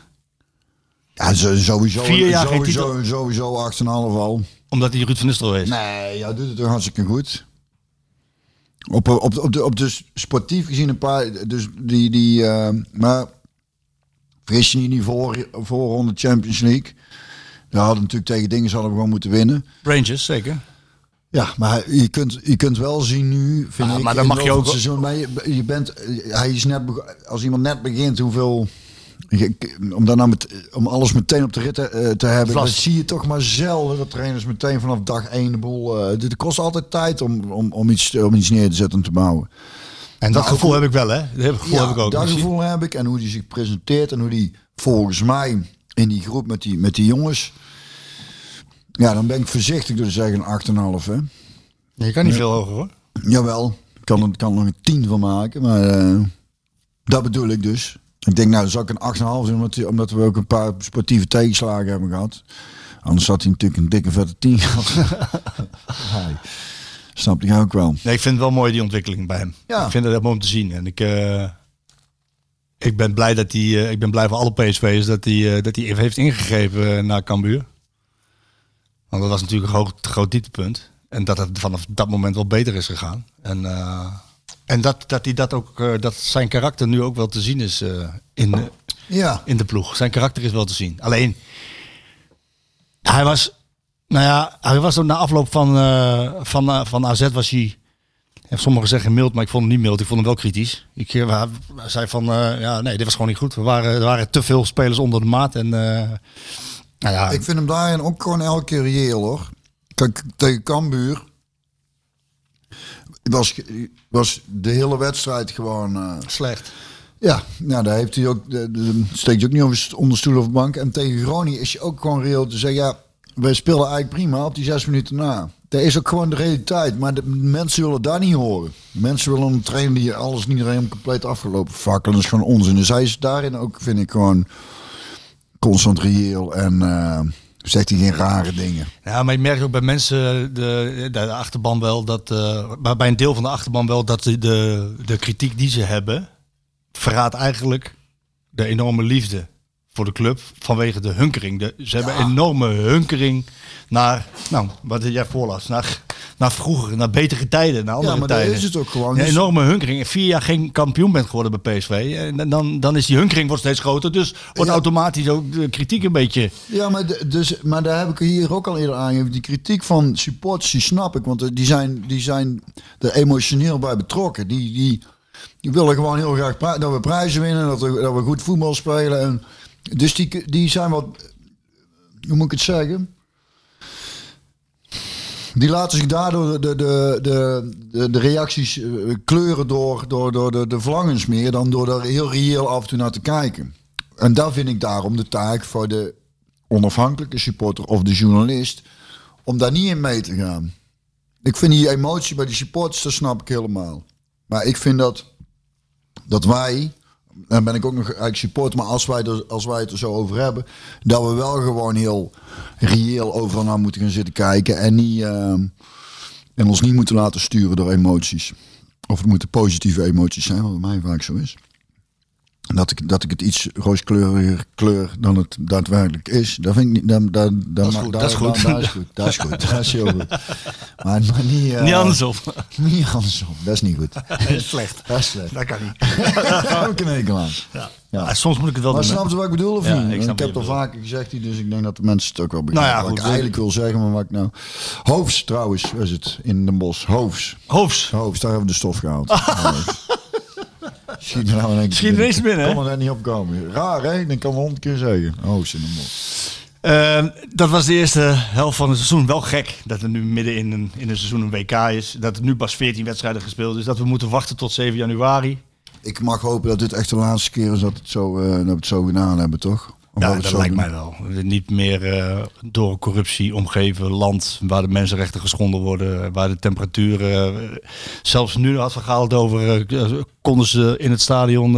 Ja, sowieso, Vier jaar geen sowieso, sowieso 8,5 al. Omdat hij Ruud van Nistelrooy is. Nee, ja, doet het toch hartstikke goed. Op, op, op, de, op de sportief gezien een paar, dus die, die eh, maar fris je niet in die voor, voorronde Champions League. Daar hadden natuurlijk tegen dingen hadden we gewoon moeten winnen. Rangers, zeker. Ja, maar je kunt, je kunt wel zien nu, vind Ah, ik, maar dan mag je ook- seizoen, maar je, je bent, hij is net, als iemand net begint, hoeveel, om dan nou met, om alles meteen op de rit te, eh, te hebben, dat zie je toch maar zelden, dat trainers meteen vanaf dag één de boel, eh, dit kost altijd tijd om, om, om, iets, om iets neer te zetten en te bouwen. En dat Nou, gevoel heb ik wel, hè? Dat gevoel ja, heb ik ook. dat gevoel heb ik en hoe die zich presenteert en hoe die volgens mij in die groep met die, met die jongens, ja, dan ben ik voorzichtig door te zeggen een 8,5 hè. Je kan niet veel hoger, hoor. Jawel, ik kan er, kan er nog een 10 van maken, maar eh, dat bedoel ik dus. Ik denk, nou, dan zou ik een 8,5 doen, omdat, omdat we ook een paar sportieve tegenslagen hebben gehad. Anders had hij natuurlijk een dikke vette 10 gehad. Hij. Snap ik ook wel. Nee, ik vind het wel mooi, die ontwikkeling bij hem. Ja. Ik vind het mooi om te zien. En ik, eh, ik ben blij dat hij, eh, ik ben blij voor alle PSV'ers dat hij, dat hij even heeft ingegrepen eh, naar Cambuur. Want dat was natuurlijk een groot, groot dieptepunt. En dat het vanaf dat moment wel beter is gegaan. En, eh, en dat, dat, hij dat, ook, eh, dat zijn karakter nu ook wel te zien is eh, in, de- Ja, in de ploeg. Zijn karakter is wel te zien. Alleen, hij was, nou ja, hij was ook na afloop van, van, van AZ was hij, sommigen zeggen mild, maar ik vond hem niet mild. Ik vond hem wel kritisch. Ik zei van, ja, nee, dit was gewoon niet goed. We waren, er waren te veel spelers onder de maat en, Nou ja, Ik vind hem daarin ook gewoon elke keer reëel hoor. Kijk, tegen Cambuur was, was de hele wedstrijd gewoon... eh, slecht. ja, nou, daar heeft hij ook, de, de- steekt hij ook niet onder stoel of bank. En tegen Groningen is je ook gewoon reëel te zeggen... Ja, wij spelen eigenlijk prima op die zes minuten na. Dat is ook gewoon de realiteit. Maar de mensen willen daar niet horen. Mensen willen een trainer die alles niet helemaal compleet afgelopen fakkelen. Dat is gewoon onzin. Dus hij is daarin ook, vind ik, gewoon constant reëel. En eh, zegt hij geen rare dingen. Ja, maar je merkt ook bij mensen, de, de achterban wel, dat, eh, maar bij een deel van de achterban wel, dat de, de, de kritiek die ze hebben, verraadt eigenlijk de enorme liefde voor de club vanwege de hunkering. De, ze hebben enorme hunkering naar, nou, wat jij voorlas, naar, naar vroeger, naar betere tijden, naar andere Ja, maar tijden. is het ook gewoon. Een Dus- enorme hunkering. Vier jaar geen kampioen bent geworden bij PSV. En dan, dan is die hunkering wordt steeds groter. Dus wordt Ja. automatisch ook de kritiek een beetje. Ja, maar, de- dus, maar daar heb ik hier ook al eerder aangegeven. Die kritiek van supporters, die snap ik. Want eh, die zijn, die zijn er emotioneel bij betrokken. Die, die, die willen gewoon heel graag dat we prijzen winnen. Dat we, dat we goed voetbal spelen. En, dus die, die zijn wat... Hoe moet ik het zeggen? Die laten zich daardoor de, de, de, de, reacties eh, kleuren door, door, door de, de verlangens meer dan door er heel reëel af en toe naar te kijken. En daar vind ik daarom de taak voor de onafhankelijke supporter of de journalist om daar niet in mee te gaan. Ik vind die emotie bij die supporters, dat snap ik helemaal. Maar ik vind dat, dat wij, dan ben ik ook nog eigenlijk supporter, maar als wij, er, als wij het er zo over hebben, dat we wel gewoon heel reëel overal naar moeten gaan zitten kijken en, niet, ehm, en ons niet moeten laten sturen door emoties. Of het moeten positieve emoties zijn, wat bij mij vaak zo is. Dat ik, dat ik het iets rooskleuriger kleur dan het daadwerkelijk is. Dat vind ik niet. Dat, dat, dat, is goed, dat goed. is goed. Dat is goed. Dat is heel goed. Maar, maar niet, eh, Niet andersom. Niet andersom. Dat is niet goed. Dat is slecht. Dat is slecht. Dat kan niet. Daar heb ik een hekel aan. Ja. Ja. Maar soms moet ik het wel Maar doen. hè. snap je wat ik bedoel of Ja, niet? ik heb het al vaker gezegd, dus ik denk dat de mensen het ook wel begrijpen. Nou ja, wat goed, ik eigenlijk wil zeggen, maar wat ik nou... Hoofs trouwens, is het in Den Bosch. Hoofs. Hoofs. Hoofs, daar hebben we de stof gehaald. Schiet er nou in één keer er binnen, hè? Kon er net niet opkomen. Raar, hè? Dat kan we honderd keer zeggen. Hoofs in Den Bosch. Eh, dat was de eerste helft van het seizoen. Wel gek dat er nu midden in een, in een seizoen een WK is. Dat er nu pas 14 wedstrijden gespeeld is. Dat we moeten wachten tot 7 januari. Ik mag hopen dat dit echt de laatste keer is dat, het zo, eh, dat we het zo gedaan hebben, toch? Of Ja, we het dat lijkt doen. mij wel. Niet meer eh, door corruptie omgeven land waar de mensenrechten geschonden worden, waar de temperaturen. eh, zelfs nu had Gaal het over. konden ze in het stadion.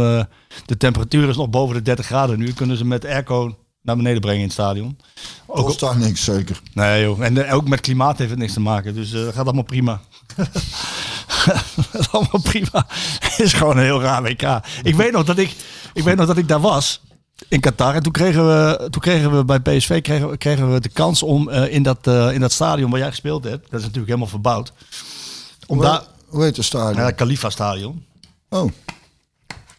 de temperatuur is nog boven de 30 graden. Nu kunnen ze met airco naar beneden brengen in het stadion. Ook, Kost daar niks, zeker. nee, joh. En eh, ook met klimaat heeft het niks te maken. Dus eh, dat gaat allemaal prima. dat allemaal prima. Het is gewoon een heel raar WK. Ik weet nog dat ik, ik, weet nog dat ik daar was in Qatar. En toen kregen we, toen kregen we bij PSV kregen, we- kregen we de kans om eh, in, dat, in dat stadion waar jij gespeeld hebt. Dat is natuurlijk helemaal verbouwd. Om Hoe, daar, hoe heet het stadion? ja, het Khalifa Stadion. Oh.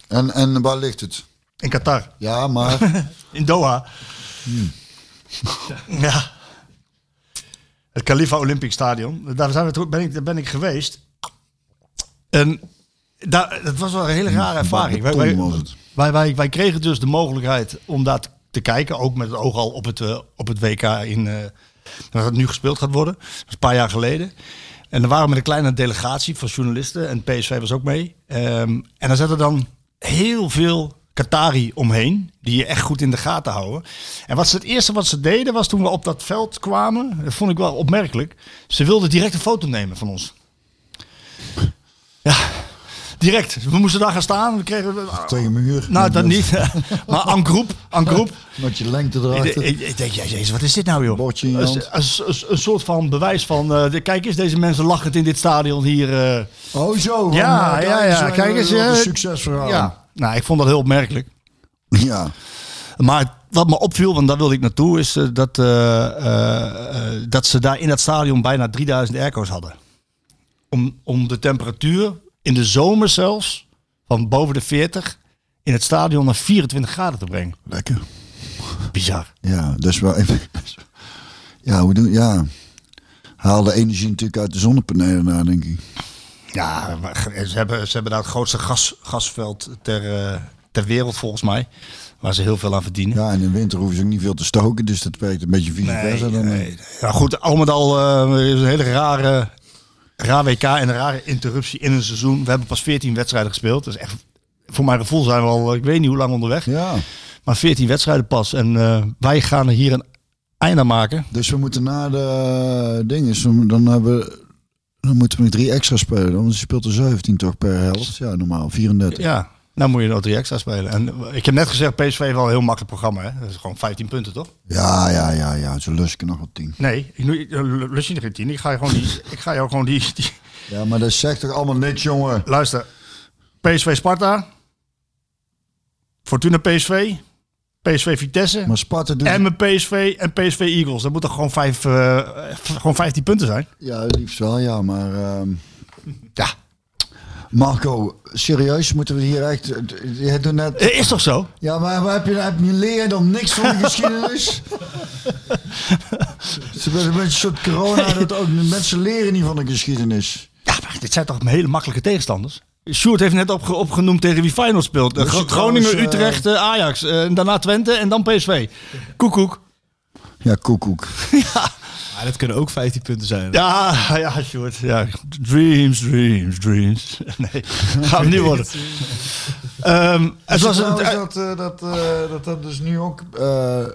En, en waar ligt het? In Qatar. Ja, maar... In Doha. Ja. Het Khalifa Olympic Stadion. Daar, zijn we, ben, ik, daar ben ik geweest. En daar, dat was wel een hele rare ervaring. Wij, wij, wij, kregen dus de mogelijkheid om daar te, kijken. Ook met het oog al op het, eh, op het WK in, eh het nu gespeeld gaat worden. Dat is een paar jaar geleden. En dan waren we met een kleine delegatie van journalisten. En PSV was ook mee. Ehm, en dan zaten dan heel veel Qatari omheen. Die je echt goed in de gaten houden. En wat ze, het eerste wat ze deden was toen we op dat veld kwamen. Dat vond ik wel opmerkelijk. Ze wilden direct een foto nemen van ons. Ja, direct. We moesten daar gaan staan. We kregen, Tegen mijn muur. nou, dat niet. maar en groep. En groep. Met je lengte erachter. ik, ik denk, ja, jezus, wat is dit nou, joh? Bordje in je Een, soort van bewijs van, eh, de, kijk eens, deze mensen lachend in dit stadion hier. eh. Oh zo. Ja, eh, ja, ja, eens, kijk eh, eens, eh, Een succesverhaal. ja, nou, ik vond dat heel opmerkelijk. Ja. Maar wat me opviel, want daar wilde ik naartoe, is eh, dat, eh, eh, dat ze daar in dat stadion bijna 3000 airco's hadden. Om, om de temperatuur in de zomer zelfs, van boven de 40, in het stadion naar 24 graden te brengen. Lekker. Bizar. Ja, dat is wel even... Ja, hoe doen... Ja. Haal de energie natuurlijk uit de zonnepanelen denk ik. Ja, ze hebben, ze hebben daar het grootste gas, gasveld ter, eh, ter wereld volgens mij. Waar ze heel veel aan verdienen. Ja, en in de winter hoeven ze ook niet veel te stoken. Dus dat werkt een beetje vice versa. Dan, eh, nee. Ja, goed, al met al eh, is een hele rare, raar WK en een rare interruptie in een seizoen. We hebben pas 14 wedstrijden gespeeld. Dus echt, voor mijn gevoel zijn we al, ik weet niet hoe lang onderweg. ja. Maar 14 wedstrijden pas. En eh, wij gaan er hier een einde aan maken. Dus we moeten na de dingen, dan hebben we, dan moeten we nog drie extra spelen. Want je speelt er 17 toch per helft. Ja, normaal 34. Ja, nou moet je nog drie extra spelen. En ik heb net gezegd, PSV heeft wel een heel makkelijk programma. Hè? Dat is gewoon 15 punten, toch? Ja, ja, ja, ja. Ik er nog wel 10. Nee, ik, eh, lust je er geen 10. Ik ga je gewoon die... ik ga jou gewoon die, die... Ja, maar dat zegt toch allemaal niks, jongen. Luister. PSV Sparta. Fortuna PSV. PSV Vitesse. Maar Sparta doet... Emmen PSV en PSV Eagles. Dat moeten gewoon, vijf, eh, gewoon 15 punten zijn. Ja, liefst wel, ja. Maar ehm, Ja. Marco, serieus, moeten we hier echt... Je doet net... Eh, Is toch zo? Ja, maar heb je, heb je leer dan niks van de geschiedenis? Een beetje een soort corona dat ook mensen leren niet van de geschiedenis. Ja, maar dit zijn toch hele makkelijke tegenstanders? Sjoerd heeft net opge- opgenoemd tegen wie Feyenoord speelt. Eh, Groningen, eh, Utrecht, eh, Ajax. en daarna Twente en dan PSV. Koekoek. Ja, koekoek. Maar dat kunnen ook 15 punten zijn. Ja, ja, Sjoerd. Ja. Dreams, dreams, dreams. Nee, gaat het niet worden. Ehm, het was een, Trouwens dat, eh, dat, eh, dat dat dus nu ook eh,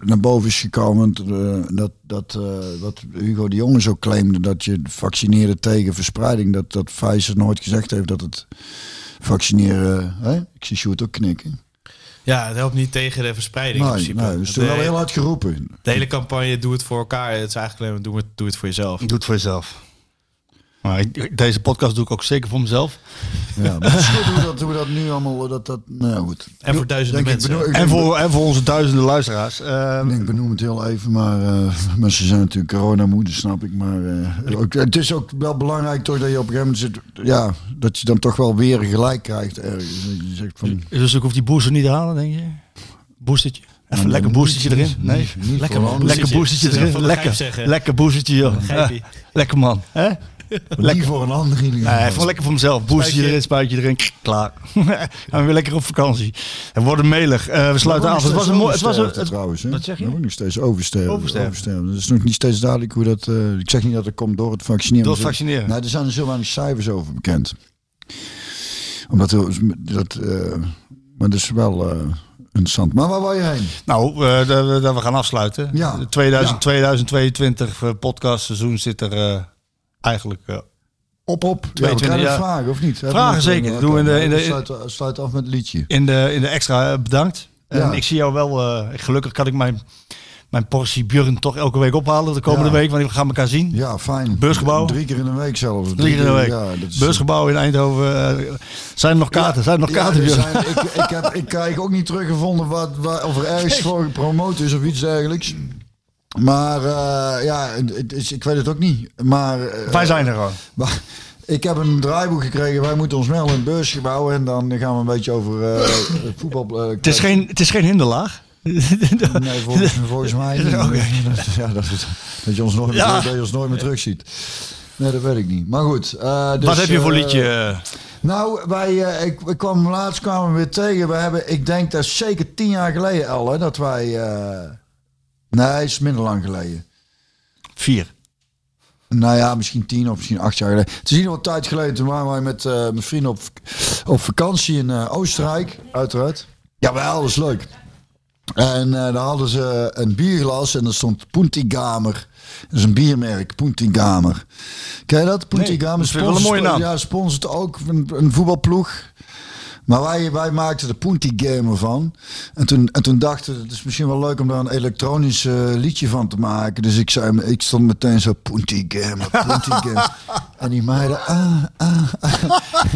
naar boven is gekomen. eh, dat dat eh, wat Hugo de Jonge zo claimde, dat je vaccineerde tegen verspreiding, dat, dat Pfizer nooit gezegd heeft dat het vaccineren... Hè? Ik zie Sjoerd ook knikken. Ja, het helpt niet tegen de verspreiding in Nee, principe. nee, dat is Het, toen wel eh, heel hard geroepen. De hele campagne doe het voor elkaar. Het is eigenlijk alleen maar doe het, doe het voor jezelf. Doe het voor jezelf. Maar ik- deze podcast doe ik ook zeker voor mezelf. Ja, maar het is goed hoe dat, hoe dat nu allemaal... Dat, dat, nou ja, goed. En voor duizenden Denk ik, mensen. benoem- ik En voor, en voor onze duizenden luisteraars. Ehm, Ik denk, benoem het heel even, maar uh, mensen zijn natuurlijk coronamoe, dat snap ik. Maar eh, ook, het is ook wel belangrijk toch dat je op een gegeven moment zit, ja, dat je dan toch wel weer gelijk krijgt ergens. Dat je zegt van, dus ik hoef die booster niet te halen, denk je? Boostertje? Even nee, lekker boostertje erin? Nee? niet Lekker man. Lekker boostertje erin. Lekker, lekker boostertje, joh. Lekker man. Hè? niet voor een ander. Nee, gewoon lekker voor mezelf. Spuitje. erin, spuitje erin. Klaar. Gaan we weer lekker op vakantie. En we worden melig. Eh, we sluiten af. Het was een mooi... Het was een, het- trouwens. Hè? wat zeg je? Nog steeds oversterven. Oversterven. oversterven. Het is nog niet steeds duidelijk hoe dat... eh, ik zeg niet dat het komt door het vaccineren. Door het vaccineren. Nee, er zijn er zo weinig cijfers over bekend. Omdat dat... eh, maar dat is wel eh, interessant. Maar waar wou je heen? Nou, eh, dat we- dat we gaan afsluiten. Ja. De 2000, Ja. 2022 eh, podcastseizoen zit er eh, eigenlijk eh, Op, op. Ja, we 22 kunnen jaar. vragen, of niet? Vragen zeker. Dat doen in de- in de- Sluit, sluit af met het liedje. in de, in de extra eh, bedankt. En ik zie jou wel... eh, gelukkig kan ik mijn, mijn portie Björn toch elke week ophalen de komende Ja. week. Want we gaan elkaar zien. Ja, fijn. Beursgebouw. Drie keer in een week zelfs. Drie keer in de week. Ja, dat is, Beursgebouw in Eindhoven. eh, zijn er nog kaarten? Zijn er nog kaarten, zijn, ik, ik, heb, ik krijg ook niet teruggevonden wat, wat, of er ergens voor gepromoot is of iets dergelijks. Maar eh, ja, het is, ik weet het ook niet. Maar, eh, Wij zijn er gewoon. maar ik heb een draaiboek gekregen. Wij moeten ons melden in het beursgebouw. En dan gaan we een beetje over eh, voetbal. Het is geen, het is geen hinderlaag. Nee, volgens, volgens mij niet. Ja, dat, is- dat, je ons nooit meer, Ja. terug- dat je ons nooit meer terugziet. Nee, dat weet ik niet. Maar goed. dus, Wat heb je voor liedje? Nou, wij, ik, ik kwam laatst kwamen we weer tegen. We hebben, ik denk dat is zeker tien jaar geleden al, hè, dat wij. Nee, is minder lang geleden. Vier. Nou ja, misschien tien of misschien acht jaar geleden. Het is in ieder geval tijd geleden. Toen waren wij met eh, mijn vrienden op, op vakantie in eh, Oostenrijk, uiteraard. Ja, wel, dat is leuk. En eh, daar hadden ze een bierglas en er stond Puntigamer. Dat is een biermerk, Puntigamer. Ken je dat? Puntigamer dat wel een mooie naam. Ja, sponsort ook een, een voetbalploeg. Maar wij, wij maakten de Punti Gamer van. En toen, en toen dachten we, het is misschien wel leuk om daar een elektronisch eh, liedje van te maken. Dus ik, zei, ik stond meteen zo, Punti Gamer, Punti Gamer. en die meiden, ah, ah, ah.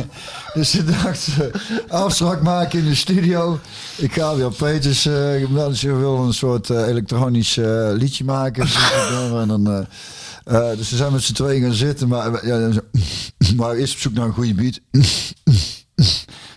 Dus ze dachten, afspraak maken in de studio. Ik ga weer Peters, uh, wel eens wil een soort eh, elektronisch eh, liedje maken. en dan... eh, eh, dus zijn met z'n tweeën gaan zitten, maar, ja, maar eerst op zoek naar een goede beat.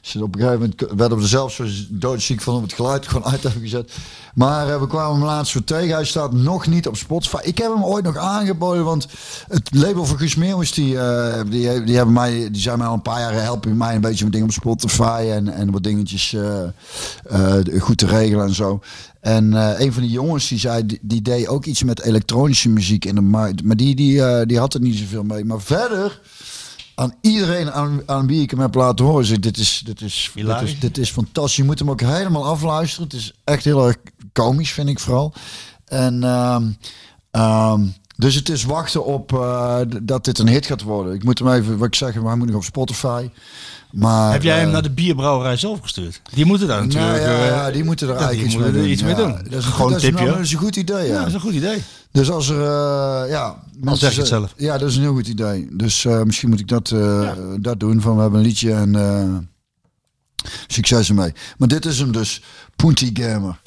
Dus op een gegeven moment werden we er zo doodziek van om het geluid gewoon uit te hebben gezet. Maar eh, we kwamen hem laatst weer tegen. Hij staat nog niet op Spotify. Ik heb hem ooit nog aangeboden, want het label van Guus Meeuwis, die, eh, die, die, hebben mij, die zijn mij al een paar jaar helpen mij een beetje met dingen op Spotify en, en wat dingetjes eh, goed te regelen en zo. En een van die jongens die zei, die, deed ook iets met elektronische muziek in de markt. Maar die, die, die had er niet zoveel mee. Maar verder, aan iedereen aan, aan wie ik hem heb laten horen, zeg, dit is, dit, is, dit, is, dit is fantastisch. Je moet hem ook helemaal afluisteren. Het is echt heel erg komisch, vind ik vooral. En ehm, ehm, dus het is wachten op eh, dat dit een hit gaat worden. Ik moet hem even, wat ik zeg, hij moet nog op Spotify. Maar, Heb jij hem eh, naar de bierbrouwerij zelf gestuurd? Die moeten daar natuurlijk... nou, ja, eh, ja, die moeten er eigenlijk iets mee doen. mee. Dat is een, Gewoon dat een is, nou, tipje. dat is een goed idee, Ja, ja. dat is een goed idee. Dus als er, eh, ja... mensen zeg je het zelf. Ja, dat is een heel goed idee. Dus eh, misschien moet ik dat, eh, dat doen. Van we hebben een liedje en eh, succes ermee. Maar dit is hem dus. Punty Gamer.